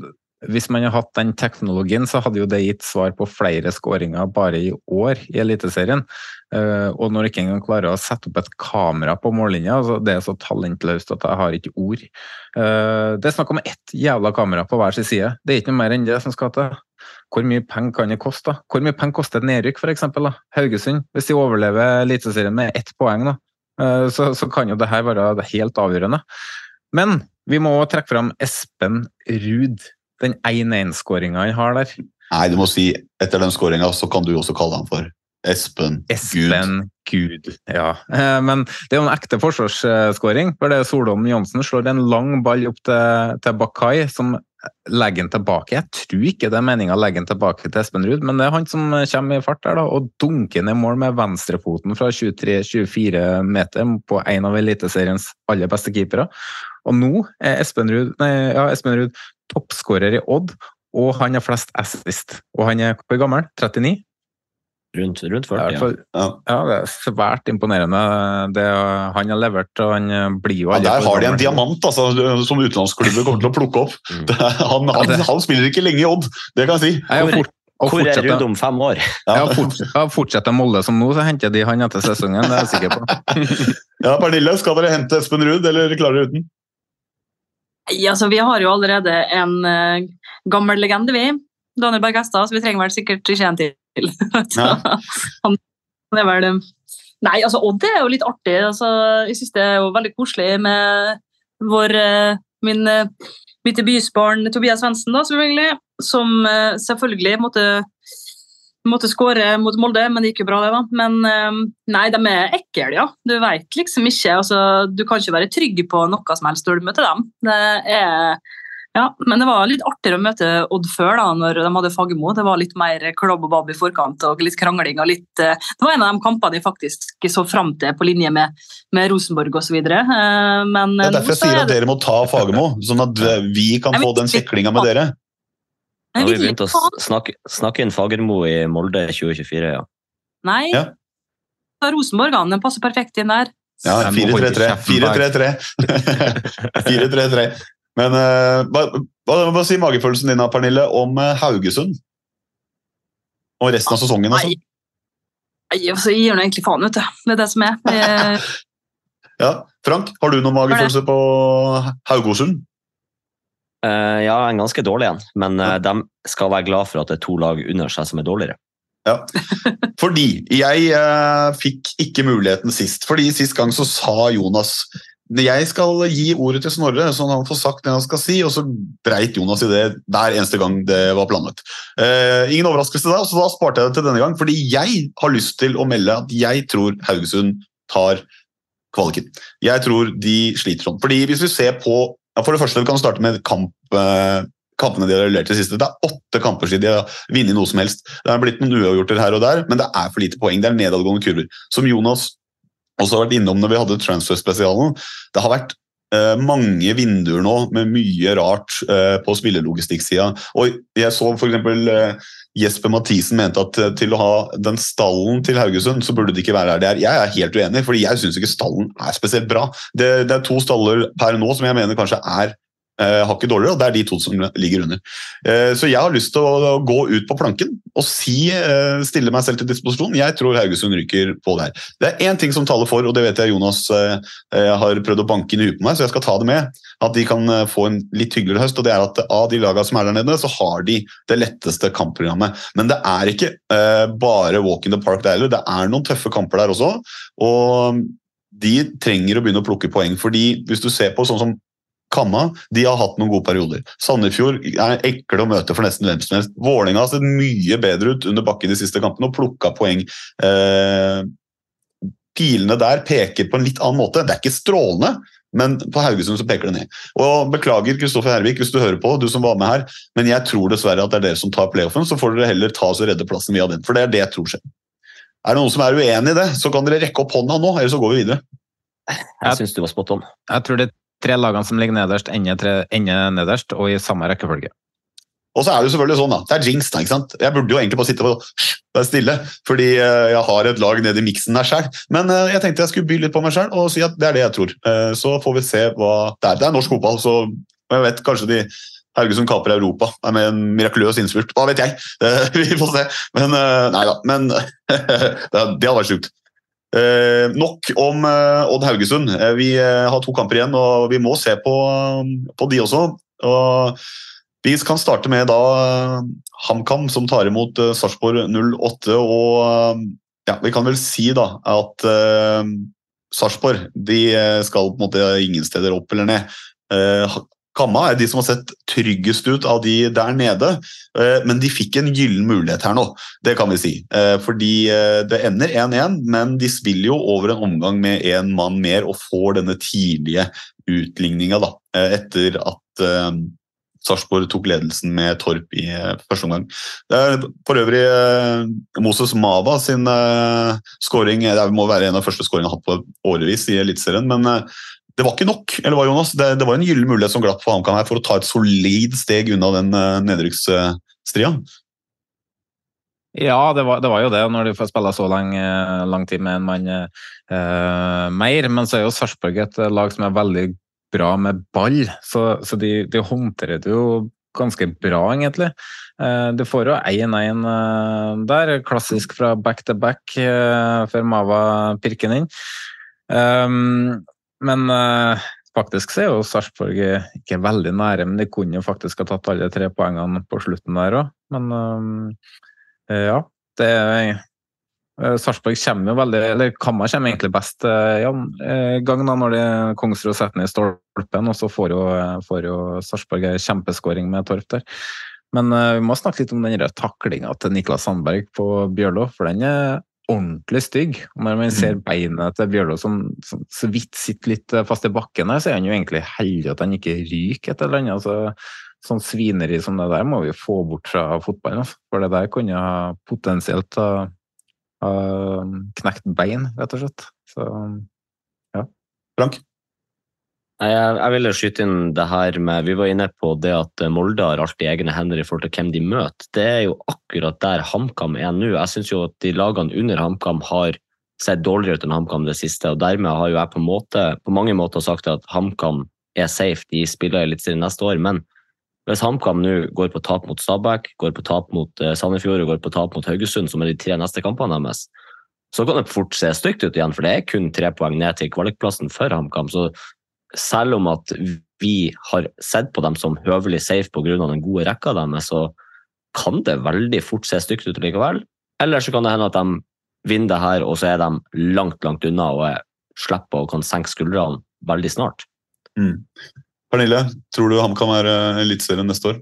hvis man hadde hatt den teknologien, så hadde jo det gitt svar på flere skåringer bare i år i Eliteserien. Uh, og når du ikke engang klarer å sette opp et kamera på mållinja, altså det er så talentløst at jeg har ikke ord. Uh, det er snakk om ett jævla kamera på hver sin side. Det er ikke noe mer enn det som skal til. Hvor mye penger kan det koste? Hvor mye penger koster et nedrykk, f.eks.? Haugesund, hvis de overlever Eliteserien med ett poeng, da, uh, så, så kan jo det her være helt avgjørende. Men vi må trekke fram Espen Ruud den 1-1-skåringa han har der. Nei, du må si etter den skåringa så kan du også kalle han for Espen, Espen Gud. Gud. Ja. Eh, men det er jo en ekte forsvarsskåring. for det Solholm Johnsen slår en lang ball opp til, til Bakai, som legger den tilbake. Jeg tror ikke det er meninga å legge den tilbake til Espen Ruud, men det er han som kommer i fart der da, og dunker ned mål med venstrefoten fra 23-24 meter på en av Eliteseriens aller beste keepere. Og nå er Espen Ruud, nei, ja, Espen Ruud toppskårer i Odd, og han har flest assist. Og han er hvor gammel? 39? Rundt, rundt 40, hvert ja. ja. det er svært imponerende det han har levert, og han eh, blir jo Ja, der har de en diamant altså, som utenlandsklubben kommer til å plukke opp. Mm. (laughs) Det Han, han, han spiller ikke lenge i Odd, det kan jeg si. Jeg fort- Hvor er Ruud om fem år? (laughs) Ja, fort, ja, fortsetter Molde som nå, så henter de han etter sesongen, det er jeg sikker på. (laughs) Ja, Pernille, skal dere hente Espen Ruud, eller klarer dere uten? Nei, altså, vi har jo allerede en uh, gammel legende, vi. Daniel Berg Hestad, så vi trenger vel sikkert ikke en til. (laughs) Så, han, han er vel eh, Nei, altså Odd er jo litt artig. Altså, jeg syns det er jo veldig koselig med vår eh, min mitt debutbarn Tobias Svendsen, da, selvfølgelig. Som selvfølgelig måtte måtte skåre mot Molde, men det gikk jo bra, det, da. Men eh, nei, de er ekle, ja. Du veit liksom ikke altså, Du kan ikke være trygg på noe som helst når du møter dem. Det er ja, men det var litt artigere å møte Odd før, da, når de hadde Fagermo. Det var litt mer klabb og babb i forkant og litt krangling. og litt, eh, Det var en av de kampene jeg faktisk så fram til på linje med, med Rosenborg osv. Uh, men Det er eh, derfor jeg sier er at dere må ta Fagermo, sånn at eh, vi kan få den kjeklinga med dere. Nå har vi begynt å snakke, snakke inn Fagermo i Molde 2024, ja. Nei, Ja. Rosenborg han, den passer perfekt inn der. Ja, Jeg må holde 4-3-3. 4-3-3. 4-3-3. Men eh, hva, hva, hva sier magefølelsen din da, Pernille, om eh, Haugesund? Og resten av sesongen, altså? Nei, altså, jeg gir nå egentlig faen, vet du. Det er det som er. (laughs) Ja. Frank, har du noen magefølelse på Haugesund? Eh, ja, en ganske dårlig en, men eh, de skal være glad for at det er to lag under seg som er dårligere. Ja. Fordi jeg uh, fikk ikke muligheten sist. Fordi Sist gang så sa Jonas jeg skal gi ordet til Snorre, så han får sagt det han skal si. Og så dreit Jonas i det hver eneste gang det var planlagt. Uh, ingen overraskelse da, så da sparte jeg det til denne gang. Fordi jeg har lyst til å melde at jeg tror Haugesund tar kvaliken. Jeg tror de sliter sånn. Fordi hvis vi ser på ja, For det første, kan starte med kamp, eh, kampene de har levert til siste. Det er åtte kamper siden de har vunnet noe som helst. Det har blitt noen uavgjorter her og der, men det er for lite poeng. Det er nedadgående kurver. Som Jonas også har vært innom når vi hadde transfer-spesialen. Det har vært eh, mange vinduer nå med mye rart eh, på spillerlogistikksida. Og jeg så for eksempel eh, Jesper Mathisen mente at eh, til å ha den stallen til Haugesund, så burde det ikke være her det er. Jeg er helt uenig, fordi jeg syns ikke stallen er spesielt bra. Det, det er to staller per nå som jeg mener kanskje er hakket dårligere, og det er de to som ligger under. Eh, så jeg har lyst til å, gå ut på planken og si, eh, stille meg selv til disposisjon. Jeg tror Haugesund ryker på det her. Det er én ting som taler for, og det vet jeg Jonas eh, eh, har prøvd å banke inn i huet på meg, så jeg skal ta det med. At de kan eh, få en litt hyggeligere høst. og det er at Av de lagene som er der nede, så har de det letteste kampprogrammet. Men det er ikke eh, bare walk in the park der heller. Det er noen tøffe kamper der også. og de trenger å begynne å plukke poeng. fordi hvis du ser på sånn som Kamma de har hatt noen gode perioder. Sandefjord er ekle å møte for nesten hvem som helst. Vålerenga har sett mye bedre ut under bakken de siste kampene og plukka poeng. Eh, pilene der peker på en litt annen måte. Det er ikke strålende, men på Haugesund så peker det ned. Og Beklager Kristoffer Hervik hvis du hører på, du som var med her, men jeg tror dessverre at det er dere som tar playoffen. Så får dere heller ta oss og redde plassen via den, for det er det jeg tror skjer. Er det noen som er uenig i det, så kan dere rekke opp hånda nå, eller så går vi videre. Jeg syns du var spot on. Jeg tror det tre lagene som ligger nederst, ender, tre, ender nederst, og i samme rekkefølge. Og så er det jo selvfølgelig sånn da, det er jinx da, ikke sant? Jeg burde jo egentlig bare sitte og være stille, fordi eh, jeg har et lag nede i miksen der selv. Men eh, jeg tenkte jeg skulle by litt på meg selv og si at det er det jeg tror. Eh, Så får vi se hva det er. Det er norsk fotball, så jeg vet kanskje de Haugesund kaper Europa med en mirakuløs innspurt. Hva vet jeg? (laughs) Vi får se. Men nei da. Men (laughs) det hadde vært sjukt. Eh, nok om eh, Odd Haugesund. Eh, vi eh, har to kamper igjen, og vi må se på, på de også. Og vi kan starte med da eh, HamKam, som tar imot Sarpsborg 08. Og eh, ja, vi kan vel si da at Sarpsborg eh, skal på en måte ingen steder opp eller ned. Kamma er de som har sett tryggest ut av de der nede, eh, men de fikk en gyllen mulighet her nå. Det kan vi si. Eh, fordi eh, det ender 1-1, men de spiller jo over en omgang med én mann mer og får denne tidlige utligninga etter at Sarpsborg tok ledelsen med Torp i første omgang. Det er for øvrig Moses Mava sin skåring. Det må være en av de første skåringene jeg har hatt på årevis i Eliteserien. Men det var ikke nok. eller hva, Jonas? Det, det var en gyllen mulighet som glapp for HamKam her for å ta et solid steg unna den uh, nedrykksstria. Ja, det var, det var, jo det, når du får spille så lang, lang tid med en mann eh, mer. Men så er jo Sarpsborg et lag som er veldig bra med ball, så, så de, de, håndterer det jo ganske bra, egentlig. Eh, du får jo 1-1 eh, der, klassisk fra back to back eh, før Mava pirker den inn. Um, men uh, faktisk så er jo Sarpsborg ikke veldig nære, men de kunne jo faktisk ha tatt alle tre poengene på slutten der òg. Men uh, ja, det er uh, Sarpsborg kommer jo veldig Eller Kamma kommer egentlig best ja, gang da når de Kongsrud setter ned stolpen, og så får jo, får jo Sarpsborg ei kjempeskåring med Torp der. Men vi må snakke litt om den taklinga til Niklas Sandberg på Bjørlo, for den er ordentlig stygg. Og når man ser mm. beinet til Bjørlo som, som, så vidt sitter litt eh, fast i bakken, her, så er han jo egentlig heldig at han ikke ryker et eller annet. Altså, sånn svineri som det der må vi få bort fra fotballen. Altså. For det der kunne potensielt ha, ha knekt bein, rett og slett. Så ja. Frank? Jeg, jeg ville skyte inn det her med Vi var inne på det at Molde har alltid egne hender i forhold til hvem de møter. Det er jo akkurat der HamKam er nå. Jeg syns jo at de lagene under HamKam har sett dårligere ut enn HamKam det siste. og Dermed har jo jeg på, måte, på mange måter sagt at HamKam er safe. De spiller litt siden neste år. Men hvis HamKam nå går på tap mot Stabæk, går på tap mot uh, Sandefjord og går på tap mot Haugesund, som er de tre neste kampene deres, så kan det fort se stygt ut igjen, for det er kun tre poeng ned til kvalikplassen for HamKam. Så selv om at vi har sett på dem som høvelig safe pga. den gode rekka deres, så kan det veldig fort se stygt ut likevel. Eller så kan det hende at de vinner det her, og så er de langt, langt unna og slipper og kan senke skuldrene veldig snart. Mm. Pernille, tror du han kan være eliteserien neste år?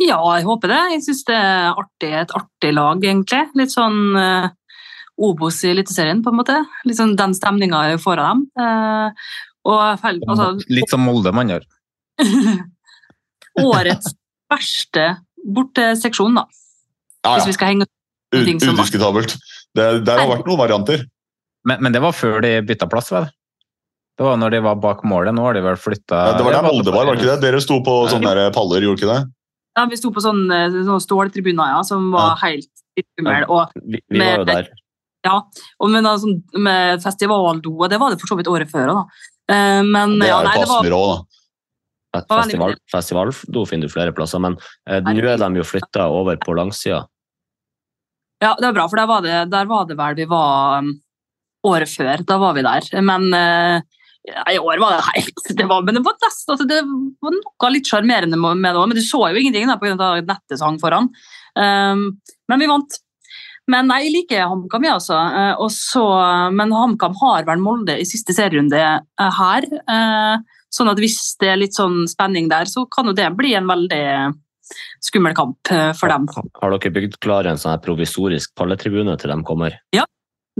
Ja, jeg håper det. Jeg syns det er artig, et artig lag, egentlig. Litt sånn uh, Obos i Eliteserien, på en måte. Litt sånn den stemninga jeg får av dem. Uh, Feld, altså, Litt som Molde man gjør. (laughs) årets verste borteseksjon, da. Ja, ja. Hvis vi skal henge Udiskutabelt. Det, det har vært noen varianter. Men, men, det var før de bytta plass, vel? Det var når de var bak målet. Nå har de vel flytta ja, Det var der Molde var, var ikke det? Dere sto på sånne der paller, gjorde ikke det? Ja, vi sto på sånne, sånne ståltribuner, ja, som var ja. helt skummel. vi, vi var jo der. Ja, og med, altså, med festivaldo, og det var det for så vidt året før òg, da. Eh, men det er ja, nei, det råd, rå, da. Festival, festivaldo finner du flere plasser, men eh, nå er de jo flytta over på langsida. Ja, det er bra, for der var det, der var det vel vi var um, året før. Da var vi der. Men uh, i år var det helt (laughs) det var, Men det var, nest, altså, det var noe litt sjarmerende med det òg. Men du så jo ingenting pga. nettet som hang foran. Um, men vi vant. Men nei, jeg liker HamKam, jeg også. Eh, også. Men HamKam har vel Molde i siste serierunde eh, her. Eh, sånn at hvis det er litt sånn spenning der, så kan jo det bli en veldig skummel kamp for dem. Har dere bygd klar en sånn provisorisk palletribune til de kommer? Ja,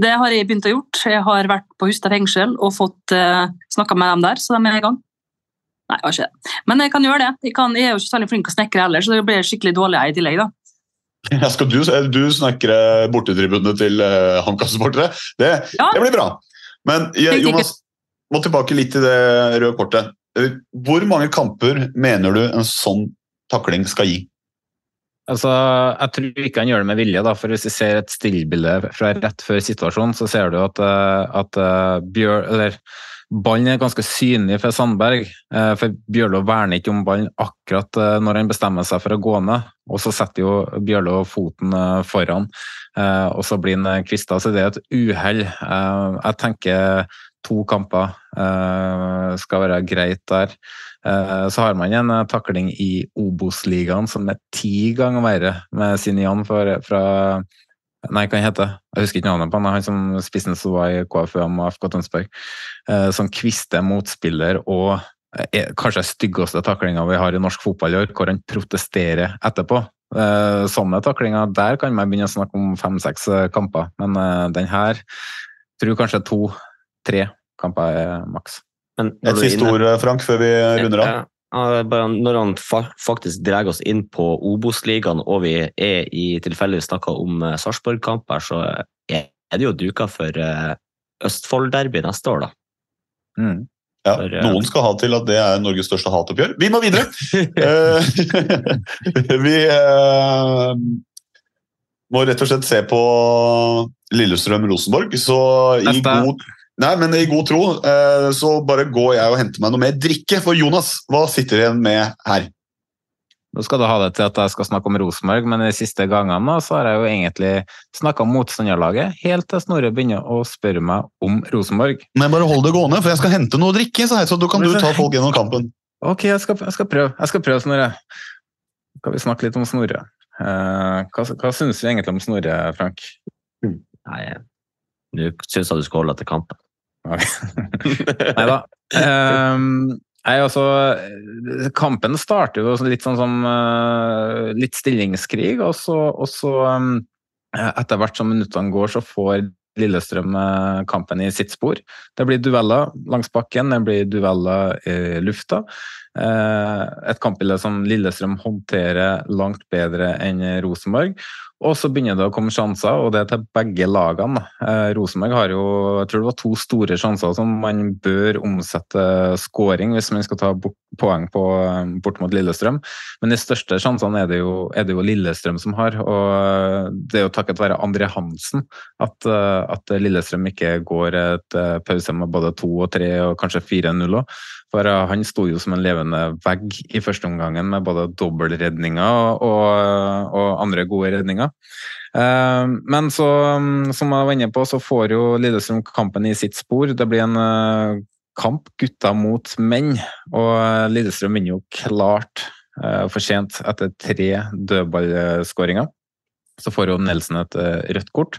det har jeg begynt å gjort. Jeg har vært på Hustad fengsel og fått uh, snakka med dem der, så de er i gang. Nei, jeg har ikke det. Men jeg kan gjøre det. Jeg, kan, jeg er jo ikke særlig flink til å snekre heller, så det blir skikkelig dårlig i tillegg. da. Ja, skal du, du snekre bortetribunene til uh, HamKam-supportere? Det, ja. det, blir bra. Men Jonas, må tilbake litt til det røde kortet. Eh, hvor mange kamper mener du en sånn takling skal gi? Altså, jeg tror ikke han gjør det med vilje. Da, for Hvis vi ser et stillbilde fra rett før situasjonen, så ser du at, eh, at Bjør, eller, ballen er ganske synlig for Sandberg. For Bjørlo verner ikke om ballen akkurat når han bestemmer seg for å gå ned. Og så setter jo Bjørlo foten eh, foran, eh, og så blir han eh, kvista. Så det er et uhell. Jeg tenker to kamper skal være greit der. Så har man en takling i Obos-ligaen som er ti ganger verre, med Sinian fra Nei, hva han heter Jeg husker ikke navnet på han, han som spissen som var i KFUM og FK Tønsberg. Som kvister motspiller og kanskje styggeste taklinga vi har i norsk fotball i år, hvor han protesterer etterpå. Eh, sånne taklinger, der kan man begynne å snakke om fem-seks eh, kamper, men eh, den her tror kanskje to-tre kamper er maks. Et siste ord, Frank, før vi runder av. Når han faktisk drar oss inn på Obos-ligaen og vi er i tilfeldigvis snakka om Sarpsborg-kamper, så er det jo duka for Østfold-derby neste år, da. Mm. Ja, For, noen skal ha til at det er Norges største hatoppgjør. Vi må videre! (laughs) Eh, (laughs) vi uh, må rett og slett se på Lillestrøm-Rosenborg. Så i god, nei, men i god tro eh, så bare går jeg og henter meg noe mer drikke. For Jonas, hva sitter du igjen med her? Nå skal du ha det til at jeg skal snakke om Rosenborg, men de siste gangene så har jeg jo egentlig snakka om motstanderlaget, helt til Snorre begynner å spørre meg om Rosenborg. Men bare hold det gående, for jeg skal hente noe å drikke, sa jeg, så da kan du ta folk gjennom kampen. Ok, jeg skal, jeg skal prøve, jeg skal prøve Snorre. Skal vi snakke litt om Snorre? Eh, hva, hva syns du egentlig om Snorre, Frank? Nei, nå syns jeg du skal holde deg til kampen. Nei (laughs) da. Um, nei, altså, kampen starter jo litt sånn som uh, litt stillingskrig, og så, og så um, etter hvert som minuttene går, så får Lillestrøm eh, kampen i sitt spor. Det blir dueller langs bakken, det blir dueller i lufta. Eh, et kampbilde som Lillestrøm håndterer langt bedre enn Rosenborg. Og så begynner det å komme sjanser, og det er til begge lagene. Eh, Rosenborg har jo jeg tror det var to store sjanser som man bør omsette scoring hvis man skal ta poeng på, bort mot Lillestrøm. Men de største sjansene er det, jo, er det jo Lillestrøm som har. Og det er jo takket være André Hansen at, eh, at Lillestrøm ikke går et eh, pause med både to og tre og kanskje 4-0 òg. For eh, han sto jo som en levende vegg i første omgangen med både dobbeltredninger og, og andre gode redninger. Eh, Men så, mm, som jeg var inne på, så får jo Lillestrøm kampen i sitt spor. Det blir en eh, kamp gutter mot menn, og eh, Lillestrøm vinner jo klart for sent etter tre dødballskåringer. Så får jo Nelson et eh, rødt kort,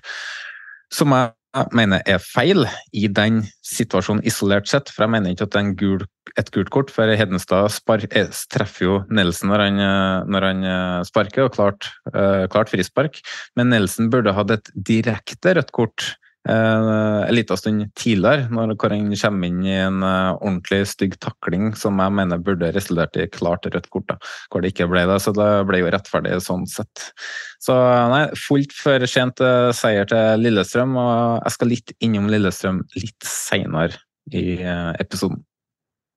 som jeg mener er feil i den situasjonen isolert sett. For jeg mener ikke at det er et gult kort, for Hedenstad spar, eh, treffer jo Nelson når han, eh, når han eh, sparker, og klart, klart frispark. Men Nelson burde hatt et direkte rødt kort en liten stund tidligere, når Kåren kommer inn i en eh, ordentlig stygg takling som jeg mener burde resultert i klart rødt kort, da, hvor det ikke ble det. Så det ble jo rettferdig sånn sett. Så nei, fullt for sent eh, seier til Lillestrøm, og jeg skal litt innom Lillestrøm litt seinere i eh, episoden.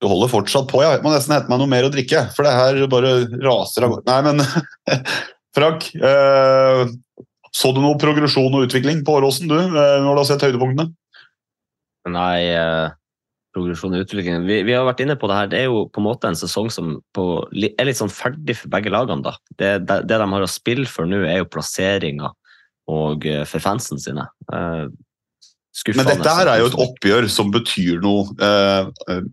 Du holder fortsatt på, jeg må nesten hente meg noe mer å drikke, for det her bare raser av gårde. Nei, men (laughs) Frank, eh, så du noe progresjon og utvikling på Åråsen, du, eh, når du har sett høydepunktene? Nei, eh, progresjon og utvikling vi, vi har vært inne på det her. Det er jo på en måte en sesong som på, er litt sånn ferdig for begge lagene. da. Det, det, det de har å spille for nå, er jo plasseringa og eh, for fansen sine. Eh. Men dette her er jo et oppgjør som betyr noe eh, eh,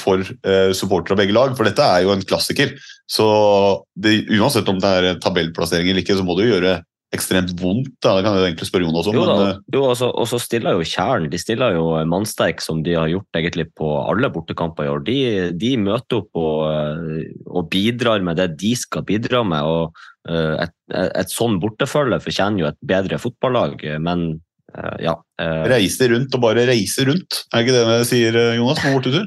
for eh, supportere av begge lag, for dette er jo en klassiker. Så det, uansett om det er tabellplassering eller ikke, så må du gjøre ekstremt vondt. Da. Det kan jeg egentlig spørre Jonas om. Jo men, eh, jo, og så- og så stiller jo Kjern de stiller jo mannsterk som de har gjort egentlig på alle bortekamper i år. De, de møter opp og, eh, og bidrar med det de skal bidra med. og eh, Et, et, et sånn bortefølge fortjener jo et bedre fotballag, men ja. Reise rundt og bare reise rundt. Er ikke det det sier, Jonas, på bortetur?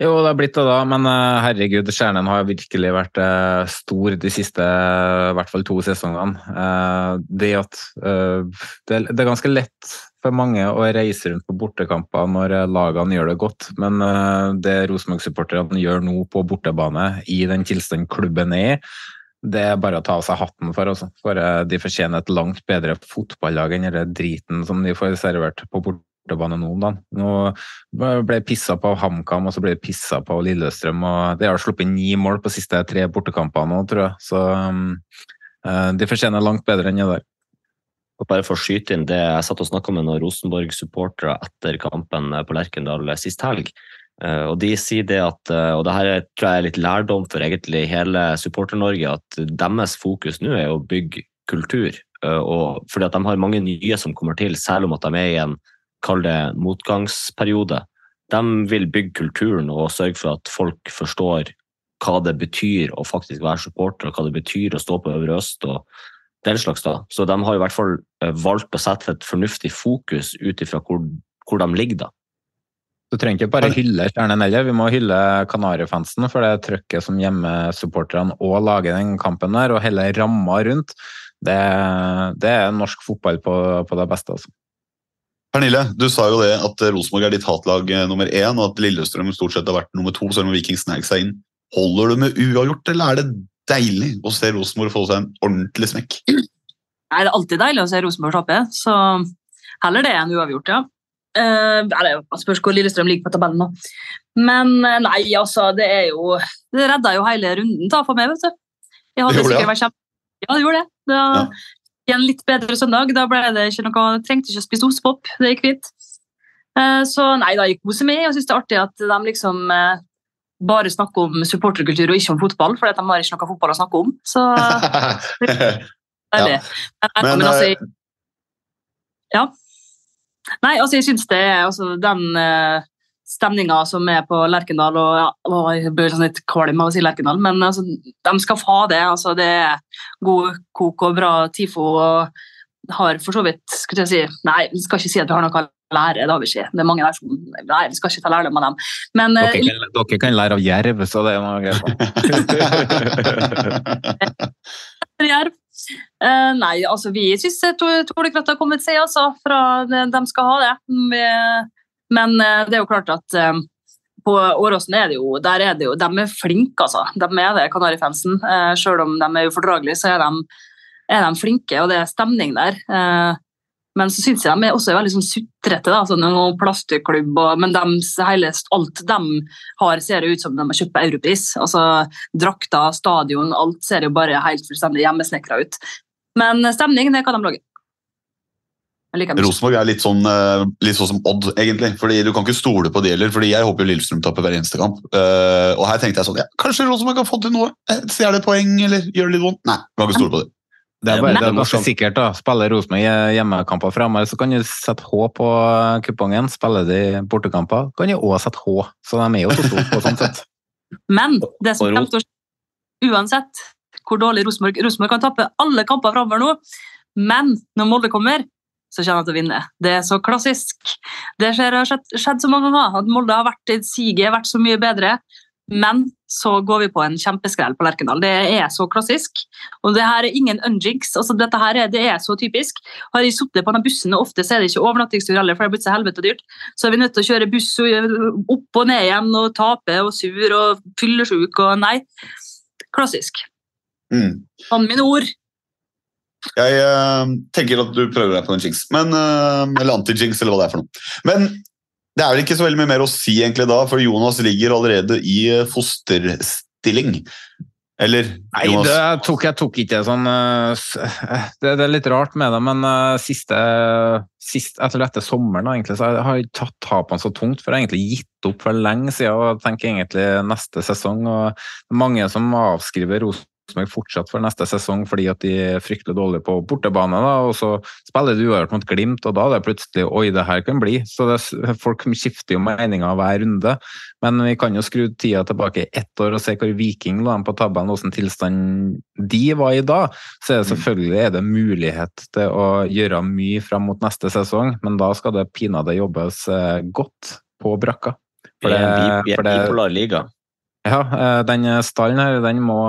Jo, det har blitt det da, men eh, herregud, Stjernen har virkelig vært eh, stor de siste i hvert fall to sesongene. Eh, det at eh, det, er ganske lett for mange å reise rundt på bortekamper når eh, lagene gjør det godt, men eh, det Rosenborg-supporterne gjør nå på bortebane i den tilstanden klubben er i, det er bare å ta av seg hatten for. Også. For eh, de fortjener et langt bedre fotballag enn den driten som de får servert på bortebane nå om dagen. Nå ble det pissa på HamKam, og så ble det pissa på Lillestrøm. og De har sluppet ni mål på siste tre bortekamper nå, tror jeg. Så eh, de fortjener langt bedre enn det der. Og bare for å skyte inn det, Jeg satt og snakka med noen Rosenborg-supportere etter kampen på Lerkendal sist helg. Eh, Og de sier det at, eh, og det her er- tror jeg er litt lærdom for egentlig hele Supporter-Norge, at deres fokus nå er å bygge kultur. Og fordi at de har mange nye som kommer til, selv om at de er i en kall det motgangsperiode. De vil bygge kulturen og sørge for at folk forstår hva det betyr å faktisk være supporter, og hva det betyr å stå på Øvre Øst. og den slags da. Så de har i hvert fall eh, valgt å sette et fornuftig fokus ut ifra hvor, hvor de ligger da. Du trenger ikke bare hylle Stjernen heller, vi må hylle Kanarifansen for det trøkket som hjemmesupporterne òg lager den kampen der, og hele ramma rundt. Det, det er norsk fotball på, på det beste. altså. Pernille, du sa jo det at Rosenborg er ditt hatlag eh, nummer én, og at Lillestrøm stort sett har vært nummer to, selv om Viking snek seg inn. Holder du med uavgjort, eller er det deilig å se Rosenborg få seg en ordentlig smekk? Det er alltid deilig å se Rosenborg tape, så heller det enn uavgjort, ja. Uh, eller, spørs hvor Lillestrøm ligger på tabellen, da. Men nei, altså, det er jo Det redda jo hele runden da, for meg, vet du. Jeg hadde Det gjorde sikkert det, vært kjempe... Ja, det gjorde det. Da, I en litt bedre søndag. Da ble det ikke noe, trengte ikke å spise ostepop. Det gikk fint. Uh, så nei, da jeg koser meg og syns det er artig at de liksom uh, bare snakker om supporterkultur og ikke om fotball, for de har ikke noe fotball å snakke om. Så (laughs) det er deilig. Ja. Men, men, altså, jeg, ja. Nei, altså jeg syns det er altså, den stemninga som er på Lerkendal og ja, å, Jeg blir sånn litt kvalm av å si Lerkendal, men altså, de skal få ha det. Altså, det er god kok og bra TIFO. og har for så vidt skulle jeg si, Nei, vi skal ikke si at vi har noe å lære. det har vi ikke. Det er mange der som Nei, vi skal ikke ta lærdom av dem. Men eh, Dere kan, dere kan lære av jerv, så det er noe greit. (laughs) Eh, nei, altså vi syns Tordekratt har kommet seg, altså. Fra de, de skal ha det. Vi- Men eh, det er jo klart at eh, på Åråsen er det jo, der er det jo, de er flinke, altså. De er det, Kanarifansen. Uh, selv om de er ufordragelige, så er de, er de flinke, og det er stemning der. Eh, men så syns jeg de er også veldig sånn sutrete. da, sånn noen plastikklubb, og, Men de, hele, alt de har, ser ut som de har kjøpt på Europris. Altså, Drakter, stadion, alt ser jo bare helt fullstendig hjemmesnekra ut. Men stemning, det kan de lage. Rosenborg er litt sånn, eh, litt sånn som Odd, egentlig. fordi Du kan ikke stole på de heller. fordi Jeg håper Lillestrøm taper hver eneste kamp. Eh, og her tenkte jeg sånn, ja, Kanskje Rosenborg kan få til noe? Eh, poeng, eller gjør det litt vondt? Nei, du kan ikke stole på det. Det er, bare, det er ganske sikkert. da. Spiller Rosenborg i hjemmekamper fremover, så kan du sette H på kupongen. Spiller de bortekamper, kan du òg sette H. Så de er jo så store på sånn sett. (laughs) Men det som kommer til å skje, uansett hvor dårlig Rosenborg Rosenborg kan tappe alle kamper framover nå, men når Molde kommer, så kommer de til å vinne. Det er så klassisk. Det skjer, har skjedd, skjedd så mange ganger at Molde har vært i siget, vært så mye bedre, men så går vi på en kjempeskrell på Lerkendal. Det er så klassisk. Og det her er ingen unjinks. Altså, dette her er, det er så typisk. Har jeg sittet på denne bussen, og ofte er det ikke overnattingstur heller, for det har blitt så helvete dyrt, så er vi nødt til å kjøre buss opp og ned igjen og tape og sur og fyllesyk og nei. Klassisk. Mm. Sånn mine ord. Jeg eh, tenker at du prøver deg på en jinx, men, eh, eller anti-jinx, eller hva det er for noe. Men det er vel ikke så veldig mye mer å si egentlig da, for Jonas ligger allerede i eh, fosterstilling. Eller, Nei, Jonas? det tok, jeg tok ikke sånn (laughs) det, det er litt rart med det, men siste, sist, etter dette sommeren egentlig, så har jeg- har jeg tatt tapene så tungt, for jeg har egentlig gitt opp for lenge siden og tenker egentlig neste sesong. og Mange som avskriver Rosenborg fortsatt for neste sesong fordi at de er fryktelig dårlige på bortebane, da, og så spiller de uavgjort mot Glimt, og da er det plutselig oi, det her kan bli. Så det, folk skifter jo meninger hver runde. Men vi kan jo skru tida tilbake ett år og se hvor Viking lå på tabellen, hvordan tilstand de var i da. Så er det selvfølgelig er det mulighet til å gjøre mye fram mot neste sesong, men da skal det pinadø jobbes eh, godt på brakka. For en vi er for det- bipolar liga. Ja, eh, den stallen her, den må,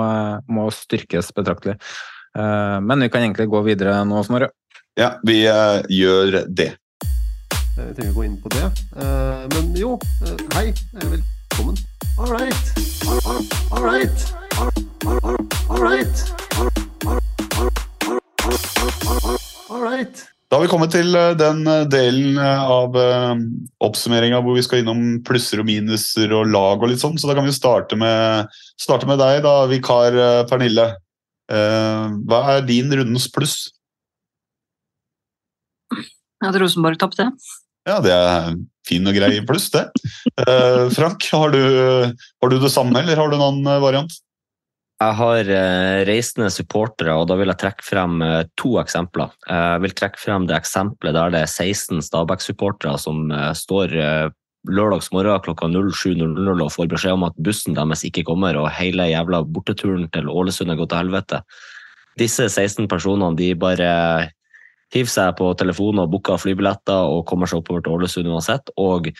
må styrkes betraktelig. Eh, Men vi kan egentlig gå videre nå, Snorre. Ja, vi eh, gjør det. Jeg trenger å gå inn på det. Eh, men jo, hei. Velkommen. All right. All, right. All, right. All right. Da har vi kommet til eh, den eh, delen eh, av oppsummeringa hvor vi skal innom plusser og minuser og lag og litt sånn, så da kan vi starte med, starte med deg, da, vikar Pernille. Hva er din rundens pluss? At Rosenborg tapte. Ja, det er fin og grei pluss, det. Frank, har du, har du det samme, eller har du en annen variant? Jeg har eh, reisende supportere, og da vil jeg trekke frem eh, to eksempler. Jeg vil trekke frem det eksempelet der det er 16 Stabæk-supportere som eh, står lørdagsmorgen lørdags morgen klokka 07.00 og får beskjed om at bussen deres ikke kommer, og hele jævla borteturen til Ålesund er gått til helvete. Disse 16 personene de bare hiver seg på telefonen og booker flybilletter og kommer seg oppover til Ålesund uansett. og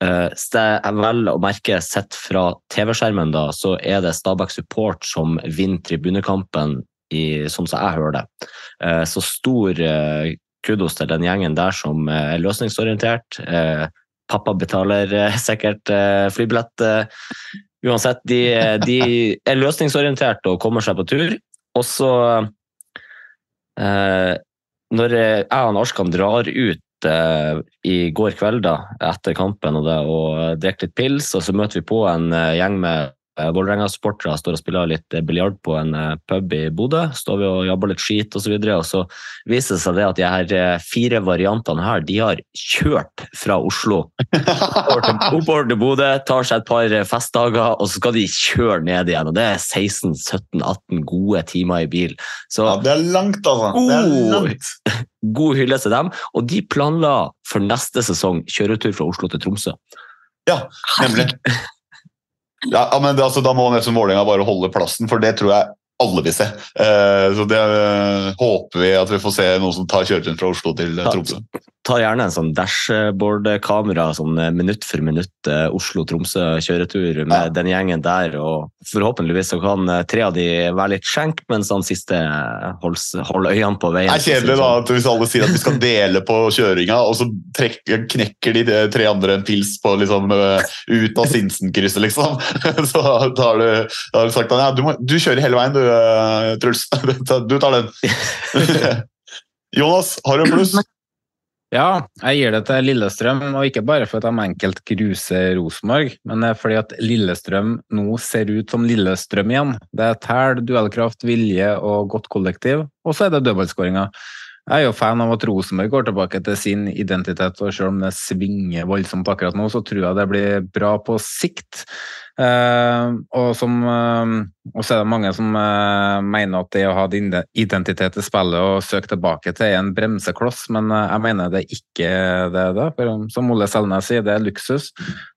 Eh, vel å merke sett fra TV-skjermen, da, så er det Stabæk Support som vinner tribunekampen, i, sånn som jeg hører det. Eh, Så stor eh, kudos til den gjengen der som er løsningsorientert. Pappa betaler sikkert flybillett. Uansett, de, de er løsningsorientert og kommer seg på tur. Og så når jeg og Arskan drar ut i går kveld da, etter kampen og, det, og drikke litt pils, og så møter vi på en eh, gjeng med eh, Vålerenga-supportere står og spiller litt eh, biljard på en eh, pub i Bodø. Står vi og jabber litt skit og så og så viser det seg det at de her fire variantene her, de har kjørt fra Oslo oppover til, Bodø, tar seg et par festdager, og så skal de kjøre ned igjen. Og det er 16-17-18 gode timer i bil. Så Ja, det er langt, altså. Det er (laughs) God, langt. god hyllest til dem. Og de planla for neste sesong kjøretur fra Oslo til Tromsø. Ja, nemlig. (laughs) Ja, men det, altså, Da må nesten Vålerenga bare holde plassen, for det tror jeg alle vil se. Eh, så det eh, håper vi at vi får se noen som tar kjøreturen fra Oslo til eh, Tromsø. Ta gjerne en sånn dashboard-kamera, sånn minutt for minutt eh, Oslo-Tromsø-kjøretur med den gjengen der. og Forhåpentligvis så kan tre av de være litt skjenk, mens han siste holder, holder øynene på veien. Det er kjedelig da, at hvis alle sier at vi skal (laughs) dele på kjøringa, og så trekker, knekker de tre andre en pils på liksom, ut av Sinsenkrysset, liksom. (laughs) Så da har du, da har du sagt at ja, du, må, du kjører hele veien, du, Truls. (laughs) Du tar den. (laughs) Jonas, har du en pluss? Ja, jeg gir det til Lillestrøm, og ikke bare for at de enkelt gruser Rosenborg, men det er fordi at Lillestrøm nå ser ut som Lillestrøm igjen. Det er tæl, duellkraft, vilje og godt kollektiv, og så er det dødballskåringa. Jeg er jo fan av at Rosenborg går tilbake til sin identitet, og selv om det svinger voldsomt akkurat nå, så tror jeg det blir bra på sikt. Eh, og, som, eh, og så er det mange som eh, mener at det å ha din identitet i spillet og søke tilbake til er en bremsekloss, men jeg mener det ikke det det. For um, som Ole Selnes sier, det er luksus.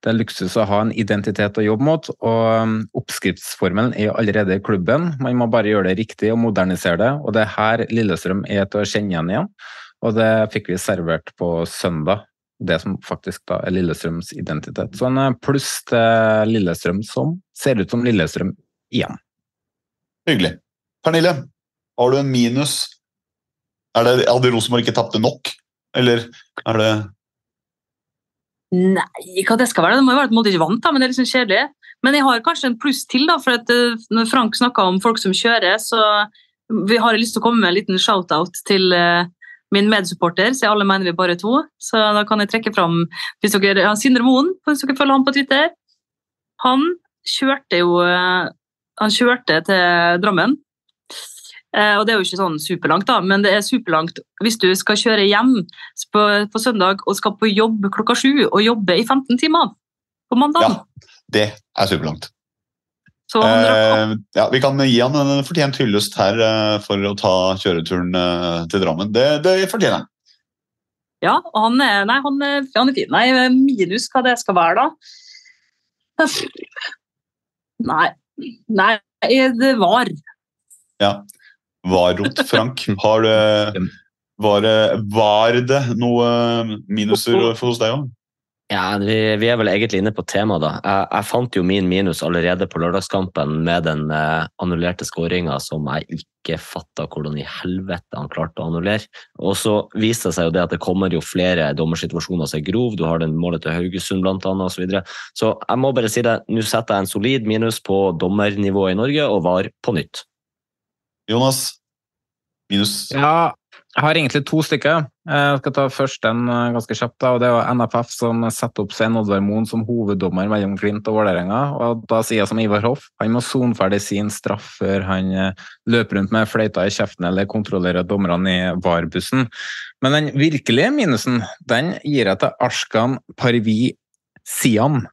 Det er luksus å ha en identitet å jobbe mot, og um, oppskriftsformelen er allerede i klubben. Man må bare gjøre det riktig og modernisere det, og det er her Lillestrøm er til å kjenne igjen igjen. Og det fikk vi servert på søndag det som faktisk da er Lillestrøms identitet. Så en pluss til Lillestrøm som ser ut som Lillestrøm igjen. Hyggelig. Pernille, har du en minus? Er det, hadde Rosenborg ikke tapt det nok? Eller er det Nei, hva det skal være? Det må jo være at Molde ikke vant, da, men det er liksom kjedelig. Men jeg har kanskje en pluss til, da, for at eh, når Frank snakka om folk som kjører, så vi har lyst til å komme med en liten shout-out til eh, min medsupporter, så alle mener vi bare to. Så da kan jeg trekke fram hvis dere, ja, Sindre Moen, hvis dere følger han på Twitter. Han kjørte jo eh, Han kjørte til Drammen. Eh, og det er jo ikke sånn superlangt, da, men det er superlangt hvis du skal kjøre hjem på, på søndag og skal på jobb klokka sju og jobbe i 15 timer på mandag. Ja, det er superlangt. Så han rakk opp. Eh, ja, vi kan gi han en fortjent hyllest her eh, for å ta kjøreturen eh, til Drammen. Det, det fortjener han. Ja, og han er, nei, han, er, han er fin. Nei, minus hva det skal være, da. Nei, nei det var. Ja. Varot, Frank. Har du (laughs) var, var det noe minuser hos deg òg? Ja, vi, vi er vel egentlig inne på temaet, da. Jeg, jeg fant jo min minus allerede på lørdagskampen med den eh, annullerte skåringa som jeg ikke fatta hvordan i helvete han klarte å annullere. Og så viste det seg jo det at det kommer jo flere dommersituasjoner som er grov. Du har den målet til Haugesund annet osv. Så, videre. så jeg må bare si det, nå setter jeg en solid minus på dommernivået i Norge og var på nytt. Jonas? Minus? Ja, jeg har egentlig to stykker. Jeg skal ta først en eh, ganske kjapt. da, og Det er NFF som setter opp Svein Oddvar Moen som hoveddommer mellom Glimt og Vålerenga. og Da sier jeg som Ivar Hoff, han må sonferdig sin straff før han eh, løper rundt med fløyta i kjeften eller kontrollerer dommerne i VAR-bussen. Men den virkelige minusen den gir jeg til Ashkan Parvi Siam,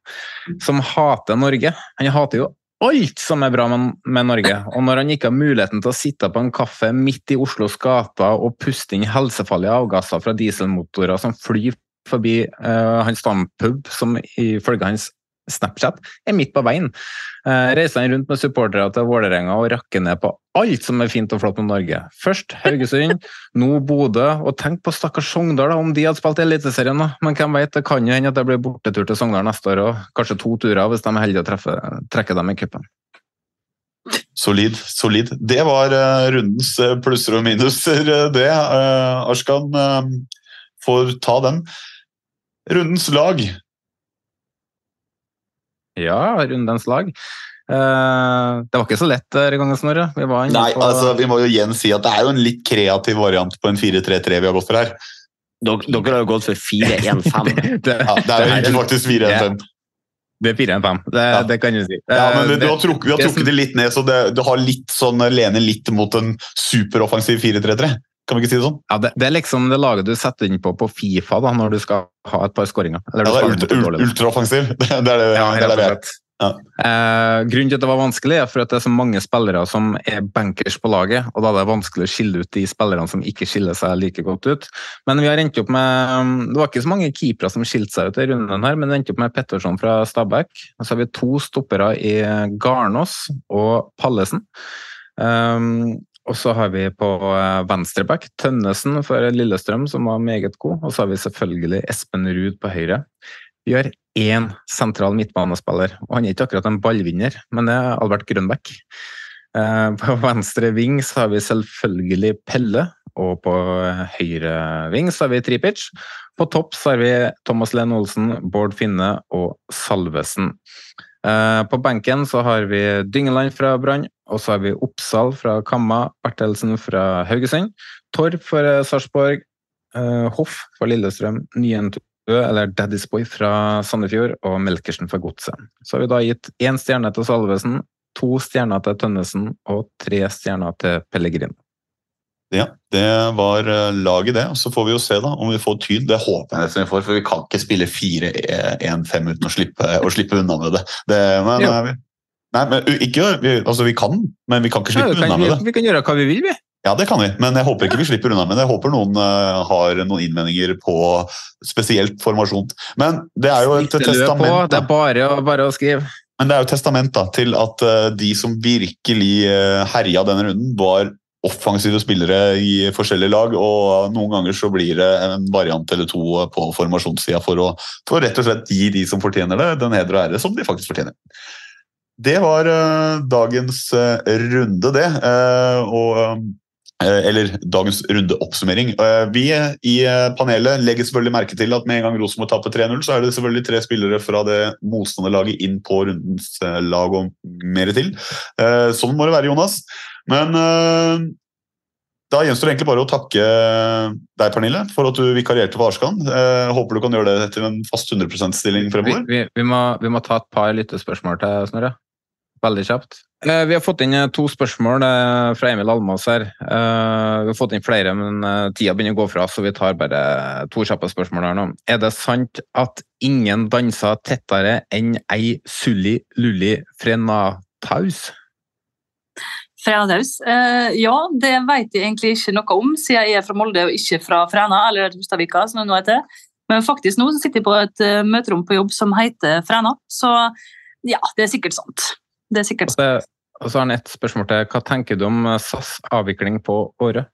som hater Norge. Han hater jo alt som er bra med, Norge. Og når han ikke har muligheten til å sitte på en kaffe midt i Oslos gater og puste inn helsefarlige avgasser fra dieselmotorer som flyr forbi uh, hans stampub, som ifølge hans Snapchat er midt på veien, uh, reiser han rundt med supportere til Vålerenga og rakker ned på alt som er fint og flott med Norge. Først Haugesund, nå Bodø, og tenk på stakkars Sogndal, om de hadde spilt i Eliteserien. Men hvem vet, det kan jo hende at det blir bortetur til Sogndal neste år og Kanskje to turer hvis de er heldige å treffe, trekke dem i cupen. Solid. solid. Det var uh, rundens plusser og minuser, det. Arskan får ta den. Rundens lag. Ja, rundens lag. Eh, det var ikke så lett denne gangen, Snorre. Vi var inne Nei, på altså, vi må jo igjen si at det er jo en litt kreativ variant på en 4-3-3 vi har gått for her. Dere, dere har jo gått for 4-1-5. (laughs) det, Ja, det er jo egentlig faktisk 4-1-5. det er 4-1-5, det, Ja. det kan du si. Ja, men det, du har trukket, Vi har trukket det litt ned, så det, det har litt sånn, lener litt mot en superoffensiv 4-3-3. Kan vi ikke si det sånn? Ja, det, det er liksom det laget du setter inn på på Fifa da, når du skal ha et par skåringer. Eller Ja, det er ult, lag. ultraoffensiv. Det, (laughs) det er det, Ja, det, er det vi er. Ja. Eh, grunnen til at det var vanskelig, er for at det er så mange spillere som er bankers på laget, og da er det vanskelig å skille ut de spillerne som ikke skiller seg like godt ut. Men vi har endt opp med Det var ikke så mange keepere som skilte seg ut i runden her, men vi endte opp med Petterson fra Stabæk. Og så har vi to stoppere i Garnås og Pallesen. Um, og så har vi på eh, venstreback Tønnesen for Lillestrøm, som var meget god. Og så har vi selvfølgelig Espen Ruud på høyre. Vi har én sentral midtbanespiller, og han er ikke akkurat en ballvinner, men det er Albert Grønbæk. Eh, På (laughs) venstre ving så har vi selvfølgelig Pelle, og på høyre ving så har vi Tripic. På topp så har vi Thomas Lenn Olsen, Bård Finne og Salvesen. Eh, På benken så har vi Dyngeland fra Brann, og så har vi Oppsal fra Kamma, Bertelsen fra Haugesund, Torp for eh, Sarpsborg, eh, Hoff for Lillestrøm, Nyentø eller Daddy's Boy fra Sandefjord og Melkersen for Godset. Så har vi da gitt én stjerne til Salvesen, to stjerner til Tønnesen og tre stjerner til Pellegrin. Ja, det var eh, laget, det. Så får vi jo se da om vi får tyd. Det håper jeg nesten vi får, for vi kan ikke spille 4-1-5 uten å slippe, å slippe unna med det. det men, nei, men ikke, vi, altså vi kan, men vi kan ikke slippe ja, kan, unna med det. vi, kan gjøre hva vi vil, vi. Ja, det kan vi, men jeg håper ikke vi slipper unna med det. Jeg håper noen uh, har noen innvendinger på spesielt formasjon. Men det er jo et testament. på, det er bare, bare å skrive. Men det er jo testament da, til at uh, de som virkelig uh, herja denne runden, var offensive spillere i forskjellige lag, og noen ganger så blir det en variant eller to på formasjonssida for å for rett og slett gi de som fortjener det, den heder og ære som de faktisk fortjener. Det var eh, dagens eh, runde, det. eh, og eller dagens rundeoppsummering. Vi i panelet legger selvfølgelig merke til at med en gang Rosenborg taper 3-0, så er det selvfølgelig tre spillere fra det motstanderlaget inn på rundens lag og mer til. Sånn må det være, Jonas. Men da gjenstår det egentlig bare å takke deg, Pernille, for at du vikarierte for Arskan. Håper du kan gjøre det til en fast 100 %-stilling Vi, fremover. vi, vi, må, vi må ta et par lyttespørsmål til Snorre. Veldig kjapt. Eh, Vi har fått inn eh, to spørsmål eh, fra Emil Almås her. Vi har fått inn flere, men tida begynner å gå fra, så vi tar bare to kjappe spørsmål her nå. Er det sant at ingen danser tettere enn ei Sulli Lulli Frenataus? Frenataus? Ja, det vet jeg egentlig ikke noe om, siden jeg er fra Molde og ikke fra Fræna, eller Hustadvika, som det nå heter. Men faktisk nå sitter jeg på et møterom på jobb som heter Fræna, så ja, det er sikkert sant. Det er sikkert Og så og så har han et spørsmål til. Hva tenker du om eh, SAS avvikling på Åre?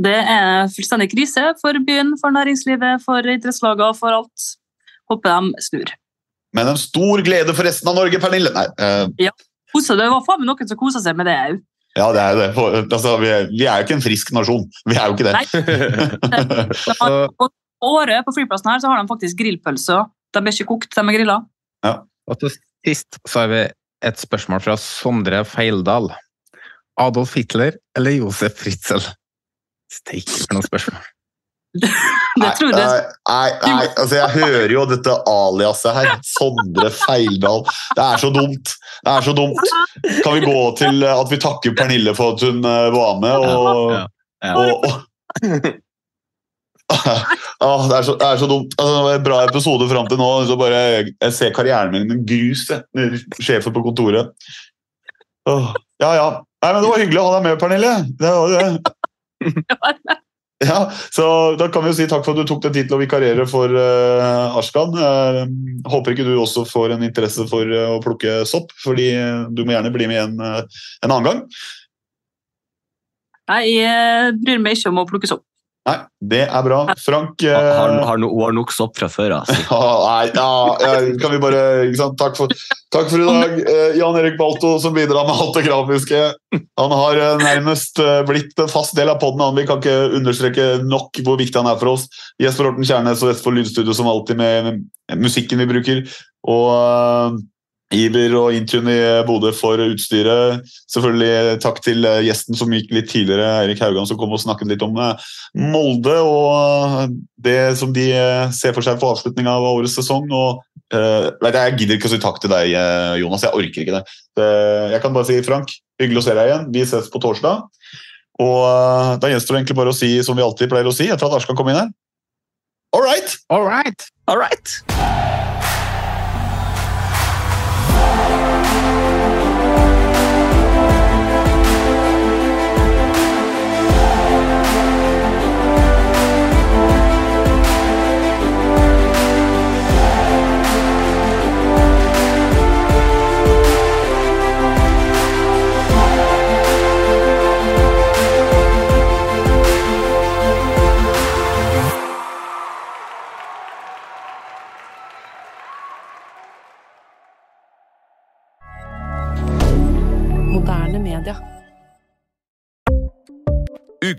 Det er fullstendig krise for byen, for næringslivet, for idrettslagene, for alt. Håper de snur. Men en stor glede for resten av Norge, Pernille! Nei, Uh... Ja, kose, det var faen meg noen som kosa seg med det òg. Ja, det er jo det. For, altså, vi, er, vi er jo ikke en frisk nasjon. Vi er jo ikke det. På (laughs) Åre, på flyplassen her, så har de faktisk grillpølser. De er ikke kokt, de er grilla. Og til sist så har vi et spørsmål fra Sondre Feildal. Adolf Hitler eller Josef Fritzel? Steike for noen spørsmål. Det tror jeg. Nei, nei, nei, altså jeg hører jo dette aliaset her. Sondre Feildal. Det er så dumt. Det er så dumt. Kan vi gå til at vi takker Pernille for at hun eh, var med? Og, Ja, ja. og, og Ah, det, er så, det er så dumt. Altså, det var en bra episode fram til nå. Så bare, jeg ser karrieren min med grus. Sjefen på kontoret. Åh, ja, ja. Nei, men Det var hyggelig å ha deg med, Pernille. Det var det. (laughs) Ja, så Da kan vi jo si takk for at du tok deg tid til å vikarere for uh, Arskan. Uh, håper ikke du også får en interesse for uh, å plukke sopp, fordi du må gjerne bli med igjen eh, en annen gang. Nei, Jeg bryr meg ikke om å plukke opp. Nei, det er bra. Frank uh... Har, har, no, har nok sopp fra før av. Altså. (laughs) Ja, nei, ja, kan vi bare? Takk, for, takk for i dag. Uh, Jan Erik Balto som bidrar med alt det grafiske. Han har uh, nærmest eh, blitt en fast del av poden. Vi kan ikke understreke nok hvor viktig han er for oss. Jesper Horten Kjærnes og Vestfold Lydstudio som alltid med musikken vi bruker. Og eh, Iber og Intune i Bodø for utstyret. Selvfølgelig takk til eh, gjesten som gikk litt tidligere, Eirik Haugan, som kom og snakket litt om eh, Molde og det som de eh, ser for seg for avslutninga av årets sesong. og uh, Jeg gidder ikke å si takk til deg, Jonas. Jeg orker ikke det. Jeg kan bare si Frank, hyggelig å se deg igjen. Vi ses på torsdag. Og Da gjenstår det egentlig bare å si som vi alltid pleier å si etter at Arskan kom inn her. All right! All right! All right.